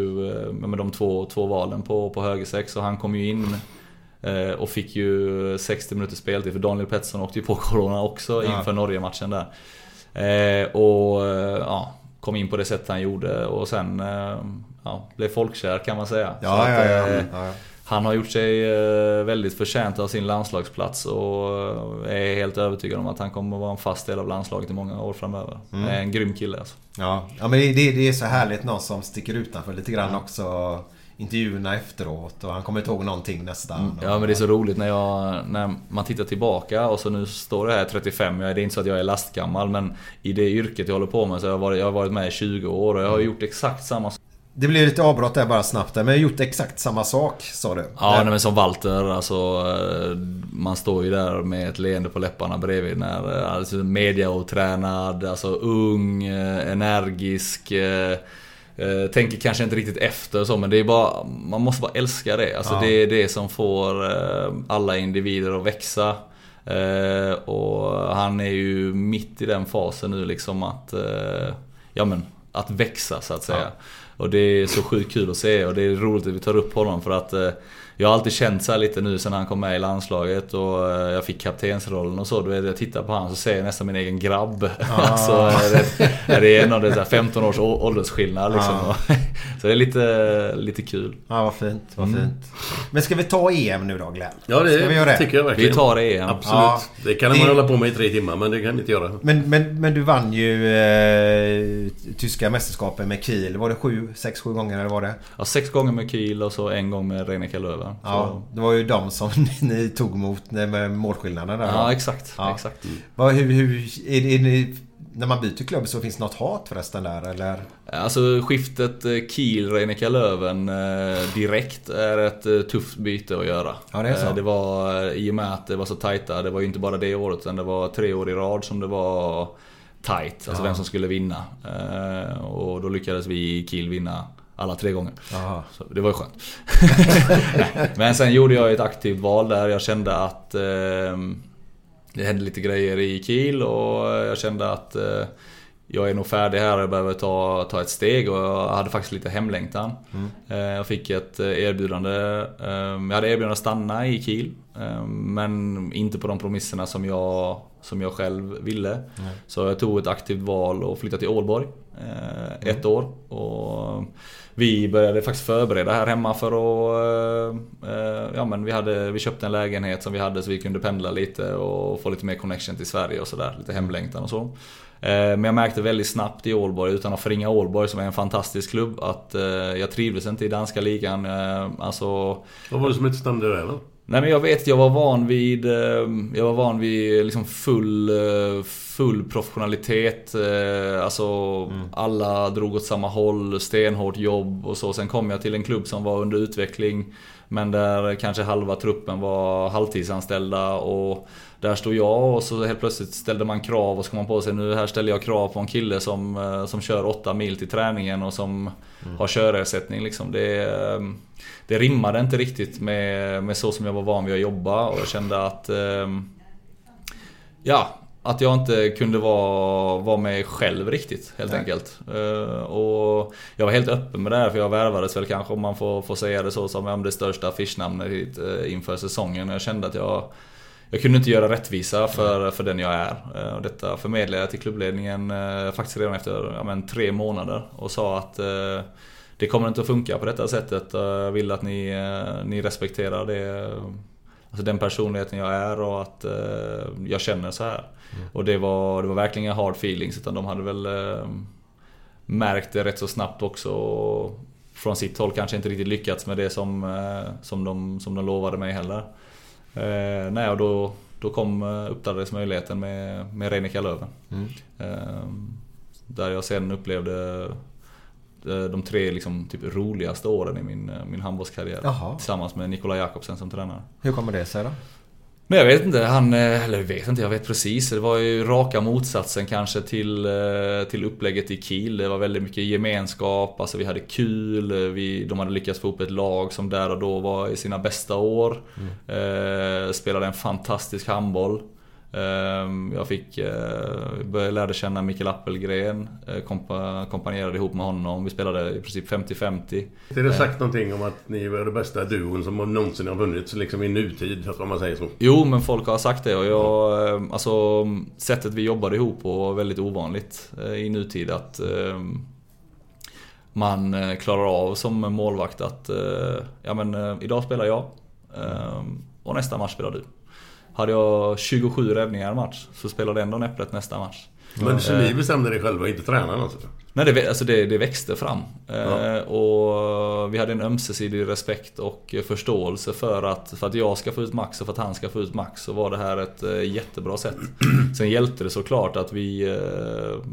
med de två, två valen på, på högersex. Och han kom ju in och fick ju 60 minuters speltid. För Daniel Pettersson åkte ju på corona också Ja. inför Norge-matchen där. Och ja, kom in på det sättet han gjorde och sen ja, blev folkkär kan man säga. Ja, att, ja, ja. eh, ja, ja. han har gjort sig eh, väldigt förtjänt av sin landslagsplats och eh, är helt övertygad om att han kommer att vara en fast del av landslaget i många år framöver. Mm. Är en grym kille alltså. Ja, ja men det, det, det är så härligt någon som sticker utanför lite grann också. Intervjuerna efteråt och han kommer inte ihåg någonting nästan. Ja men det är så roligt när, jag, när man tittar tillbaka och så nu står jag här 35. Jag, det är inte så att jag är lastgammal men i det yrket jag håller på med så har jag varit, jag har varit med i 20 år och jag har gjort exakt samma sak. Det blev lite avbrott där bara snabbt där, men jag har gjort exakt samma sak sa du. Ja, nej, men som Walter, alltså eh, Man står ju där med ett leende på läpparna bredvid när eh, alltså, mediaotränad, alltså ung, eh, energisk Tänker kanske inte riktigt efter och så men det är bara Man måste bara älska det. Alltså Ja. det är det som får alla individer att växa. Och han är ju mitt i den fasen nu liksom att Ja men att växa så att säga. Och det är så sjukt kul att se och det är roligt att vi tar upp honom för att eh, jag har alltid känt så här lite nu sen han kom med i landslaget och eh, jag fick kaptensrollen och så. Då är det, jag tittar på honom så ser jag nästan min egen grabb. alltså, är det, är det så här 15 års åldersskillnad liksom. så det är lite, lite kul. Ja, vad fint. Vad fint. Men ska vi ta EM nu då Glenn? Ja, det Ska vi göra det? tycker jag verkligen. Vi tar EM. Absolut. Ja. Det kan man Det- hålla på med i tre timmar, men det kan vi inte göra. Men, men, men du vann ju eh, tyska mästerskapen med Kiel. Var det sju, sex, sju gånger eller var det? Ja, sex gånger med Kiel och så en gång med Reinecker Löwen. Ja, det var ju de som ni tog mot med målskillnaden där. ja, exakt. Ja. exakt. Vad, hur, hur, är, är det, när man byter klubb så finns det något hat förresten där eller? Alltså skiftet eh, kiel reinecker löven eh, direkt är ett eh, tufft byte att göra. Ja, det är så. Det var, I och med att det var så tajta, det var ju inte bara det året utan det var tre år i rad som det var tight. Alltså vem som skulle vinna. Och då lyckades vi i Kiel vinna alla tre gånger. Så det var ju skönt. Men sen gjorde jag ett aktivt val där. Jag kände att eh, det hände lite grejer i Kiel och jag kände att eh, jag är nog färdig här och jag behöver ta, ta ett steg och jag hade faktiskt lite hemlängtan. Eh, Jag fick ett eh, erbjudande. eh, Jag hade erbjudande att stanna i Kiel. eh, Men inte på de premisserna som jag, som jag själv ville. Så jag tog ett aktivt val och flyttade till Ålborg. eh, Ett år. Och vi började faktiskt förbereda här hemma för att... Eh, eh, Ja men vi, hade, vi köpte en lägenhet som vi hade så vi kunde pendla lite och få lite mer connection till Sverige och sådär. Lite hemlängtan och så. Eh, Men jag märkte väldigt snabbt i Ålborg, utan att förringa Ålborg som är en fantastisk klubb, att eh, jag trivdes inte i danska ligan. Eh, alltså... Vad var det som inte stämde där då? Nej men jag vet, jag var van vid, eh, jag var van vid liksom full, eh, full professionalitet. eh, Alltså alla drog åt samma håll, stenhårt jobb och så. Sen kom jag till en klubb som var under utveckling. Men där kanske halva truppen var halvtidsanställda och där stod jag och så helt plötsligt ställde man krav och så kom man på sig nu här ställer jag krav på en kille som, eh, som kör 8 mil till träningen och som har körersättning liksom. Det, eh, det rimmade inte riktigt med, med så som jag var van vid att jobba och jag kände att ehm, Ja, att jag inte kunde vara, vara mig själv riktigt helt enkelt. Eh, och jag var helt öppen med det här för jag värvades väl kanske om man får, får säga det så som det största affischnamnet eh, inför säsongen. Jag kände att jag jag kunde inte göra rättvisa för, för den jag är. Eh, Och detta förmedlade jag till klubbledningen eh, faktiskt redan efter ja, men, tre månader och sa att eh, det kommer inte att funka på detta sättet. Jag vill att ni, ni respekterar det, alltså den personligheten jag är och att jag känner så här. Och det var, det var verkligen inga hard feelings utan de hade väl märkt det rätt så snabbt också. Och från sitt håll kanske inte riktigt lyckats med det som, som, de, som de lovade mig heller. Eh, nej, och då, då kom, eh, uppdagades möjligheten med, med Reinika Löven. Eh, där jag sen upplevde eh, de tre liksom, typ, roligaste åren i min, eh, min handbollskarriär. Jaha. Tillsammans med Nikola Jakobsen som tränare. Hur kommer det sig då? Men jag vet inte, han, eh, eller jag vet inte, jag vet precis. Det var ju raka motsatsen kanske till, eh, till upplägget i Kiel. Det var väldigt mycket gemenskap, alltså vi hade kul. eh, Vi, de hade lyckats få upp ett lag som där och då var i sina bästa år. Eh, spelade en fantastisk handboll. Eh, jag fick, eh, började lära känna Mikael Appelgren. Eh, kompa, kompanjerade ihop med honom. Vi spelade i princip 50-50. Det har sagt någonting om att ni var den bästa duon som någonsin har vunnits liksom i nutid, om man säger så. Jo, men folk har sagt det och jag... eh, Alltså, sättet vi jobbade ihop på var väldigt ovanligt eh, i nutid att eh, man eh, klarar av som målvakt att eh, ja men eh, idag spelar jag eh, och nästa match spelar du. Hade jag 27 räddningar i match så spelade ändå Äpplet nästa match. Men så ni bestämde det själva, inte tränaren alltså? Nej, det, alltså det, det växte fram. Eh, Ja. och vi hade en ömsesidig respekt och förståelse för att, för att jag ska få ut max och för att han ska få ut max. Så var det här ett eh, jättebra sätt. Sen hjälpte det såklart att vi eh,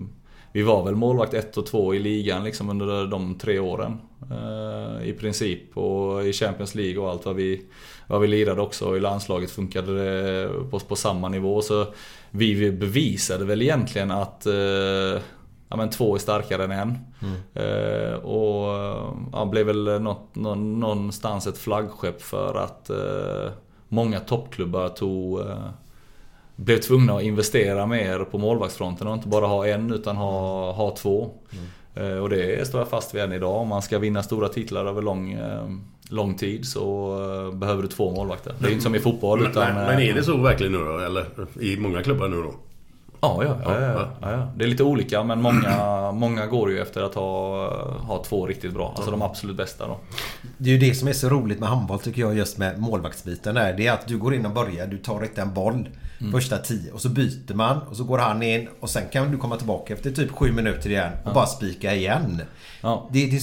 vi var väl målvakt 1 och 2 i ligan liksom under de tre åren. Eh, I princip. Och i Champions League och allt vad vi, vad vi lirade också. Och I landslaget funkade det på, på samma nivå. Så vi, vi bevisade väl egentligen att eh, ja, men två är starkare än en. Eh, och ja, blev väl något, nå, någonstans ett flaggskepp för att eh, många toppklubbar tog eh, blev tvungna att investera mer på målvaktsfronten och inte bara ha en utan ha, ha två. Eh, Och det står jag fast vid än idag. Om man ska vinna stora titlar över lång, eh, lång tid så eh, behöver du två målvakter. Det är inte som i fotboll Men, utan... men, men är det så verkligen nu då? Eller i många klubbar nu då? Ja, ja, ja, ja, ja, ja. Det är lite olika men många, många går ju efter att ha, ha två riktigt bra. Alltså de absolut bästa då. Det är ju det som är så roligt med handboll tycker jag just med målvaktsbiten där. Det är att du går in och börjar, du tar inte en boll första tio och så byter man och så går han in och sen kan du komma tillbaka efter typ sju minuter igen och bara spika igen. Ja. Det, det,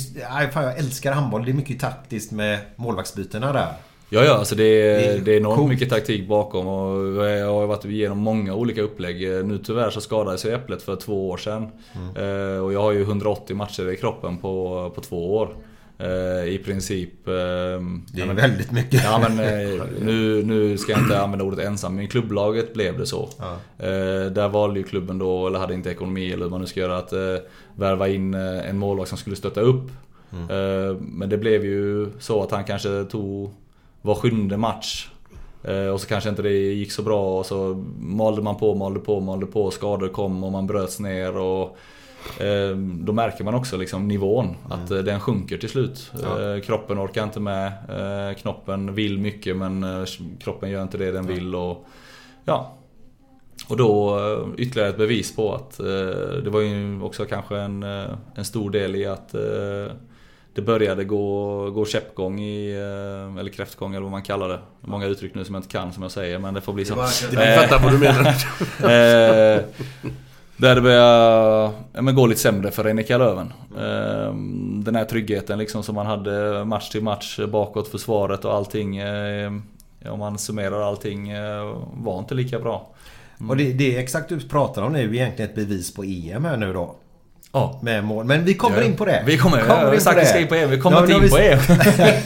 fan, jag älskar handboll. Det är mycket taktiskt med målvaktsbytena där. Ja, ja, alltså det är, det är enormt coolt. mycket taktik bakom och jag har varit igenom många olika upplägg. Nu tyvärr så skadades jag Äpplet för två år sedan. Eh, Och jag har ju 180 matcher i kroppen på, på två år. Eh, I princip... eh, Det ja, är men- väldigt mycket. Ja men eh, nu, nu ska jag inte använda ordet ensam, men i klubblaget blev det så. Ja. Där valde ju klubben då, eller hade inte ekonomi eller hur man nu ska göra, att värva in en målvakt som skulle stötta upp. Eh, men det blev ju så att han kanske tog var sjunde match. Eh, och så kanske inte det gick så bra och så malde man på, malde på, malde på. Skador kom och man bröts ner. Och, eh, då märker man också liksom nivån, att eh, den sjunker till slut. Eh, kroppen orkar inte med. Knoppen vill mycket men kroppen gör inte det den vill. Och, ja. och då ytterligare ett bevis på att det var ju också kanske en, en stor del i att det började gå, gå käppgång i, eh, eller kräftgång eller vad man kallar det. Många uttryck nu som jag inte kan som jag säger men det får bli så. Jag fattar vad du menar. Eh, där det började men gå lite sämre för Renika Löven. Eh, den här tryggheten liksom som man hade match till match bakåt försvaret och allting. Eh, om man summerar allting eh, var inte lika bra. Och det, det är exakt du pratar om nu är egentligen ett bevis på EM här nu då. Ja. Med mål. Men vi kommer Ja. in på det. Vi kommer, jag har in sagt på vi det. ska in på EM, vi kommer Ja, inte in har på vi- EM.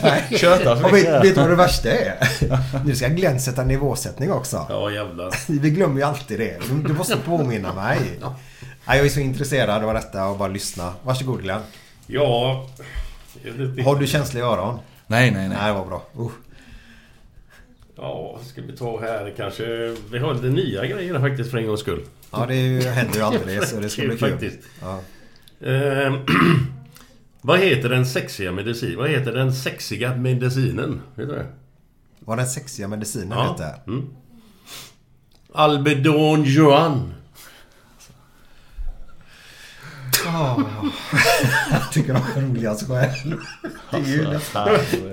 Nej. Tjötar för mycket. vet, vet du vad det värsta är? Nu ska Glenn sätta nivåsättning också. Ja jävlar. Vi glömmer ju alltid det. Du, måste påminna mig. Ja, jag är så intresserad av detta och bara lyssna. Varsågod Glenn. Ja... Har du känsliga öron? Nej, nej, nej. Nej, det var bra. Uh. Ja, vad ska vi ta här kanske? Vi har lite nya grejer faktiskt för en gångs skull. Ja, det händer ju aldrig så det ska bli kul. Faktiskt. Ja. Eh, vad heter den sexiga medicin? Vad heter den sexiga medicinen? Vet du det? Vad den sexiga medicinen Ja. hette? Mm. Albedon Joan. Jag tycker de är roligast själv. Det är ju nästan...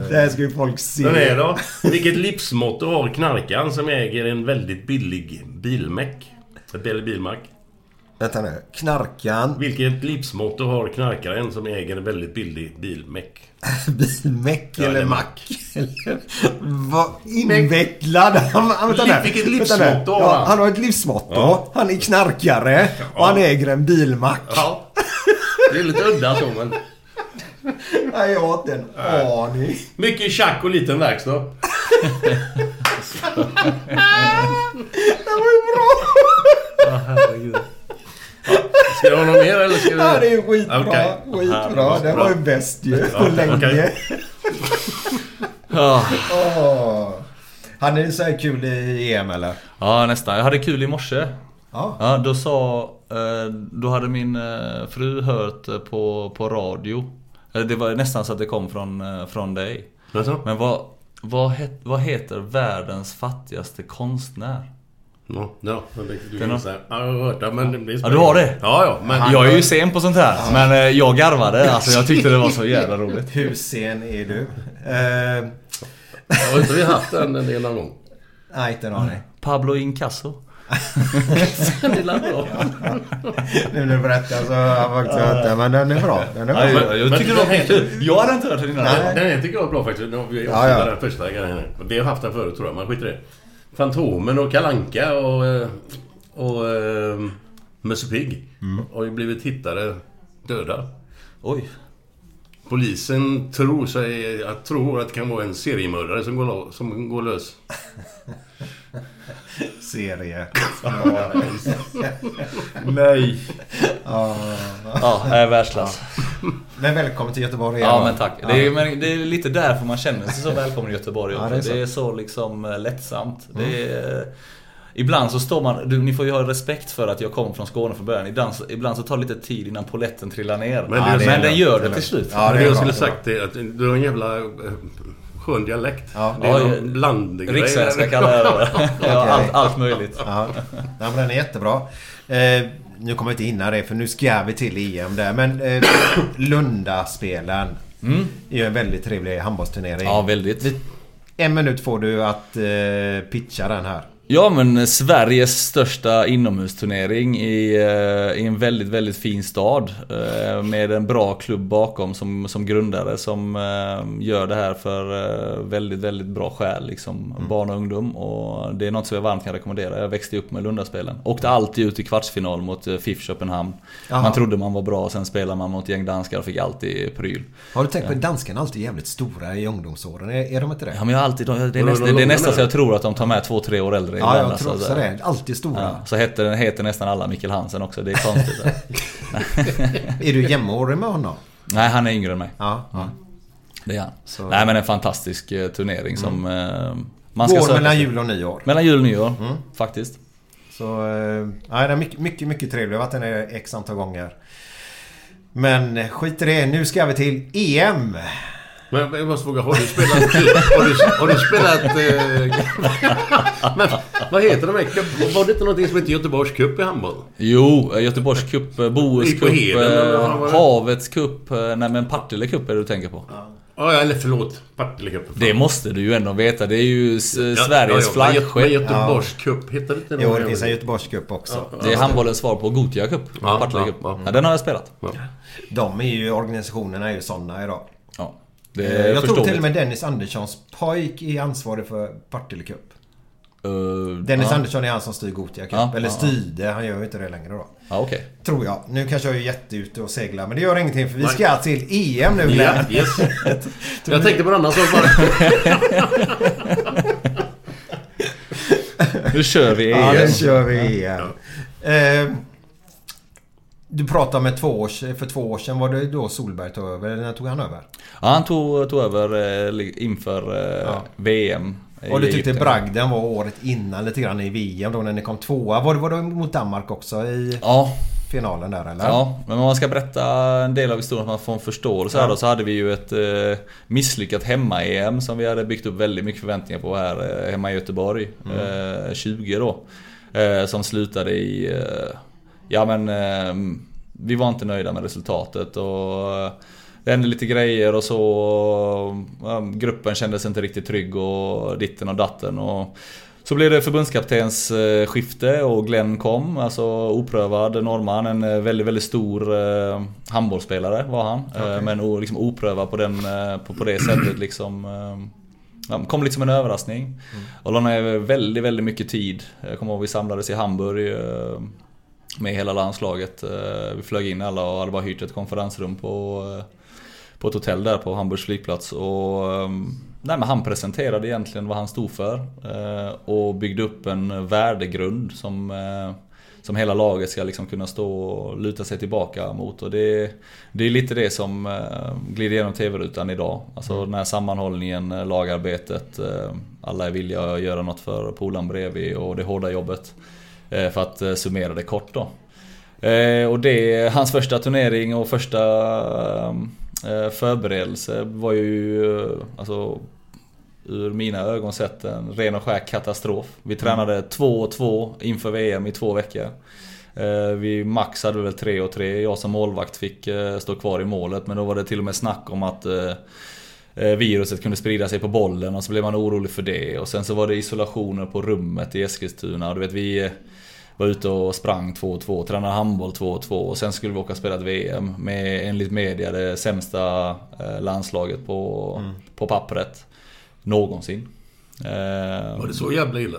Det här ska ju folk se. Den är då. Vilket livsmotto har knarkaren som äger en väldigt billig bilmäck? Eller bilmack. Vänta nu. Knarkan, Vilket livsmotto har knarkaren som äger en väldigt billig bilmäck? bilmäck Ja, eller mack. Eller Vad invecklad han vänta nu. vilket livsmotto har ja, han? Han har ett livsmotto. Ja. Han är knarkare. Och han äger en bilmack. Ja. Det är lite udda så men... Nej, jag har inte en aning. Mycket tjack och liten verkstad. Det var ju bra! Ska du ha något mer eller ska du... Ja, det är ju skitbra. Okej. Skitbra. Det var ju bäst ju. På länge. okej. Ja. Åh. Hade ni så här kul i EM eller? ja, nästan. Jag hade kul i morse. Ja. Ja, då sa... eh, Då hade min eh, fru hört eh, på, på radio. Det var nästan så att det kom från, från dig. Men vad, vad, het, vad heter världens fattigaste konstnär? Ja, ja, men det, du har- säga. Ja, jag har hört det, men det Ja, du har det? Ja, ja, men... Jag är ju sen på sånt här, men eh, jag garvade. Alltså jag tyckte det var så jävla roligt. Hur sen är du? Eh, Har inte vi haft den en del någon gång? nej, inte en aning. Pablo Incasso. Är la bra. Nu när du berättar så har jag faktiskt hört den. Men den är bra. Den är bra. Ja, jag, jag tycker det den var heter-. Jag hade inte hört den innan. Nej. Den tycker jag är bra faktiskt. Vi Ja, ja. den första grejen. Vi har haft den förut tror jag, men skit i det. Fantomen och Kalanka och... eh, Och... eh, Musse Pigg har ju blivit hittade döda. Oj. Polisen tror sig... Jag tror att det kan vara en seriemördare som går, lo- som går lös. Serie. Nej. Ja. Ja, jag är världsklass. Men välkommen till Göteborg igen, Ja men tack. Det är, men det är lite därför man känner sig så välkommen i Göteborg Ja, också. det är så. det, är så liksom eh, lättsamt. Det är, Ibland så står man, du, ni får ju ha respekt för att jag kommer från Skåne från början. Ibland, så- ibland så tar det lite tid innan poletten trillar ner. Men Men, det är- det är den gör Det är det till slut. Ja, det det är jag skulle är sagt det, att du har en jävla eh, skön dialekt. Ja. Det är Ja, någon blandgrej. Rikssvenska kallar jag det. Ja, allt, allt möjligt. Ja, Nej, men den är jättebra. Eh, nu kommer jag inte hinna det för nu ska vi till EM där. Men eh, Lundaspelen är ju en väldigt trevlig handbollsturnering. Mm. Ja, väldigt. En minut får du att eh, pitcha den här. Ja men Sveriges största inomhusturnering i, eh, i en väldigt, väldigt fin stad. eh, Med en bra klubb bakom som, som grundare som eh, gör det här för väldigt, väldigt bra skäl. Liksom, Barn och ungdom. Och det är något som jag varmt kan rekommendera. Jag växte upp med Lundaspelen. Åkte alltid ut i kvartsfinal mot FIF Köpenhamn. Jaha. Man trodde man var bra, sen spelade man mot gäng danskar och fick alltid pryl. Har du tänkt på att danskarna alltid är jävligt stora i ungdomsåren? Är, är de inte det? Ja men jag har alltid, det är, nästan, det långa är nästan så jag tror att de tar med två, tre år äldre Ja, ibland, jag alltså. tror också det. Alltid stora. Ja, så heter, heter nästan alla Mikkel Hansen också, det är konstigt. Är du jämnårig med honom? Nej, han är yngre än mig. Ja. ja. Det är han. Så- Nej men en fantastisk eh, turnering som eh, man ska Går mellan sig. jul och nyår. Mellan jul och nyår, faktiskt. Så eh, nej, det är mycket, mycket, mycket trevligt. Jag har varit där x antal gånger. Men eh, skit i det. Nu ska vi till EM. Men jag måste fråga, har du spelat... har, du, har du spelat... Eh, men vad heter de här cup? Var det inte någonting som heter Göteborgs Cup i handboll? Jo, eh, Göteborgs cup, eh, Bohus cup, eh? Havets cup. eh, Nej men Partille cup är det du tänker på. Ja, eller förlåt. Partille Cup. Det måste du ju ändå veta. Det är ju s- Ja, Sveriges ja, ja, men Gö- Men flaggskepp. Göteborgs Cup, heter det inte Jo, någon det finns en jävla- Göteborgscup också. Det är handbollens svar på Gothia cup. Ja, Partille ja, cup. ja. Ja, den har jag spelat. De är ju, organisationerna är ju sådana idag. Ja, det Eh, är jag tror till och med Dennis Anderssons pojk är ansvarig för Partille Cup. Eh, Dennis ja. Andersson är han som styr Gothia Cup. Ja, Eller ja, styrde, han gör ju inte det längre då. Ja, okej. Tror jag. Nu kanske jag är jätteute och seglar, men det gör ingenting för vi ska till EM nu Ja, Glenn. yes. Jag tänkte på en annan sak bara. Nu kör vi Ja, EM. nu kör vi EM. Eh, du pratade med två år, för två år sedan. Var det då Solberg tog över? Eller när tog han över? Ja, han tog, tog över eh, inför eh, Ja. VM. Och du tyckte. Bragden var året innan lite grann i VM då när ni kom tvåa. Var det, var det mot Danmark också i Ja, finalen där eller? ja, men om man ska berätta en del av historien, så man får en förståelse här då, så hade vi ju ett eh, misslyckat hemma-EM som vi hade byggt upp väldigt mycket förväntningar på här eh, hemma i Göteborg. Eh, 20 då. Eh, som slutade i... Ja men... Eh, vi var inte nöjda med resultatet och... Eh, det hände lite grejer och så. Ja, gruppen kändes inte riktigt trygg och ditten och datten. Och så blev det förbundskaptens eh, skifte och Glenn kom, alltså oprövad norrman. En eh, väldigt, väldigt stor handbollsspelare var han. Eh, men liksom oprövad på, den, på, på det sättet liksom. Eh, ja, kom lite som en överraskning. Och la ner väldigt, väldigt mycket tid. Jag kommer ihåg vi samlades i Hamburg med hela landslaget. Eh, Vi flög in alla och hade bara hyrt ett konferensrum på, eh, på ett hotell där på Hamburgs flygplats. Och, eh, nej, men han presenterade egentligen vad han stod för. eh, Och byggde upp en värdegrund som, som hela laget ska liksom kunna stå och luta sig tillbaka mot. Och det, det är lite det som glider igenom TV-rutan idag. Alltså den här sammanhållningen, lagarbetet. Alla är villiga att göra något för polaren bredvid och det hårda jobbet. Eh, För att eh, summera det kort då. Eh, Och det, hans första turnering och första förberedelse var ju alltså ur mina ögon sett en ren och skär katastrof. Vi tränade 2-2 inför VM i två veckor. Vi max hade väl 3 och 3. Jag som målvakt fick stå kvar i målet men då var det till och med snack om att viruset kunde sprida sig på bollen och så blev man orolig för det. Och sen så var det isolationer på rummet i Eskilstuna. Och du vet vi var ute och sprang 2-2, tränade handboll 2-2 och sen skulle vi åka och spela ett VM med enligt media det sämsta eh, landslaget på, på pappret någonsin. Eh, Var det så jävla illa?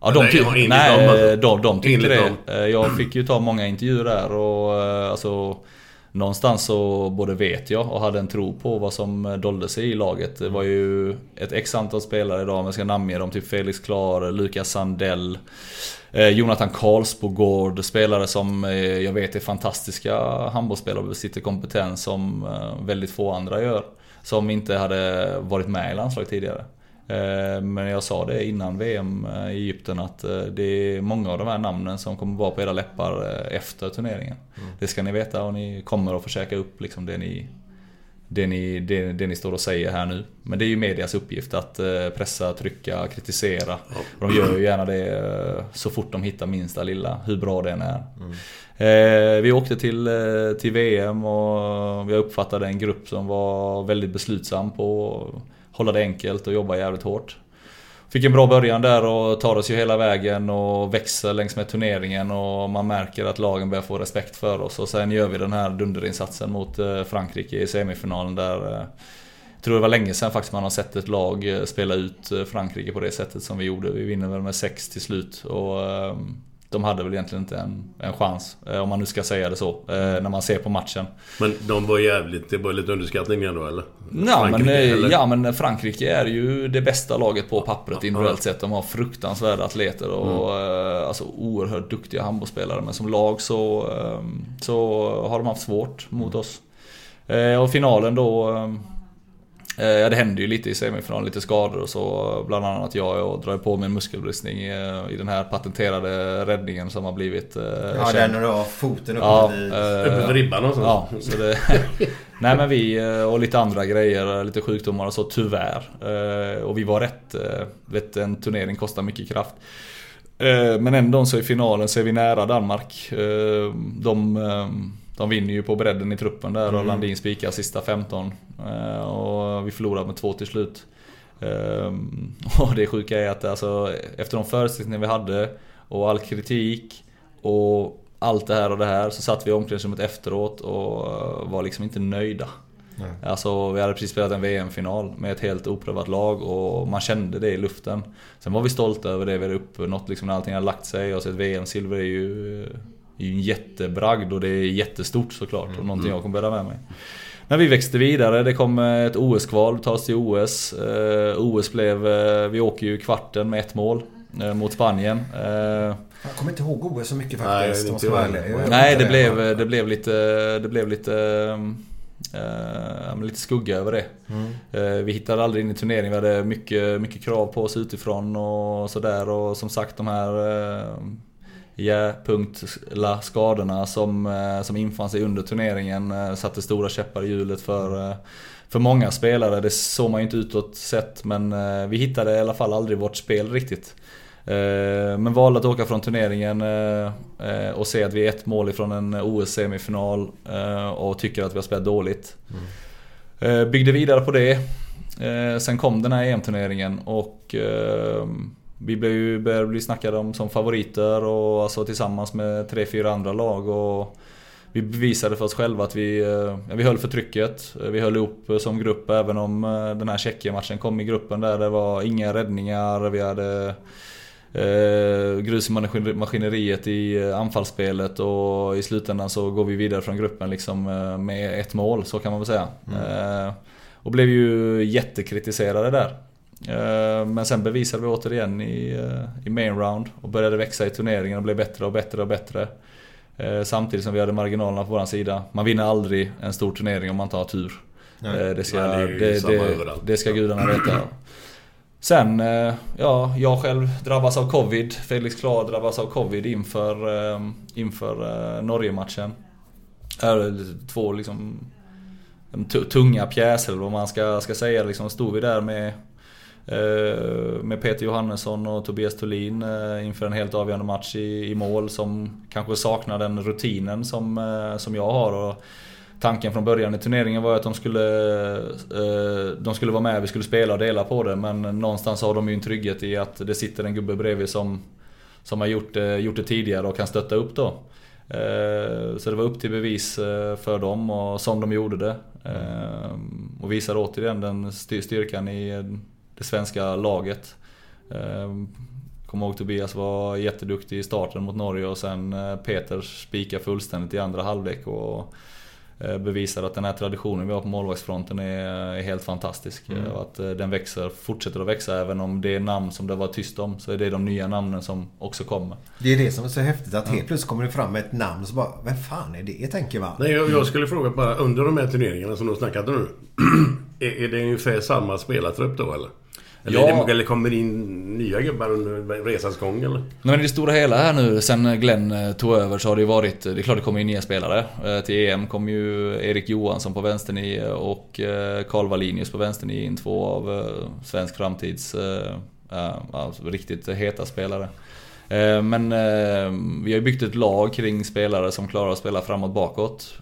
Ja, de, Nej, ty- nej, dem, alltså. de, de tyckte det. Eh, Jag fick ju ta många intervjuer där och alltså Någonstans så både vet jag och hade en tro på vad som eh, dolde sig i laget. Det var ju ett x antal spelare idag, om jag ska namnge dem, typ Felix Klar, Lukas Sandell eh, Jonathan Karlsbogård, spelare som eh, jag vet är fantastiska handbollsspelare och besitter kompetens som eh, väldigt få andra gör. Som inte hade varit med i landslaget tidigare. Eh, Men jag sa det innan VM i Egypten att eh, det är många av de här namnen som kommer vara på era läppar eh, efter turneringen. Det ska ni veta och ni kommer att käka upp liksom det ni det ni, det, det ni står och säger här nu. Men det är ju medias uppgift att eh, pressa, trycka, kritisera. Och de gör ju gärna det eh, så fort de hittar minsta lilla, hur bra den är. Eh, vi åkte till, eh, till VM och vi uppfattade en grupp som var väldigt beslutsam på hålla det enkelt och jobba jävligt hårt. Fick en bra början där och tar oss ju hela vägen och växer längs med turneringen och man märker att lagen börjar få respekt för oss. Och sen gör vi den här dunderinsatsen mot eh, Frankrike i semifinalen där eh, jag tror det var länge sedan faktiskt man har sett ett lag eh, spela ut Frankrike på det sättet som vi gjorde. Vi vinner väl med 6 till slut. Och ehm, de hade väl egentligen inte en, en chans, eh, om man nu ska säga det så, eh, när man ser på matchen. Men de var jävligt... Det var lite underskattning ändå eller? Ja men, Frankrike, eh, eller? ja men Frankrike är ju det bästa laget på pappret individuellt sett. De har fruktansvärda atleter och eh, alltså oerhört duktiga handbollsspelare. Men som lag så, så har de haft svårt mot oss. Eh, Och finalen då... eh, Ja det hände ju lite i semifinalen, lite skador och så. Bland annat jag, jag drar på mig en muskelbristning eh, i den här patenterade räddningen som har blivit eh, Ja, känd. den när du har foten uppe Ja, vid... eh, Uppe vid ribban och så. Ja, så det... Nej men vi och lite andra grejer, lite sjukdomar och så tyvärr. Eh, Och vi var rätt, eh, vet en turnering kostar mycket kraft. Eh, Men ändå så i finalen så är vi nära Danmark. Eh, De, eh, de vinner ju på bredden i truppen där och Landin spikar sista 15. Eh, Och vi förlorar med två till slut. Ehm, Och det sjuka är att alltså, efter de förutsättningar vi hade och all kritik och allt det här och det här så satt vi i omklädningsrummet efteråt och eh, var liksom inte nöjda. Alltså vi hade precis spelat en VM-final med ett helt oprövat lag och man kände det i luften. Sen var vi stolta över det vi hade uppnått liksom när allting hade lagt sig och så ett VM-silver är ju, är ju en jättebragd och det är jättestort såklart och någonting jag kommer bära med mig. Men vi växte vidare, det kom ett OS-kval, vi tar oss till OS. Eh, OS blev, eh, vi åker ju kvarten med ett mål eh, mot Spanien. Eh, Jag kommer inte ihåg OS så mycket Nej, faktiskt. jag. ärlig. Jag vet Nej, det blev, det blev lite, det blev lite, men lite skugga över det. Eh, vi hittade aldrig in i turneringen, vi hade mycket, mycket krav på oss utifrån och sådär. Och som sagt de här eh, ja-punktla skadorna som, eh, som infann sig under turneringen eh, satte stora käppar i hjulet för, eh, för många spelare. Det såg man ju inte utåt sett men vi hittade i alla fall aldrig vårt spel riktigt. Men valde att åka från turneringen och se att vi är ett mål ifrån en OS-semifinal och tycker att vi har spelat dåligt. Eh, Byggde vidare på det. Sen kom den här EM-turneringen och vi blev ju, började bli snackade om som favoriter och alltså tillsammans med tre, fyra andra lag. Och vi bevisade för oss själva att vi, eh, ja, vi höll för trycket. Eh, Vi höll ihop eh, som grupp även om den här Tjeckien-matchen kom i gruppen där det var inga räddningar. Vi hade eh, grus i maskin- maskineriet i anfallsspelet och i slutändan så går vi vidare från gruppen liksom med ett mål, så kan man väl säga. Eh, och blev ju jättekritiserade där. Eh, Men sen bevisade vi återigen i, eh, i main round och började växa i turneringen och blev bättre och bättre och bättre. Eh, Samtidigt som vi hade marginalerna på vår sida. Man vinner aldrig en stor turnering om man inte har tur. Nej. Det ska, Nej, det det, det, det ska gudarna veta. Sen, ja, jag själv drabbas av covid. Felix Klar drabbas av covid inför, inför Norge-matchen. Är två liksom tu- tunga pjäser eller vad man ska, ska säga. Liksom stod vi där med Eh, med Peter Johannesson och Tobias Thulin eh, inför en helt avgörande match i, i mål som kanske saknar den rutinen som, eh, som jag har. Och tanken från början i turneringen var att de skulle, de skulle vara med, vi skulle spela och dela på det. Men någonstans har de ju en trygghet i att det sitter en gubbe bredvid som, som har gjort det, gjort det tidigare och kan stötta upp då. Så det var upp till bevis för dem och som de gjorde det. Och visar återigen den styrkan i det svenska laget. Eh, Kommer ihåg Tobias var jätteduktig i starten mot Norge och sen eh, Peter spikar fullständigt i andra halvlek och eh, bevisar att den här traditionen vi har på målvaktsfronten är, helt fantastisk. Mm. Och att eh, den växer, fortsätter att växa även om det är namn som det var tyst om så är det de nya namnen som också kommer. Det är det som är så häftigt att helt plötsligt kommer det fram ett namn så bara Vem fan är det? tänker man. Nej, jag, jag skulle fråga bara under de här turneringarna som du snackade nu. är, är det ungefär samma spelartrupp då eller? Eller, Ja. eller kommer det in nya gubbar under resans gång eller? Nej, men i det stora hela här nu, sen Glenn eh, tog över så har det ju varit... Det är klart det kommer in nya spelare. Eh, Till EM kom ju Erik Johansson på vänsternio och eh, Karl Wallinius på vänsternio in. Två av svensk framtids... Alltså riktigt heta spelare. Men vi har ju byggt ett lag kring spelare som klarar att spela framåt bakåt.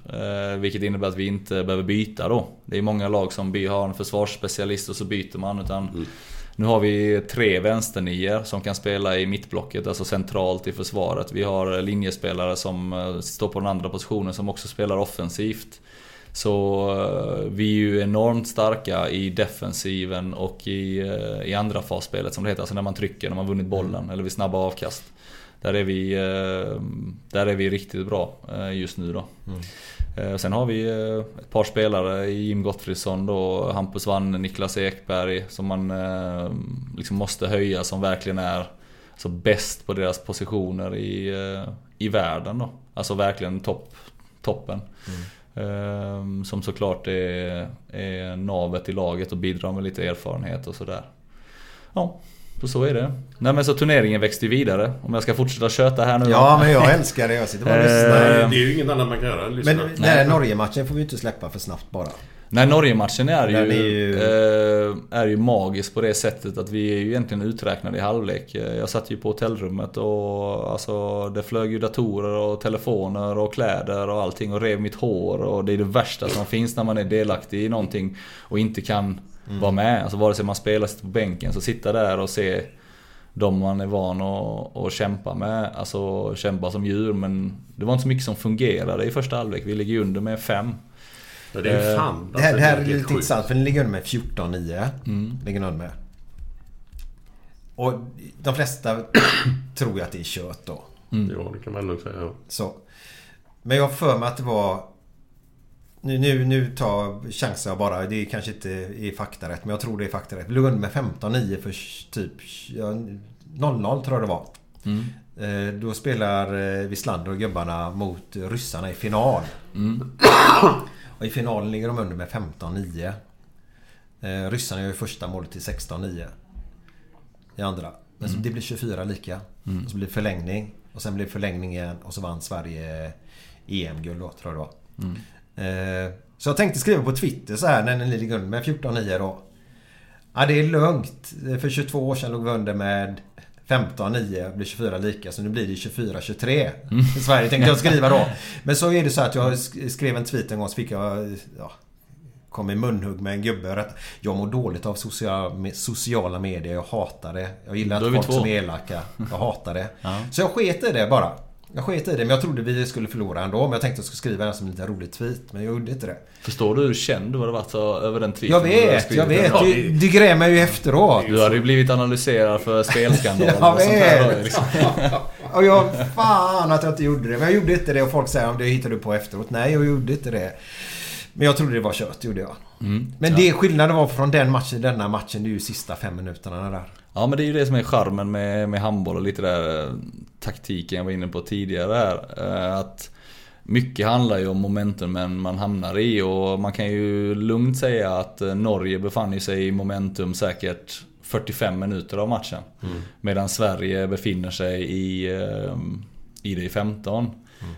Vilket innebär att vi inte behöver byta då. Det är många lag som har en försvarsspecialist och så byter man. Utan nu har vi tre vänsternior som kan spela i mittblocket, alltså centralt i försvaret. Vi har linjespelare som eh, står på den andra positionen som också spelar offensivt. Så eh, vi är ju enormt starka i defensiven och i, eh, i andra fasspelet som det heter. Alltså när man trycker, när man vunnit bollen eller vid snabba avkast. Där är vi, där är vi riktigt bra just nu då. Eh, Sen har vi eh, ett par spelare, Jim Gottfridsson då, Hampus Wanne, Niklas Ekberg som man eh, liksom måste höja som verkligen är alltså bäst på deras positioner i, eh, i världen då. Alltså verkligen topp, toppen. Eh, Som såklart är, är navet i laget och bidrar med lite erfarenhet och sådär. Ja, så så är det. Nej men så turneringen växte ju vidare. Om jag ska fortsätta köta här nu. Ja, men jag älskar det. Jag sitter bara och lyssnar. Eh, Det är ju inget annat man kan göra. Lyssna. Men den här Norge-matchen får vi inte släppa för snabbt bara. Nej, Norge-matchen är ju, är ju- Eh, är ju magisk på det sättet att vi är ju egentligen uträknade i halvlek. Eh, Jag satt ju på hotellrummet och alltså, det flög ju datorer och telefoner och kläder och allting och rev mitt hår. Och det är det värsta som finns när man är delaktig i någonting och inte kan vara med. Alltså vare sig man spelar sitter på bänken, så sitta där och se de man är van att, att kämpa med. Alltså kämpa som djur men det var inte så mycket som fungerade i första halvlek. Vi ligger under med fem. Det är ju eh, fan. Det här, alltså, det här är lite sjukt. intressant för ni ligger under med 14-9. Mm. Ligger under med. Och de flesta tror ju att det är kört då. Ja, det kan man nog säga. ja. Så. Men jag har för mig att det var... Nu, nu, nu tar chansar jag bara. Det är kanske inte är faktarätt. Men jag tror det är faktarätt. Vi låg under med 15-9 för typ... Ja, 0-0 tror jag det var. Eh, Då spelar eh, Wislander och gubbarna mot ryssarna i final. Och i finalen ligger de under med 15-9. Eh, Ryssarna gör ju första målet till 16-9. I andra. Men så det blir 24 lika. Och så blir det förlängning. Och sen blir det förlängning igen. Och så vann Sverige EM-guld då, tror jag det var. Eh, Så jag tänkte skriva på Twitter så här när ni ligger under med 14-9 då. Ja, det är lugnt. För 22 år sedan låg vi under med 15-9 blir 24 lika så nu blir det 24-23 i Sverige tänkte jag skriva då. Men så är det så att jag sk- skrev en tweet en gång så fick jag ja, kom i munhugg med en gubbe Jag mår dåligt av sociala, med sociala medier. Jag hatar det. Jag gillar inte folk två. som är elaka. Jag hatar det. Så jag sket i det bara. Jag sket i det men jag trodde vi skulle förlora ändå. Men jag tänkte att jag skulle skriva det som en liten rolig tweet. Men jag gjorde inte det. Förstår du hur känd du hade varit över den tweeten? Jag vet, jag vet. den? Du, du grämer ju efteråt. Du hade ju blivit analyserad för spelskandaler Jag och sånt där. Liksom. Och jag, fan att jag inte gjorde det. Men jag gjorde inte det och folk säger om det hittade du på efteråt. Nej, jag gjorde inte det. Men jag trodde det var kört, gjorde jag. Men det skillnaden var från den matchen till denna matchen, det är ju sista fem minuterna där. Ja men det är ju det som är charmen med, med handboll och lite där eh, taktiken jag var inne på tidigare här. Eh, Att mycket handlar ju om momentumen man hamnar i och man kan ju lugnt säga att eh, Norge befann sig i momentum säkert 45 minuter av matchen. Medan Sverige befinner sig i, i det i 15.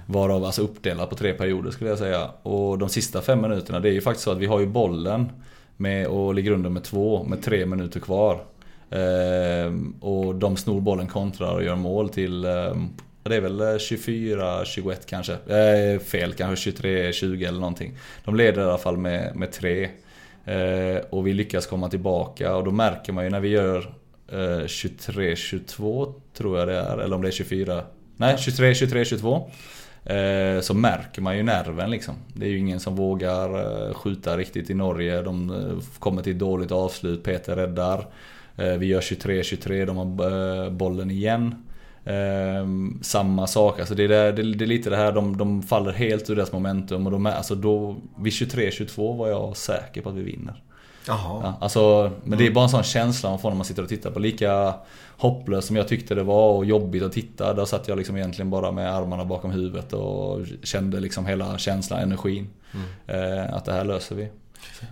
Varav alltså uppdelat på tre perioder skulle jag säga. Och de sista fem minuterna, det är ju faktiskt så att vi har ju bollen med och ligger under med två, med tre minuter kvar. Ehm, och de snor bollen kontrar och gör mål till ehm, det är väl eh, 24-21 kanske. Eh, fel, kanske 23-20 eller någonting. De leder i alla fall med, med tre. Eh, och vi lyckas komma tillbaka och då märker man ju när vi gör eh, 23-22 tror jag det är, eller om det är 24. Nej, 23-23-22. Eh, så märker man ju nerven liksom. Det är ju ingen som vågar eh, skjuta riktigt i Norge. De eh, kommer till ett dåligt avslut, Peter räddar. Eh, vi gör 23-23, de har bollen igen. Eh, samma sak, alltså det är, det är lite det här, de, de faller helt ur deras momentum och de är, alltså då, vid 23-22 var jag säker på att vi vinner. Jaha. Ja, alltså, men det är bara en sån känsla man får när man sitter och tittar på. Lika hopplöst som jag tyckte det var och jobbigt att titta. Där satt jag liksom egentligen bara med armarna bakom huvudet och kände liksom hela känslan, energin. Eh, att det här löser vi.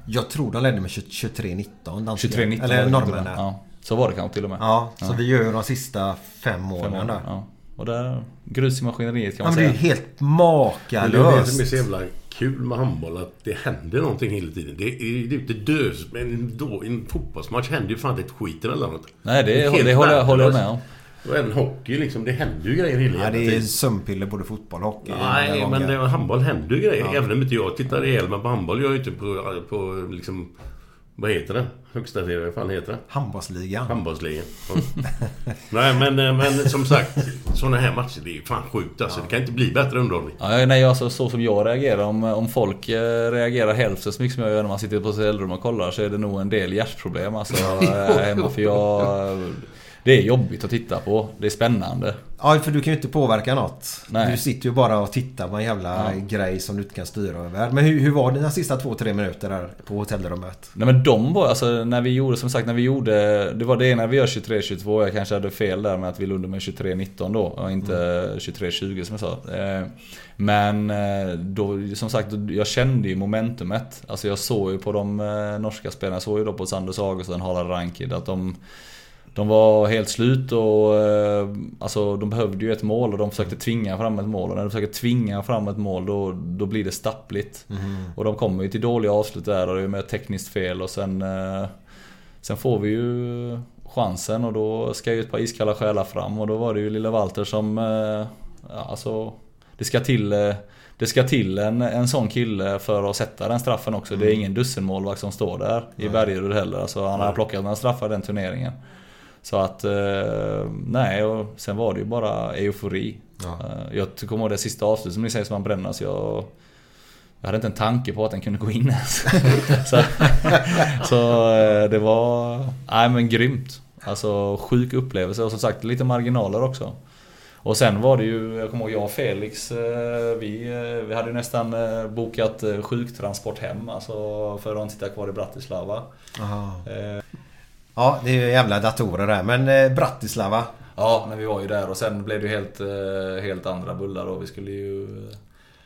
Jag tror de ledde med 23-19 danska. 23-19 Eller norrmännen. Ja, så var det kanske till och med. Ja, så vi gör ju de sista fem åren Fem år, där. ja. Och där, grus i maskineriet kan Ja, man men det är säga. ju helt Men det är makalöst. så jävla kul med handboll. Att det händer någonting hela tiden. Det är, det är inte dös... Men då, i en fotbollsmatch händer ju fan inte ett skit emellanåt. Nej, det, är helt det håller, jag- håller jag med om. Och även hockey liksom. Det händer ju grejer hela Ja, jävla det är tiden. sömnpiller både fotboll och hockey. Nej, men det, handboll händer ju grejer. Även om inte jag tittar ihjäl mig på handboll. Jag är ju inte på, på liksom... Vad heter det? Högsta serien, vad fan heter det? Handbollsligan. Handbollsligan. Ja. Nej men, eh, men som sagt, sådana här matcher det är ju fan sjukt alltså. Det kan inte bli bättre underhållning. Ja, nej, alltså, så som jag reagerar, om, om folk eh, reagerar hälften så mycket som jag gör när man sitter på sitt eldrum och kollar så är det nog en del hjärtproblem alltså, eh, hemma. För jag... Det är jobbigt att titta på. Det är spännande. Ja, för du kan ju inte påverka något. Nej. Du sitter ju bara och tittar på en jävla grej som du inte kan styra över. Men hur, hur var dina sista två, tre minuter där på hotellrummet? Nej men de var alltså när vi gjorde, som sagt när vi gjorde Det var det ena vi gör 23-22 Jag kanske hade fel där med att vi låg under med 23-19 då och inte 23-20 som jag sa Eh, Men eh, då, som sagt, jag kände ju momentumet Alltså jag såg ju på de eh, norska spelarna, jag såg ju då på Sanders Augustsson, Harald Rankid att de de var helt slut och eh, alltså, de behövde ju ett mål och de försökte tvinga fram ett mål. Och när de försöker tvinga fram ett mål då, då blir det stappligt. Och de kommer ju till dåliga avslut där och det är med tekniskt fel och sen... Eh, sen får vi ju chansen och då ska ju ett par iskalla själar fram och då var det ju lilla Walter som... Eh, ja, alltså... Det ska till... Det ska till en, en sån kille för att sätta den straffen också. Det är ingen dussinmålvakt som står där i Bergerud heller. Alltså, han har plockat några straffar den turneringen. Så att, eh, nej och sen var det ju bara eufori. Eh, jag kommer ihåg det sista avslutet som ni säger som man bränner så jag... Jag hade inte en tanke på att den kunde gå in ens. så så eh, det var... Nej men grymt. Alltså sjuk upplevelse och som sagt lite marginaler också. Och sen var det ju, jag kommer ihåg jag och Felix, vi, vi hade ju nästan bokat sjuktransport hem alltså för att inte sitta kvar i Bratislava. Eh, Ja, det är ju jävla datorer där. Men eh, Bratislava. Ja, men vi var ju där och sen blev det ju helt, eh, helt andra bullar och vi skulle ju eh,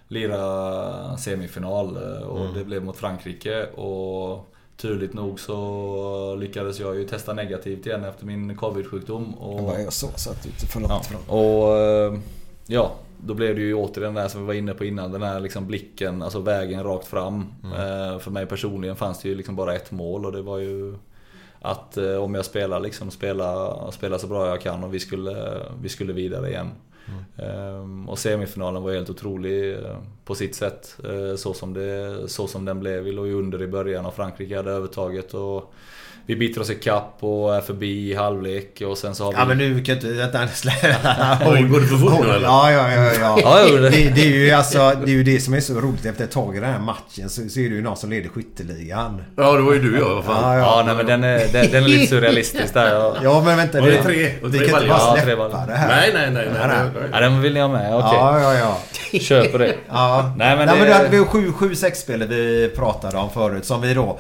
lira semifinal och det blev mot Frankrike och turligt nog så lyckades jag ju testa negativt igen efter min covid-sjukdom. Och, Vad jag så, så att du inte för långt ja, och ja, då blev det ju återigen det här som vi var inne på innan. Den här liksom blicken, alltså vägen rakt fram. Eh, För mig personligen fanns det ju liksom bara ett mål och det var ju att eh, om jag spelar liksom, spela, spela så bra jag kan och vi skulle, vi skulle vidare igen. Ehm, och semifinalen var helt otrolig eh, på sitt sätt. eh, Så som, det, så som den blev. Vi låg ju under i början och Frankrike hade övertaget. Och vi biter oss i kapp och är förbi i halvlek och sen så har vi... Ja men nu kan du inte... Vänta, går det för fort nu, eller? Ja, ja, ja. ja. Ja, det- det, det, är ju alltså, det är ju det som är så roligt efter ett tag i den här matchen så, så är det ju någon som leder skytteligan. Ja, det var ju du ja, vad fan. Ja, nej, men den är, den, den är lite surrealistisk där. Jag, Ja men vänta. Var det tre? Vi tre kan inte bara Ja, tre släppa det här. Nej, nej, nej. nej, nej, nej. ja, den vill ni ha med? Okej. Ja, ja, ja. Köper det. ja. Nej, men Nej, det- men du hade vi 7-6 spelet vi pratade om förut som vi då...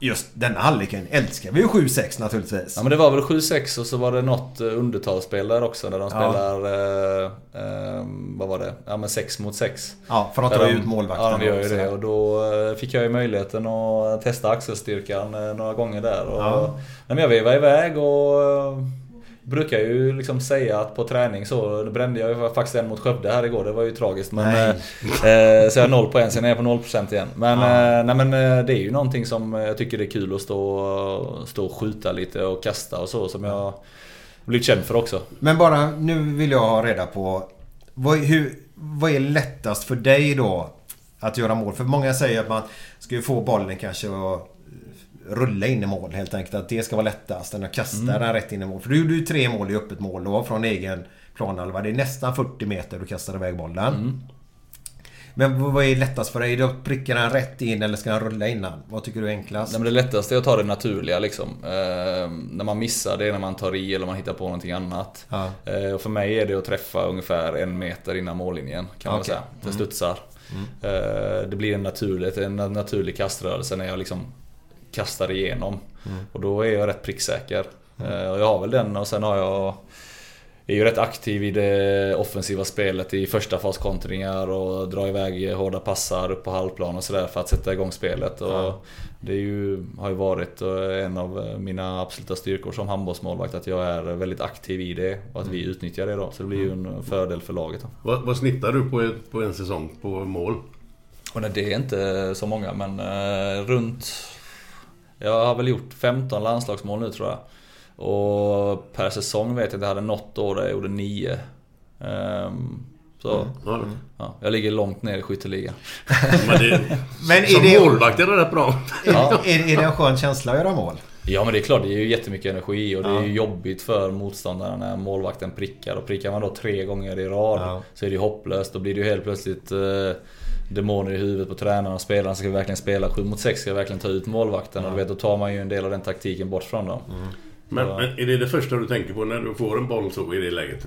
Just den halvleken älskar vi ju 7-6 naturligtvis. Ja men det var väl 7-6 och så var det något eh, undertalsspel där också där de Ja. spelar... Eh, eh, vad var det? Ja men 6 mot 6. Ja, för de- ut målvakten. Ja, de gör ju det. Och då eh, fick jag ju möjligheten att testa axelstyrkan några gånger där. Och, Ja. men jag vevade iväg och brukar ju liksom säga att på träning så, då brände jag ju faktiskt en mot Skövde här igår. Det var ju tragiskt. Men, eh, eh, så jag har noll på en, sen är jag på 0% igen. Men, eh, nej, men eh, det är ju någonting som jag tycker det är kul att stå, stå och skjuta lite och kasta och så. Som jag blivit känd för också. Men bara nu vill jag ha reda på vad, hur, vad är lättast för dig då att göra mål? För många säger att man ska ju få bollen kanske och rulla in i mål helt enkelt. Att det ska vara lättast än att kasta Mm. den rätt in i mål. För du gjorde ju tre mål i öppet mål då från egen planhalva. Det är nästan 40 meter du kastar iväg bollen. Mm. Men vad är lättast för dig? Är det att pricka den rätt in eller ska den rulla innan? Vad tycker du är enklast? Nej, men det lättaste är att ta det naturliga liksom. Eh, när man missar det är när man tar i eller man hittar på någonting annat. Ja. Eh, och för mig är det att träffa ungefär en meter innan mållinjen kan man säga. Det studsar. Eh, det blir en naturlig, en naturlig kaströrelse när jag liksom kastar igenom. Och då är jag rätt pricksäker. Eh, och jag har väl den och sen har jag är ju rätt aktiv i det offensiva spelet i första fas kontringar och drar iväg hårda passar upp på halvplan och sådär för att sätta igång spelet. Och Ja. Det ju, har ju varit eh, en av mina absoluta styrkor som handbollsmålvakt att jag är väldigt aktiv i det och att vi utnyttjar det då. Så det blir ju en fördel för laget. Vad, vad snittar du på, på en säsong på mål? Och nej, det är inte så många men eh, runt... Jag har väl gjort 15 landslagsmål nu tror jag. Och per säsong vet jag att jag hade något år där jag gjorde 9. Ehm, så Ja, ja, jag ligger långt ner i skytteligan. men det, Men är som det- målvakt är det rätt bra. Ja. Är, är det en skön känsla att göra mål? Ja men det är klart, det är ju jättemycket energi och det är Ja. ju jobbigt för motståndaren när målvakten prickar. Och prickar man då tre gånger i rad Ja. så är det ju hopplöst. Då blir det ju helt plötsligt eh, demoner i huvudet på tränarna och spelarna. Ska vi verkligen spela 7 mot 6? Ska vi verkligen ta ut målvakten? Och du vet, då tar man ju en del av den taktiken bort från dem. Men, Ja. men är det det första du tänker på när du får en boll så i det läget?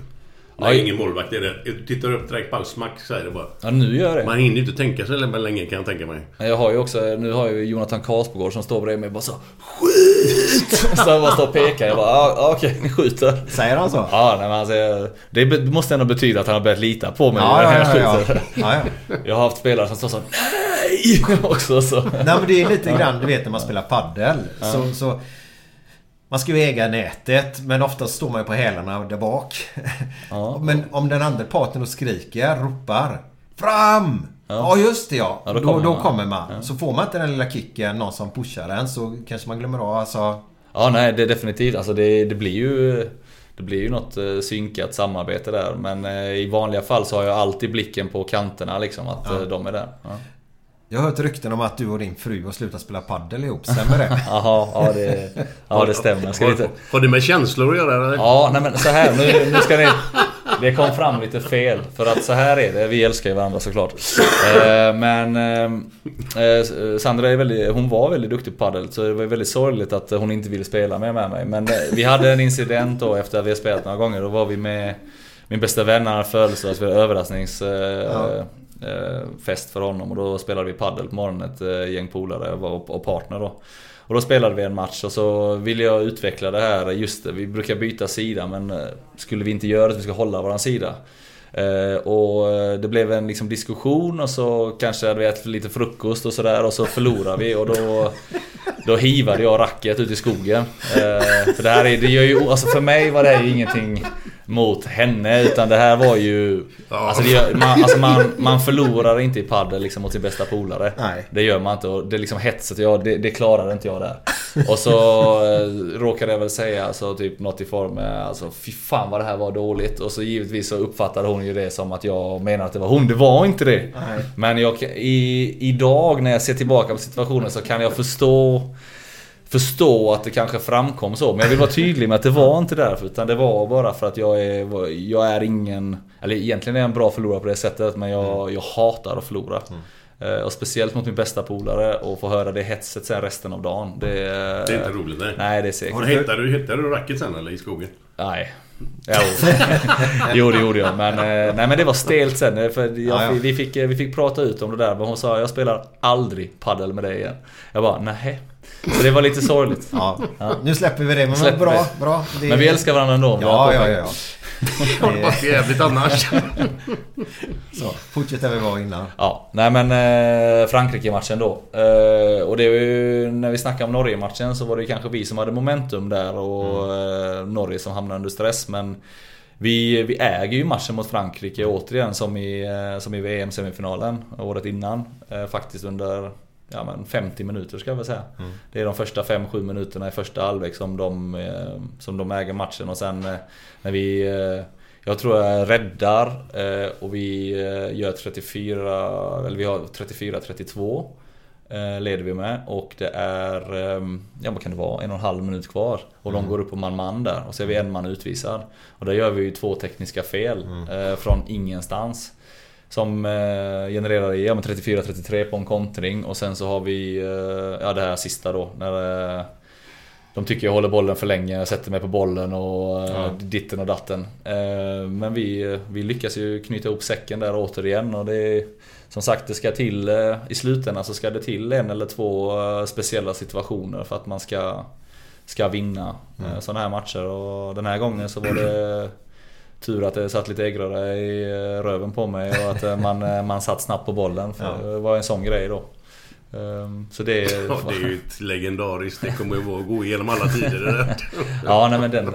Nej, i- ingen målvakt är det. Du tittar upp direkt, bara smack så är det bara. Ja nu gör jag det. Man hinner ju inte tänka så länge kan jag tänka mig. Jag har ju också, nu har jag ju Jonathan Karlsbogård som står bredvid mig och bara så SKIT! Så jag bara står och pekar. Jag bara, ah, okej ni skjuter. Säger han så? Ja, nej, men alltså, det måste ändå betyda att han har börjat lita på mig Ja, när ja, jag ja, ja. skjuter. ja, ja. Jag har haft spelare som står så NEJ! Också så. Nej men det är lite grann du vet när man spelar paddel så, så Man ska ju äga nätet men oftast står man ju på hälarna där bak. Ja. Men om den andra parten och skriker, ropar Fram! Ja, just det ja. Ja, då, då då, kommer kommer man. man. Så får man inte den lilla kicken, någon som pushar en så kanske man glömmer av alltså. Ja, nej, det är definitivt. Alltså det, det blir ju... Det blir ju något eh, synkat samarbete där. Men eh, i vanliga fall så har jag alltid blicken på kanterna liksom. Att Ja. eh, de är där. Ja. Jag har hört rykten om att du och din fru har slutat spela paddel ihop. Stämmer det? Jaha, ja det, ja, det stämmer. Ska har, lite... har det med känslor att göra eller? Ja, nej men så här nu, nu ska ni... Det kom fram lite fel. För att så här är det. Vi älskar ju varandra såklart. Eh, men eh, eh, Sandra är väldigt, hon var väldigt duktig på padel Så det var väldigt sorgligt att hon inte ville spela mer med mig. Men eh, vi hade en incident då efter att vi har spelat några gånger. Då var vi med min bästa vän, han hade födelsedag, så vi hade överrasknings... Eh, eh, Eh, fest för honom och då spelade vi paddel på morgonen ett eh, gäng polare och, partner då. Och då spelade vi en match och så ville jag utveckla det här, just det, vi brukar byta sida men eh, skulle vi inte göra det, vi ska hålla våran sida. Och det blev en liksom diskussion och så kanske hade vi ätit lite frukost och sådär och så förlorade vi och då Då hivade jag racket ut i skogen. För det här är, det gör ju, alltså för mig var det här ju ingenting mot henne utan det här var ju Alltså, det man, alltså man, man förlorar inte i padel liksom mot sin bästa polare. Nej. Det gör man inte och det är liksom hetset, jag, det, det klarar inte jag där. Och så eh, råkade jag väl säga alltså, typ något i form med alltså fy fan vad det här var dåligt. Och så givetvis så uppfattade hon ju det som att jag menade att det var hon. Det var inte det. Nej. Men jag, i, idag när jag ser tillbaka på situationen så kan jag förstå Förstå att det kanske framkom så, men jag vill vara tydlig med att det var inte därför utan det var bara för att jag är, jag är ingen Eller egentligen är jag en bra förlorare på det sättet men jag, jag hatar att förlora Eh, Och speciellt mot min bästa polare och få höra det hetset sen resten av dagen Det, Det är inte roligt nej. Nej det är säkert Har du, hittade, du, hittade du racket sen eller i skogen? Nej. Jo. jo, det gjorde jag. Men, eh, nej, men det var stelt sen. eh, För jag, Ja, ja. Vi, fick, vi fick prata ut om det där. Men hon sa jag spelar aldrig paddel med dig igen. Jag bara nej. Så det var lite sorgligt. Ja. Nu släpper vi det. Men Släpper bra, vi. bra. Det- Men vi älskar varandra ändå. Ja, ja, ja. ja. Det var för jävligt annars. Så, fortsätt där vi var innan. Ja, nej men eh, Frankrike-matchen då. Eh, och det var ju, när vi snackade om Norge-matchen så var det ju kanske vi som hade momentum där och eh, Norge som hamnade under stress. Men vi, vi äger ju matchen mot Frankrike återigen som i, eh, som i VM-semifinalen året innan. Eh, faktiskt under ja, men 50 minuter ska jag väl säga. Det är de första 5-7 minuterna i första halvlek som de, eh, som de äger matchen och sen eh, när vi eh, jag tror jag räddar och vi gör 34, eller vi har 34-32 eh, leder vi med och det är, ja vad kan det vara, en och en halv minut kvar. Och de går upp på man-man där och så är vi en man utvisad. Och där gör vi ju två tekniska fel eh, från ingenstans. Som eh, genererar ja, men 34-33 på en kontring och sen så har vi eh, ja, det här sista då när eh, de tycker jag håller bollen för länge, jag sätter mig på bollen och eh, ditten och datten. Men vi, vi lyckas ju knyta ihop säcken där återigen och det är, Som sagt, det ska till i slutändan så ska det till en eller två speciella situationer för att man ska Ska vinna mm. sådana här matcher och den här gången så var det Tur att det satt lite äggröra i eh, röven på mig och att eh, man, eh, man satt snabbt på bollen. För Ja. Det var en sån grej då. Ehm, Så det... Ja, det är ju ett legendariskt. Det kommer ju vara gå igenom alla tider. Ja, nej men den...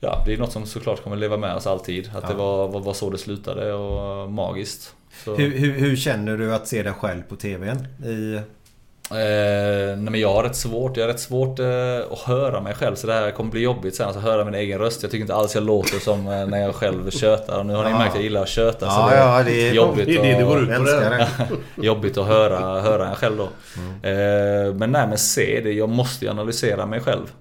Ja, det är något som såklart kommer leva med oss alltid. Att det var, var, var så det slutade och magiskt. Så, Hur, hur, hur känner du att se dig själv på TVn? I... Eh, nej men jag har rätt svårt, jag har rätt svårt eh, att höra mig själv så det här kommer bli jobbigt sen, alltså höra min egen röst. Jag tycker inte alls jag låter som eh, när jag själv tjötar. Och nu har ni Ja. märkt att jag gillar att köta Ja, så ja, det är- jobbigt det det det går ut på. Det. det. jobbigt att höra, höra en själv då. Eh, men nej men se det, jag måste ju analysera mig själv.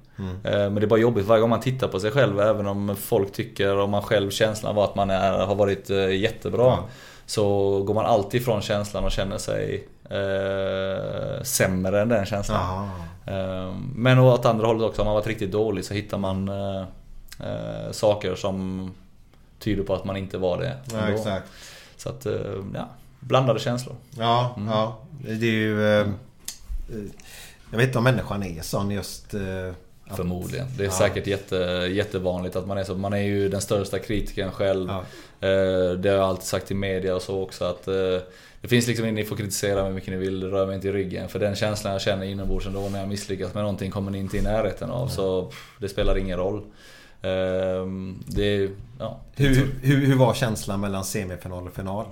Eh, men det är bara jobbigt varje gång man tittar på sig själv även om folk tycker, om man själv känslan var att man är, har varit eh, jättebra. Ja. Så går man alltid ifrån känslan och känner sig eh, sämre än den känslan. Eh, Men åt andra hållet också, om man varit riktigt dålig så hittar man eh, eh, saker som tyder på att man inte var det. Ja, exakt. Så att, eh, ja, blandade känslor. Ja, Mm. ja. Det är ju... Eh, jag vet inte om människan är sån just... Att- Förmodligen. Det är Ja. säkert jätte, jättevanligt att man är så. Man är ju den största kritikern själv. Ja. Eh, Det har jag alltid sagt till media och så också att eh, Det finns liksom, ni får kritisera mig hur mycket ni vill, rör mig inte i ryggen. För den känslan jag känner inombords ändå om jag misslyckas med någonting kommer ni inte i närheten av. Så det spelar ingen roll. Eh, Det, ja. Hur, hur, hur var känslan mellan semifinal och final?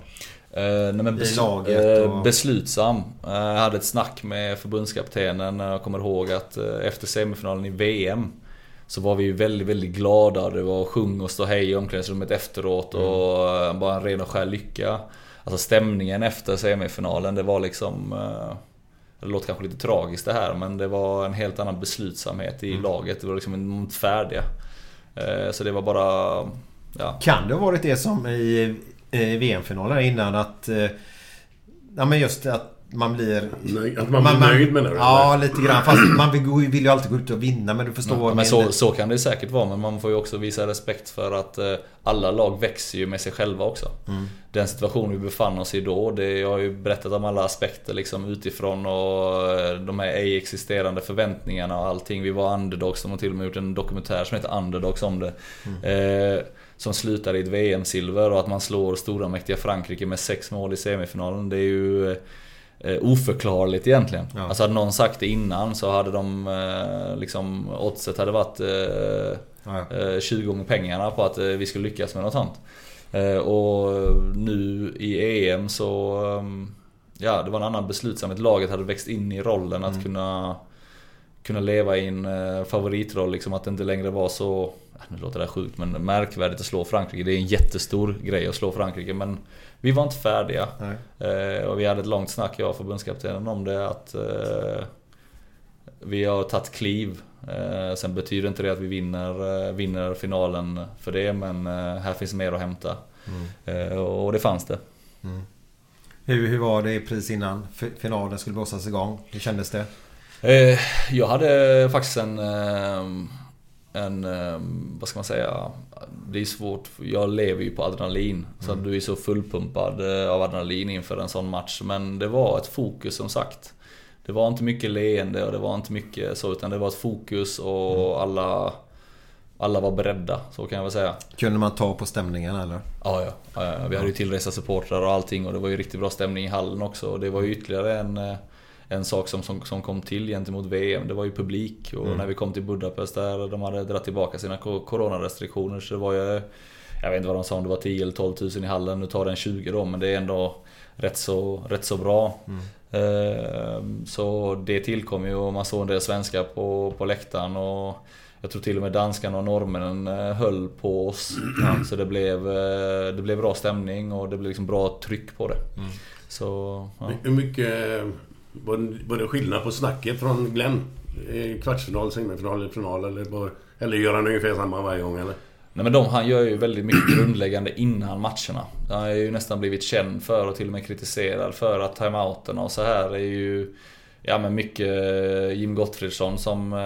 Eh, nej laget eh, och- Beslutsam. Jag hade ett snack med förbundskaptenen. Jag kommer ihåg att efter semifinalen i VM så var vi väldigt, väldigt glada. Det var sjung och stå hej i omklädningsrummet efteråt och eh, bara en ren och skär lycka. Alltså stämningen efter semifinalen, det var liksom... eh, Det låter kanske lite tragiskt det här men det var en helt annan beslutsamhet i laget. Det var liksom inte färdiga. Eh, Så det var bara... Ja, Kan det ha varit det som i VM-finalen innan att... Ja men just att man blir... Nej, att man blir nöjd menar du? Ja, lite grann. Fast man vill, vill ju alltid gå ut och vinna men du förstår vad Ja, jag men så, så kan det säkert vara, men man får ju också visa respekt för att eh, alla lag växer ju med sig själva också. Den situation vi befann oss i då, det, jag har ju berättat om alla aspekter liksom utifrån och eh, de här ej existerande förväntningarna och allting. Vi var underdogs, de har till och med gjort en dokumentär som heter Underdogs om det. Eh, som slutar i ett VM-silver och att man slår stora mäktiga Frankrike med sex mål i semifinalen. Det är ju eh, oförklarligt egentligen. Ja. Alltså hade någon sagt det innan så hade de eh, liksom oddset hade varit eh, Ja. eh, 20 gånger pengarna på att eh, vi skulle lyckas med något sånt. Eh, och nu i EM så Ja, det var en annan beslutsamhet. Laget hade växt in i rollen att kunna Kunna leva i en eh, favoritroll liksom. Att det inte längre var så Nu låter det här sjukt men märkvärdigt att slå Frankrike. Det är en jättestor grej att slå Frankrike men Vi var inte färdiga. Eh, och vi hade ett långt snack jag och förbundskaptenen om det att eh, Vi har tagit kliv. Eh, sen betyder inte det att vi vinner, eh, vinner finalen för det men här finns mer att hämta. Eh, och det fanns det. Hur, hur var det precis innan finalen skulle blåsas igång? Hur kändes det? Jag hade faktiskt en... En... Vad ska man säga? Det är svårt. Jag lever ju på adrenalin. Så att du är så fullpumpad eh, av adrenalin inför en sån match. Men det var ett fokus som sagt. Det var inte mycket leende och det var inte mycket så. Utan det var ett fokus och alla... Alla var beredda, så kan jag väl säga. Kunde man ta på stämningen eller? Ja, ja. ja, ja. Vi hade ju tillresta supportrar och allting och det var ju riktigt bra stämning i hallen också. Och det var ju ytterligare en, eh, en sak som, som, som kom till gentemot VM. Det var ju publik och när vi kom till Budapest där de hade dragit tillbaka sina coronarestriktioner så det var ju... Jag vet inte vad de sa om det var 10 eller 12 000 i hallen. Nu tar den 20 då men det är ändå rätt så, rätt så bra. Eh, Så det tillkom ju och man såg en del svenskar på, på läktaren och jag tror till och med danskarna och norrmännen eh, höll på oss. Så det blev, eh, det blev bra stämning och det blev liksom bra tryck på det. Så, ja. Hur mycket... Var, det skillnad på snacket från Glenn? Kvartsfinal, semifinal eller final? Eller, bara, eller gör han ungefär samma varje gång eller? Nej men de, han gör ju väldigt mycket grundläggande innan matcherna. Han har ju nästan blivit känd för och till och med kritiserad för att timeouterna och så här är ju... Ja men mycket Jim Gottfridsson som... eh,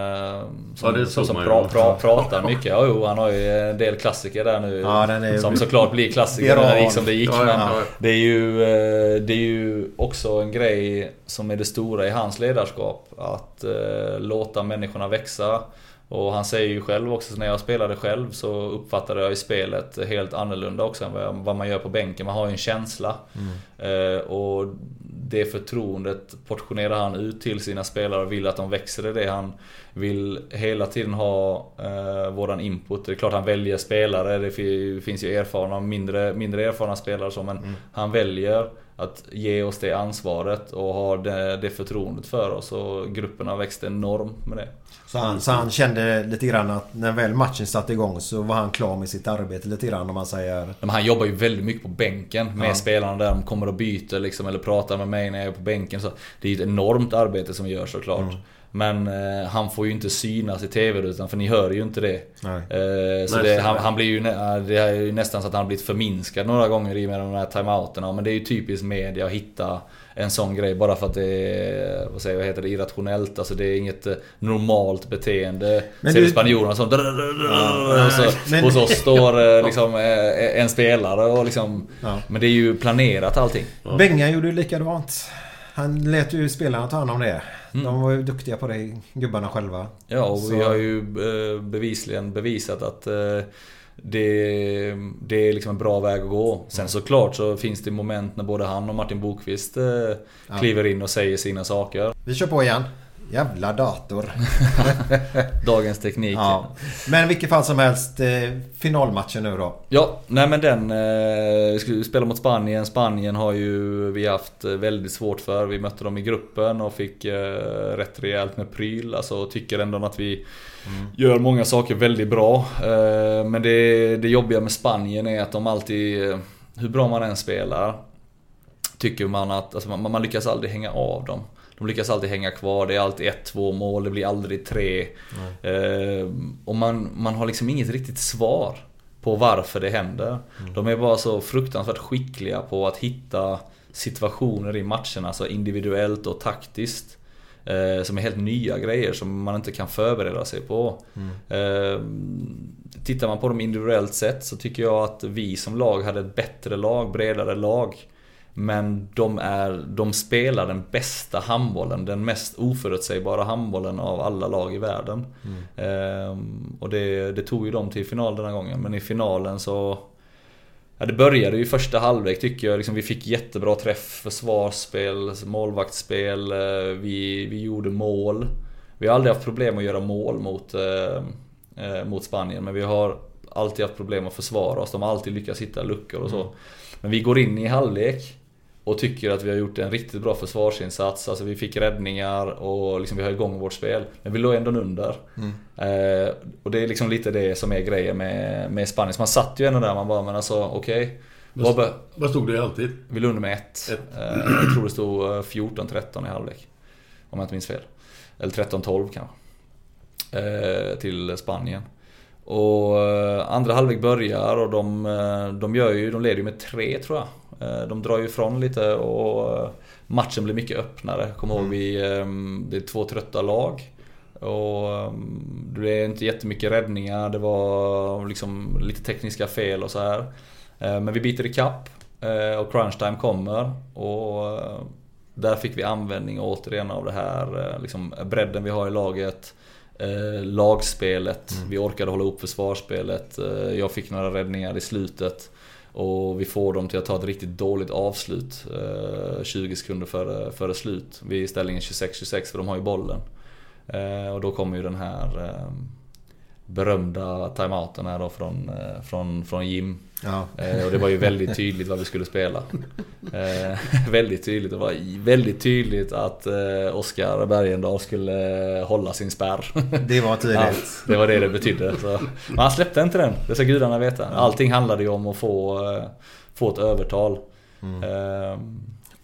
Som, Ja, som, som pra, pra, pratar mycket. Ja, jo, han har ju en del klassiker där nu. Ja, är- som såklart blir klassiker när det gick som det gick. Men det är, ju, eh, det är ju också en grej som är det stora i hans ledarskap. Att eh, låta människorna växa. Och han säger ju själv också, så när jag spelade själv så uppfattade jag ju spelet helt annorlunda också än vad, man gör på bänken. Man har ju en känsla. Eh, och det förtroendet portionerar han ut till sina spelare och vill att de växer i det. Han vill hela tiden ha eh, våran input. Det är klart han väljer spelare. Det fi- finns ju erfarna, mindre, mindre erfarna spelare så, men han väljer att ge oss det ansvaret och ha det, det förtroendet för oss. Och gruppen har växt enormt med det. Så han, så han kände lite grann att när väl matchen satte igång så var han klar med sitt arbete lite grann om man säger... Men han jobbar ju väldigt mycket på bänken med Ja. spelarna där. De kommer och byter liksom, eller pratar med mig när jag är på bänken. Så det är ju ett enormt arbete som görs såklart. Mm. Men eh, han får ju inte synas i TV-rutan för ni hör ju inte det. Nej. Eh, så Nej, det, han, han blir ju, nä- det är ju nästan så att han har blivit förminskad några gånger i och med de här timeouterna. Men det är ju typiskt media att hitta en sån grej bara för att det är, vad säger jag, vad heter det, irrationellt. Alltså det är inget eh, normalt beteende. Men Ser du- spanjorerna som... och så, men- Hos oss står eh, liksom eh, en spelare och liksom... Ja. Men det är ju planerat allting. Bengan gjorde ju likadant. Han lät ju spelarna ta hand om det. Mm. De var ju duktiga på det, gubbarna själva. Ja, och vi Så- har ju eh, bevisligen bevisat att eh, det, det är liksom en bra väg att gå. Sen såklart så finns det moment när både han och Martin Bokvist eh, kliver in och säger sina saker. Vi kör på igen. Jävla dator. Dagens teknik. Ja. Men i vilket fall som helst, eh, finalmatchen nu då. Ja, nej men den... Eh, vi skulle spela mot Spanien. Spanien har ju vi haft eh, väldigt svårt för. Vi mötte dem i gruppen och fick eh, rätt rejält med pryl. Alltså tycker ändå att vi gör många saker väldigt bra. Eh, men det, det jobbiga med Spanien är att de alltid... eh, Hur bra man än spelar tycker man att alltså man, man lyckas aldrig hänga av dem. De lyckas alltid hänga kvar, det är alltid ett, två mål, det blir aldrig tre. Eh, och man, man har liksom inget riktigt svar på varför det händer. De är bara så fruktansvärt skickliga på att hitta situationer i matcherna, alltså individuellt och taktiskt. Eh, som är helt nya grejer som man inte kan förbereda sig på. Eh, tittar man på dem individuellt sett så tycker jag att vi som lag hade ett bättre lag, bredare lag. Men de, är, de spelar den bästa handbollen, den mest oförutsägbara handbollen av alla lag i världen. Ehm, och det, det tog ju dem till final den här gången, men i finalen så... Ja, det började ju i första halvlek tycker jag. Liksom, vi fick jättebra träff, försvarsspel, målvaktsspel, eh, vi, vi gjorde mål. Vi har aldrig haft problem att göra mål mot, eh, eh, mot Spanien, men vi har alltid haft problem att försvara oss. De har alltid lyckats hitta luckor och så. Men vi går in i halvlek och tycker att vi har gjort en riktigt bra försvarsinsats. Alltså vi fick räddningar och liksom vi har igång vårt spel. Men vi låg ändå under. Eh, och det är liksom lite det som är grejen med, med Spanien. Så man satt ju ändå där man bara, men alltså okej. Vad bör- Vad stod det alltid? vi låg under med ett. Ett. Eh, Jag tror det stod eh, 14-13 i halvlek. Om jag inte minns fel. Eller 13-12 kanske. Eh, Till Spanien. Och eh, andra halvlek börjar och de, eh, de, gör ju, de leder ju med tre tror jag. Eh, De drar ju ifrån lite och eh, matchen blir mycket öppnare. Kom ihåg vi, eh, det är två trötta lag. Och eh, det är inte jättemycket räddningar, det var liksom lite tekniska fel och så här. Eh, Men vi biter ikapp eh, och crunch time kommer. Och där fick vi användning återigen av det här liksom bredden vi har i laget. Lagspelet, vi orkade hålla upp försvarsspelet. Jag fick några räddningar i slutet. Och vi får dem till att ta ett riktigt dåligt avslut eh, 20 sekunder före, före slut. Vid är ställningen 26-26 för de har ju bollen. Eh, och då kommer ju den här eh, berömda timeouten här då från, eh, från, från Jim. Ja. Eh, och det var ju väldigt tydligt vad vi skulle spela. Eh, väldigt tydligt. Det var väldigt tydligt att eh, Oskar Bergendahl skulle hålla sin spärr. Det var Ja, tydligt. det var det det betydde. Så. Men han släppte inte den, det ska gudarna veta. Allting handlade ju om att få, få ett övertal. Eh,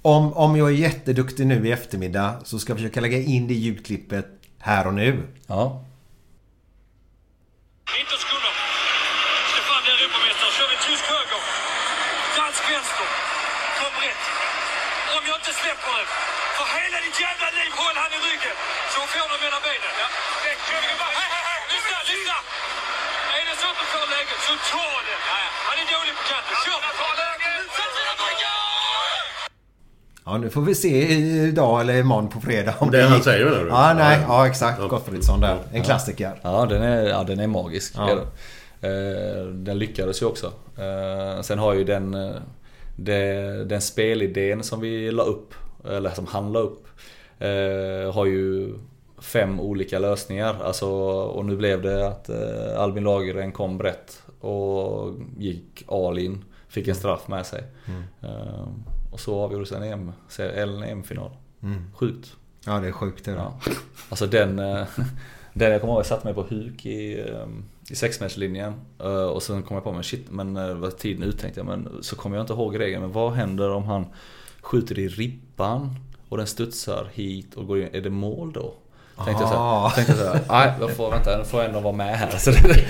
Om, om jag är jätteduktig nu i eftermiddag så ska jag försöka lägga in det ljudklippet här och nu. ja. 19 sekunder. Stefan blir Europamästare. Kör vi tysk höger. Dansk vänster. Kom brett. Om jag inte släpper det. För hela ditt jävla liv håll han i ryggen. Så får du mellan benen. Ja. Kör vi bara. Hej, hej, hej. Lyssna, lyssna. Är det så att du får läget så ta det. Han är dålig på kanten. Kör. Sätt dina bryggar! Ja, Ja, nu får vi se idag eller imorgon på fredag om Det det han säger du? Ja, nej. Ja. Ja, exakt. Gottfridsson där. En klassiker. Ja, den är, ja, den är magisk. Ja. den. Eh, den lyckades ju också. Eh, sen har ju den, eh, den spelidén som vi la upp, eller som han la upp, har ju fem olika lösningar. Alltså, och nu blev det att Albin Lagergren kom brett och gick all in. Fick en straff med sig. Eh, och så avgjordes en EM, en EM-final. Sjukt. Ja, det är sjukt det. Ja. Alltså den, eh, den jag kommer ihåg, jag satte mig på huk i, eh, i sexmeterslinjen eh, och sen kom jag på mig shit, men eh, var tiden ut tänkte jag. Men så kommer jag inte ihåg regeln, men vad händer om han skjuter i ribban och den studsar hit och går in, är det mål då? Tänkte jag så Ah. här, tänkte jag så här, nej jag får, vänta, jag får ändå vara med här. Så det,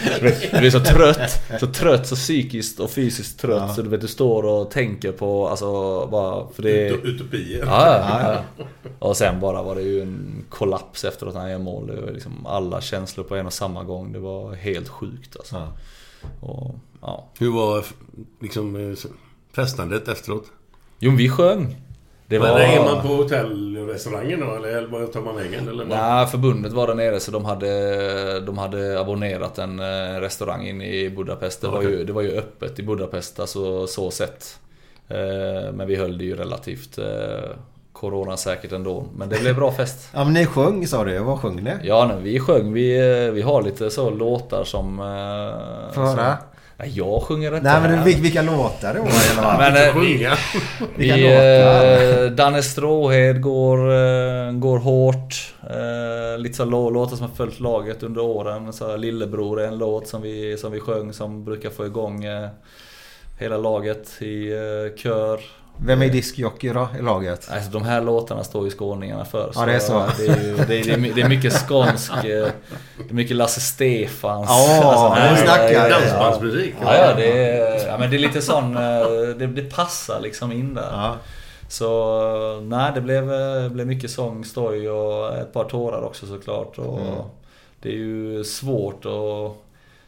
du blir så trött, så trött, så psykiskt och fysiskt trött så du vet du står och tänker på, alltså bara, för det Ut- Utopier. Ja, ja, ja. Och sen bara var det ju en kollaps efter att han gör mål. Det var liksom alla känslor på en och samma gång. Det var helt sjukt alltså. Ja. Och, ja. Hur var liksom eh, festandet efteråt? Jo, vi sjöng. Det Men var... är man på hotellrestaurangen då? Eller bara tar man vägen? Eller? Nej, förbundet var där nere så de hade, de hade abonnerat en eh, restaurang inne i Budapest. Det, var Okej. ju, det var ju öppet i Budapest, alltså så sett. Eh, Men vi höll det ju relativt eh, coronasäkert ändå. Men det blev bra fest. Ja, men ni sjöng sa du. Vad sjöng ni? Ja, nej, vi sjöng. Vi, vi har lite så låtar som... Få höra. som- Nej, jag sjunger inte Nej, men här. vil- vilka låtar det var i alla fall. Men, Inte eh, sjunga. Vilka vi, låtar? eh, Danne Stråhed går, eh, går hårt. Lite så lå- låtar som har följt laget under åren. Så Lillebror är en låt som vi, som vi sjöng som brukar få igång hela laget i kör. Vem är diskjockey då i laget? Alltså de här låtarna står ju skåningarna för. Ja, det är så. Det är, ju, det är, det är, mycket skånsk, eh, det är mycket Lasse Stefans. Ja, här nu snackar jag. Dansbandsmusik. Ja, ja, det är, ja men det är lite sån, eh, det, det passar liksom in där. Ja. Så nej, det blev, eh, blev mycket sång, stoj och ett par tårar också såklart. Och Mm. Det är ju svårt att,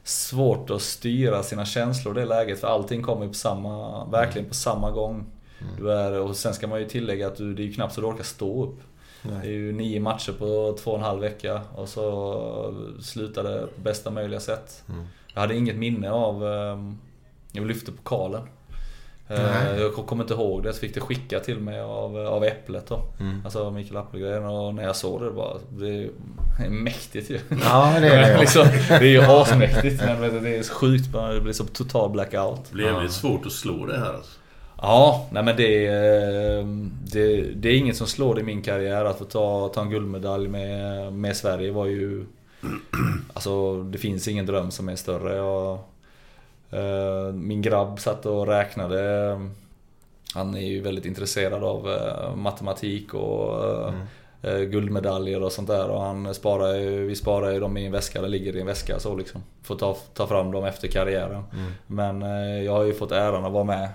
svårt att styra sina känslor i det läget för allting kommer ju på samma, verkligen på samma gång. Mm. Du är, och sen ska man ju tillägga att du, det är ju knappt så du orkar stå upp. Det är ju nio matcher på två och en halv vecka och så slutade på bästa möjliga sätt. Mm. Jag hade inget minne av... ehm, Jag lyfte pokalen. Eh, Nej. Jag kommer inte ihåg det, så fick det skicka till mig av, av Äpplet då. Mm. Alltså Mikael Appelgren och när jag såg det, det bara... Det är mäktigt ju. Ja, det är det. liksom, det är ju asmäktigt men det är så sjukt, det blir så total blackout. Det blir jävligt svårt att slå det här alltså. Ja, nej men det, eh, det, det är inget som slår i min karriär. Att få ta, ta en guldmedalj med, med Sverige var ju... Alltså det finns ingen dröm som är större. Jag, eh, min grabb satt och räknade. Han är ju väldigt intresserad av eh, matematik och eh, guldmedaljer och sånt där. Och han sparar ju, vi sparar ju dem i en väska, eller ligger i en väska så liksom. Får ta, ta fram dem efter karriären. Men eh, jag har ju fått äran att vara med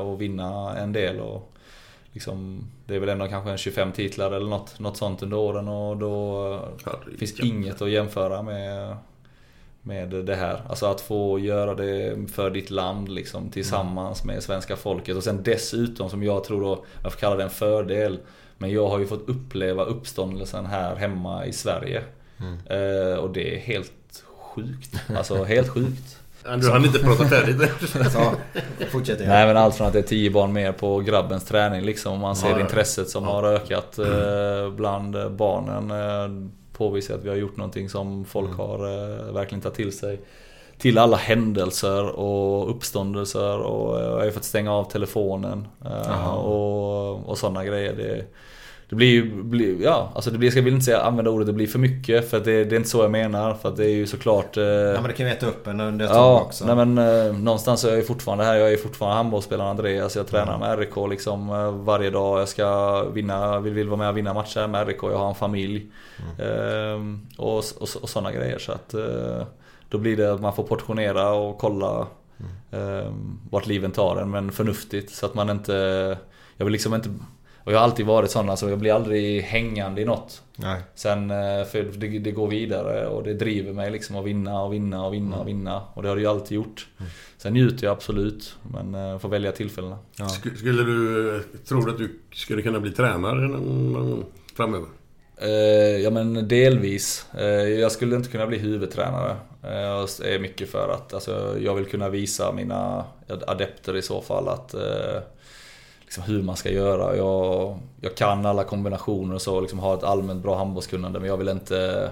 och vinna en del. Och liksom, det är väl ändå kanske en 25 titlar eller något, något sånt under åren och då eh, Herregud. finns inget att jämföra med, med det här. Alltså att få göra det för ditt land liksom, tillsammans med svenska folket. Och sen dessutom som jag tror då, jag får kalla det en fördel. Men jag har ju fått uppleva uppståndelsen här hemma i Sverige. Eh, och det är helt sjukt. Alltså helt sjukt. Ja, Du hann inte prata färdigt. Fortsätter jag. Nej men allt från att det är 10 barn mer på grabbens träning liksom. Om man ser Ja, ja. intresset som har ökat eh, bland barnen. Eh, påvisar att vi har gjort någonting som folk Mm. har eh, verkligen tagit till sig. Till alla händelser och uppståndelser och eh, jag har ju fått stänga av telefonen. Eh, Jaha. och, och sådana grejer. Det, det blir ju, blir, ja alltså det blir, jag vill inte säga använda ordet det blir för mycket för det, det är inte så jag menar. För att det är ju såklart eh, Ja, men det kan ju äta upp en under ett Ja, också. nej men eh, någonstans är jag ju fortfarande här. Jag är fortfarande handbollsspelaren Andreas. Jag tränar med RIK liksom eh, varje dag. Jag ska vinna, vill, vill vara med och vinna matcher med RIK. Jag har en familj. Ehm, och, och, och sådana grejer. Så att eh, då blir det att man får portionera och kolla ehm, vart livet tar en. Men förnuftigt så att man inte... Jag vill liksom inte Och jag har alltid varit sån, alltså jag blir aldrig hängande i något. Nej. Sen, eh, för det, det går vidare och det driver mig liksom att vinna och vinna och vinna och vinna. Och det har det ju alltid gjort. Sen njuter jag absolut, men eh, får välja tillfällena. Sk- Skulle du... eh, Tror du att du skulle kunna bli tränare någon någon gång framöver? Eh, ja men delvis. Eh, jag skulle inte kunna bli huvudtränare. Eh, jag är mycket för att alltså, jag vill kunna visa mina adepter i så fall att eh, liksom hur man ska göra. Jag, jag kan alla kombinationer och så, liksom ha ett allmänt bra handbollskunnande men jag vill inte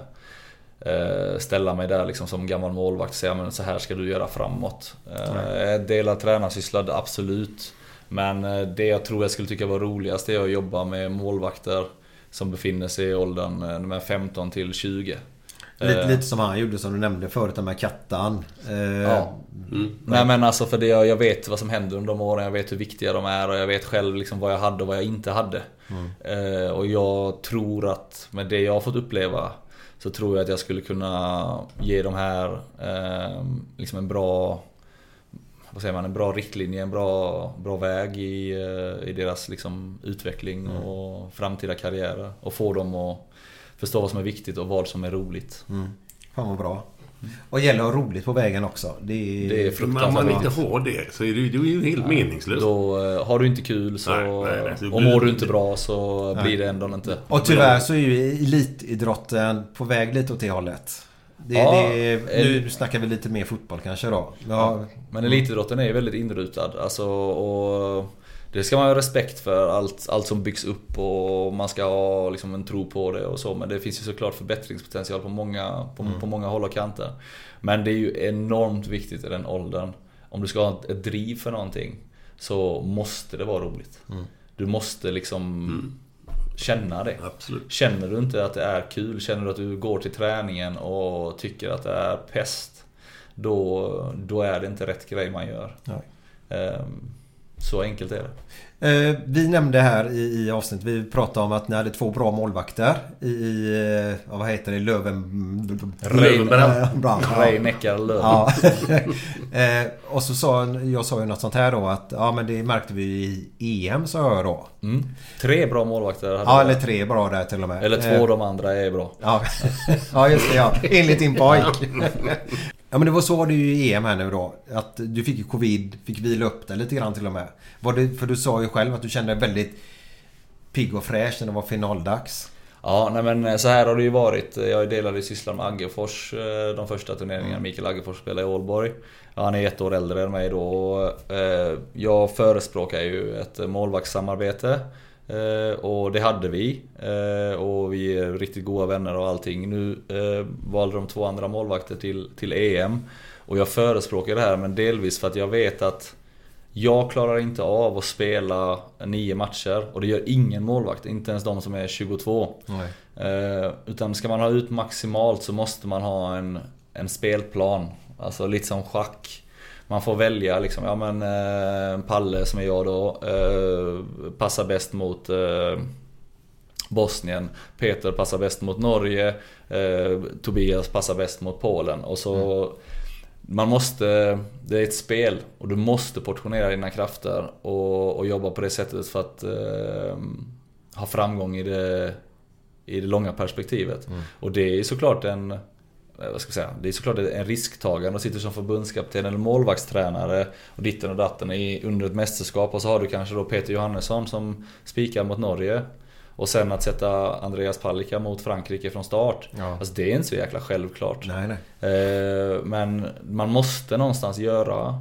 eh, ställa mig där liksom som gammal målvakt och säga men så här ska du göra framåt. Eh, delad tränarsyssla, absolut. Men eh, det jag tror jag skulle tycka var roligast är att jobba med målvakter som befinner sig i åldern eh, med 15 till 20. Lite, Eh, lite som han gjorde som du nämnde förut, den med Kattan. Eh, Ja. Nej men alltså för det, jag jag vet vad som händer under de åren, jag vet hur viktiga de är och jag vet själv liksom vad jag hade och vad jag inte hade. Eh, och jag tror att med det jag har fått uppleva så tror jag att jag skulle kunna ge de här eh, liksom en bra vad säger man, en bra riktlinje, en bra, bra väg i, i deras liksom, utveckling och framtida karriärer. Och få dem att förstå vad som är viktigt och vad som är roligt. Fan vad bra. Och gäller att ha roligt på vägen också. Det är, Det är Om man fruktansvärt inte har det så är det, det är ju helt meningslöst. Då eh, har du inte kul så, Nej, nej, nej, och mår du inte bra så blir det ändå inte. Och tyvärr så är ju elitidrotten på väg lite åt det hållet. Det, Ja, det, nu el- snackar vi lite mer fotboll kanske då. Ja, Men elitidrotten är ju väldigt inrutad. Alltså, och det ska man ha respekt för, allt, allt som byggs upp och man ska ha liksom en tro på det och så. Men det finns ju såklart förbättringspotential på många, på, på många håll och kanter. Men det är ju enormt viktigt i den åldern. Om du ska ha ett, driv för någonting så måste det vara roligt. Du måste liksom känna det. Absolut. Känner du inte att det är kul, känner du att du går till träningen och tycker att det är pest. Då, då är det inte rätt grej man gör. Nej. Så enkelt är det. Eh, vi nämnde här i, i avsnittet, vi pratade om att ni hade två bra målvakter i, i eh, vad heter det, Löven... Lövenbrand. Eh, Brand, ja. Eh, och så sa jag sa ju något sånt här då att ja men det märkte vi i EM sa jag då. Mm. Tre bra målvakter hade Ja eller tre bra där till och med. Eller två, Eh, de andra är bra. Ja, ja just det ja. Enligt din pojk. Ja men det var så var det ju i EM här nu då. Att du fick ju covid, fick vila upp dig lite grann till och med. Var det, för du sa ju själv att du kände dig väldigt pigg och fräsch när det var finaldags. Ja, nej men så här har det ju varit. Jag delade sysslan med Aggefors eh, de första turneringarna. Mikael Aggefors spelade i Ålborg. Ja, Han är ett år äldre än mig då. eh, Jag förespråkar ju ett målvaktssamarbete. Eh, Och det hade vi. Eh, Och vi är riktigt goda vänner och allting. Nu eh, valde de två andra målvakter till, till EM. Och jag förespråkar det här men delvis för att jag vet att jag klarar inte av att spela nio matcher och det gör ingen målvakt, inte ens de som är 22. Nej. Eh, utan ska man ha ut maximalt så måste man ha en, en spelplan. Alltså lite som schack. Man får välja liksom, ja men eh, Palle som är jag då, eh, passar bäst mot eh, Bosnien. Peter passar bäst mot Norge. Tobias passar bäst mot Polen. Och så man måste, det är ett spel och du måste portionera dina krafter och, och jobba på det sättet för att ha framgång i det, i det långa perspektivet. Och det är såklart en, vad ska jag säga, det är såklart en risktagande att sitta som förbundskapten eller målvaktstränare och ditten och datten i, under ett mästerskap och så har du kanske då Peter Johannesson som spikar mot Norge. Och sen att sätta Andreas Palicka mot Frankrike från start. Ja. Alltså det är inte så jäkla självklart. Nej nej. Eh, Men man måste någonstans göra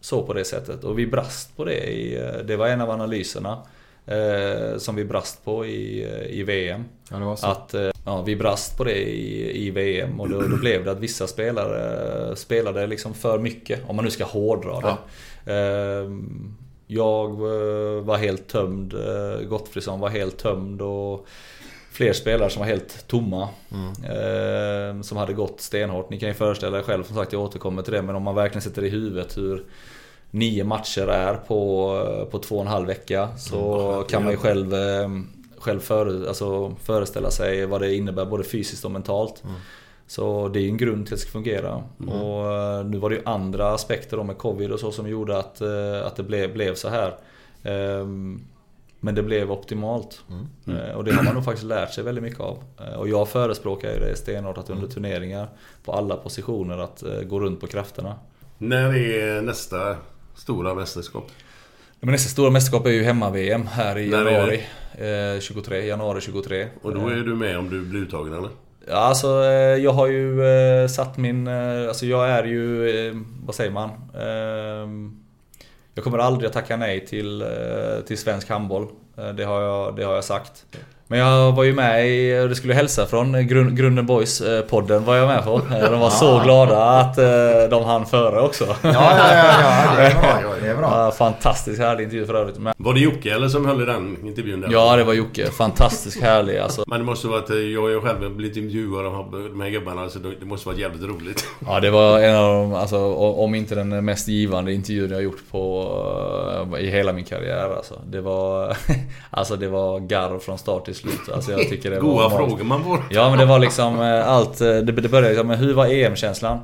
så på det sättet. Och vi brast på det. I, eh, det var en av analyserna eh, som vi brast på i, eh, i VM. Ja det var så. Att eh, ja, vi brast på det i, i VM och då, då blev det att vissa spelare eh, spelade liksom för mycket. Om man nu ska hårdra det. Eh, Jag eh, var helt tömd. eh, Gottfridsson var helt tömd. Och fler spelare som var helt tomma. Eh, Som hade gått stenhårt. Ni kan ju föreställa er själv, som sagt jag återkommer till det. Men om man verkligen sätter i huvudet hur nio matcher är på, på två och en halv vecka. Så kan man ju själv, eh, själv före, alltså föreställa sig vad det innebär både fysiskt och mentalt. Så det är ju en grund till att det ska fungera. Och eh, nu var det ju andra aspekter då med covid och så som gjorde att, eh, att det blev, blev så här. Ehm, Men det blev optimalt. Eh, Och det har man nog faktiskt lärt sig väldigt mycket av. Och jag förespråkar ju det stenhårt att under turneringar på alla positioner att gå runt på krafterna. När är nästa stora mästerskap? Men nästa stora mästerskap är ju hemma-VM här i När januari. Eh, 23, januari 23. Och då är du med om du blir uttagen eller? Ja, alltså eh, jag har ju eh, satt min... eh, Alltså jag är ju... eh, Vad säger man? Ehm, Jag kommer aldrig att tacka nej till, eh, till svensk handboll. Eh, Det har, jag, det har jag sagt. Men jag var ju med i, det skulle jag hälsa från Grun, Grunden Boys eh, podden var jag med på. Eh, De var så glada att eh, de hann före också. Ja, ja, ja, ja, det är bra. Det är bra. Fantastiskt härlig intervju för övrigt. Men, Var det Jocke eller som höll i den intervjun där? ja, det var Jocke. Fantastiskt härlig alltså. Men det måste vara att eh, jag ju själv blivit intervjuad av de här gubbarna så det måste vara jävligt roligt. Ja det var en av de, alltså, om inte den mest givande intervjun jag gjort på i hela min karriär alltså. Det var, alltså det var garv från start till slut. Alltså jag tycker det Goa var frågor man får. Ja men det var liksom eh, allt, eh, det, det började liksom med hur var EM-känslan?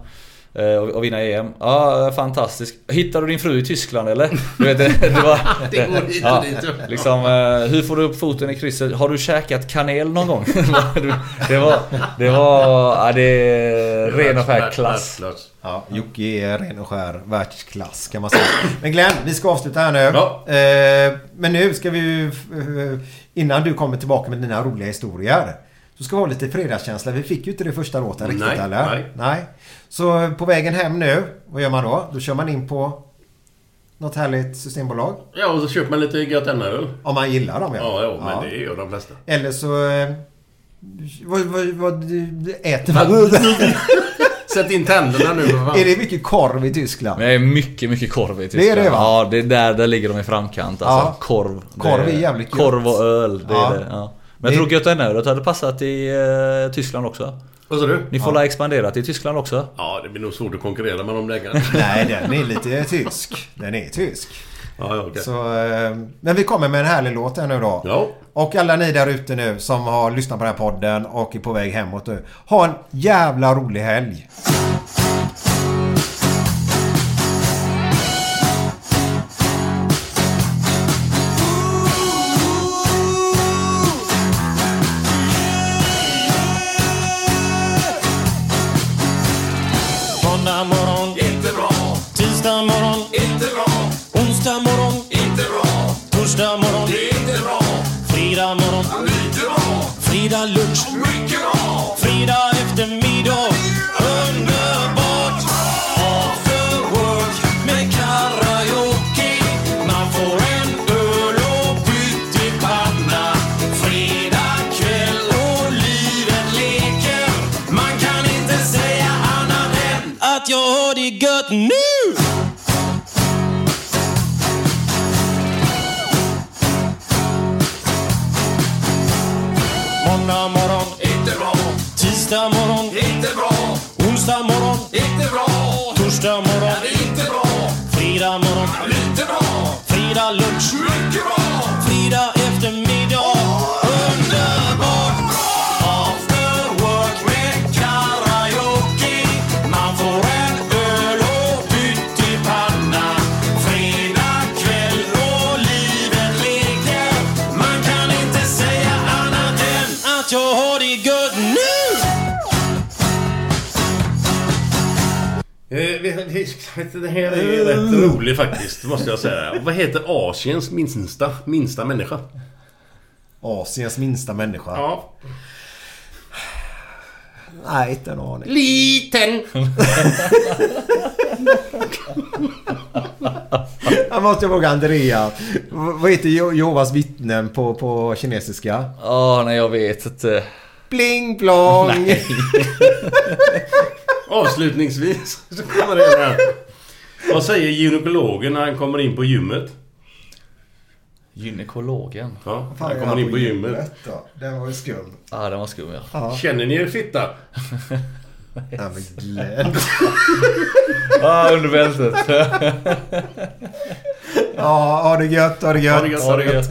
Eh, Och vinna EM. Ja, fantastisk. Hittade du din fru i Tyskland eller? Du vet, det, det var... Det går hit och ja, dit. liksom, eh, hur får du upp foten i krysset? Har du käkat kanel någon gång? det var... Det var... Ja, det är ren och skär klass. Ja, Jocke är ren och skär världsklass kan man säga. Men Glenn, vi ska avsluta här nu. Ja. Eh, men nu ska vi eh, Innan du kommer tillbaka med dina roliga historier. Så ska vi ha lite fredagskänsla. Vi fick ju inte det första låten riktigt Nej, eller? nej. nej. Så på vägen hem nu, vad gör man då? Då kör man in på något härligt systembolag. Ja, och så köper man lite gött öl. Om man gillar dem Ja, ja, men det gör de flesta. Eller så... Eh, vad, vad, vad äter man? Sätt in tänderna nu för fan. är det mycket korv i Tyskland? Det är mycket, mycket korv i Tyskland. Det är det, va? Ja, det är där, där ligger de i framkant alltså. Ja. Korv. Korv är jävligt gött. Korv och öl, det Ja. är det. Ja. Men jag Det- tror Götaölet hade passat i eh, Tyskland också. Vad sa du? Ni får la expandera till Tyskland också. Ja, det blir nog svårt att konkurrera med de där. Nej, den är lite tysk. Den är tysk. Ja, ja, okej. Så, eh, men vi kommer med en härlig låt här nu då. Ja. Och alla ni där ute nu som har lyssnat på den här podden och är på väg hemåt nu. Ha en jävla rolig helg. Det här är rätt rolig faktiskt, måste jag säga. Vad heter Asiens minsta, minsta människa? Asiens minsta människa. Ja. Nej, inte en aning. Liten! Jag måste fråga Andrea. Vad heter Je- Jehovas vittnen på, på kinesiska? Ja, nej jag vet inte. Bling blong! Avslutningsvis så kommer det här. Vad säger gynekologen när han kommer in på gymmet? Gynekologen. Ja, Fan, han kommer in på gymmet. då. Den var ju skum. Ja, den var skum ja. Ja. Känner ni er fitta? Ja, men Glenn. Ja, under bältet. Ja, ha det gött, ha det gött. Ha det gött, ha det gött.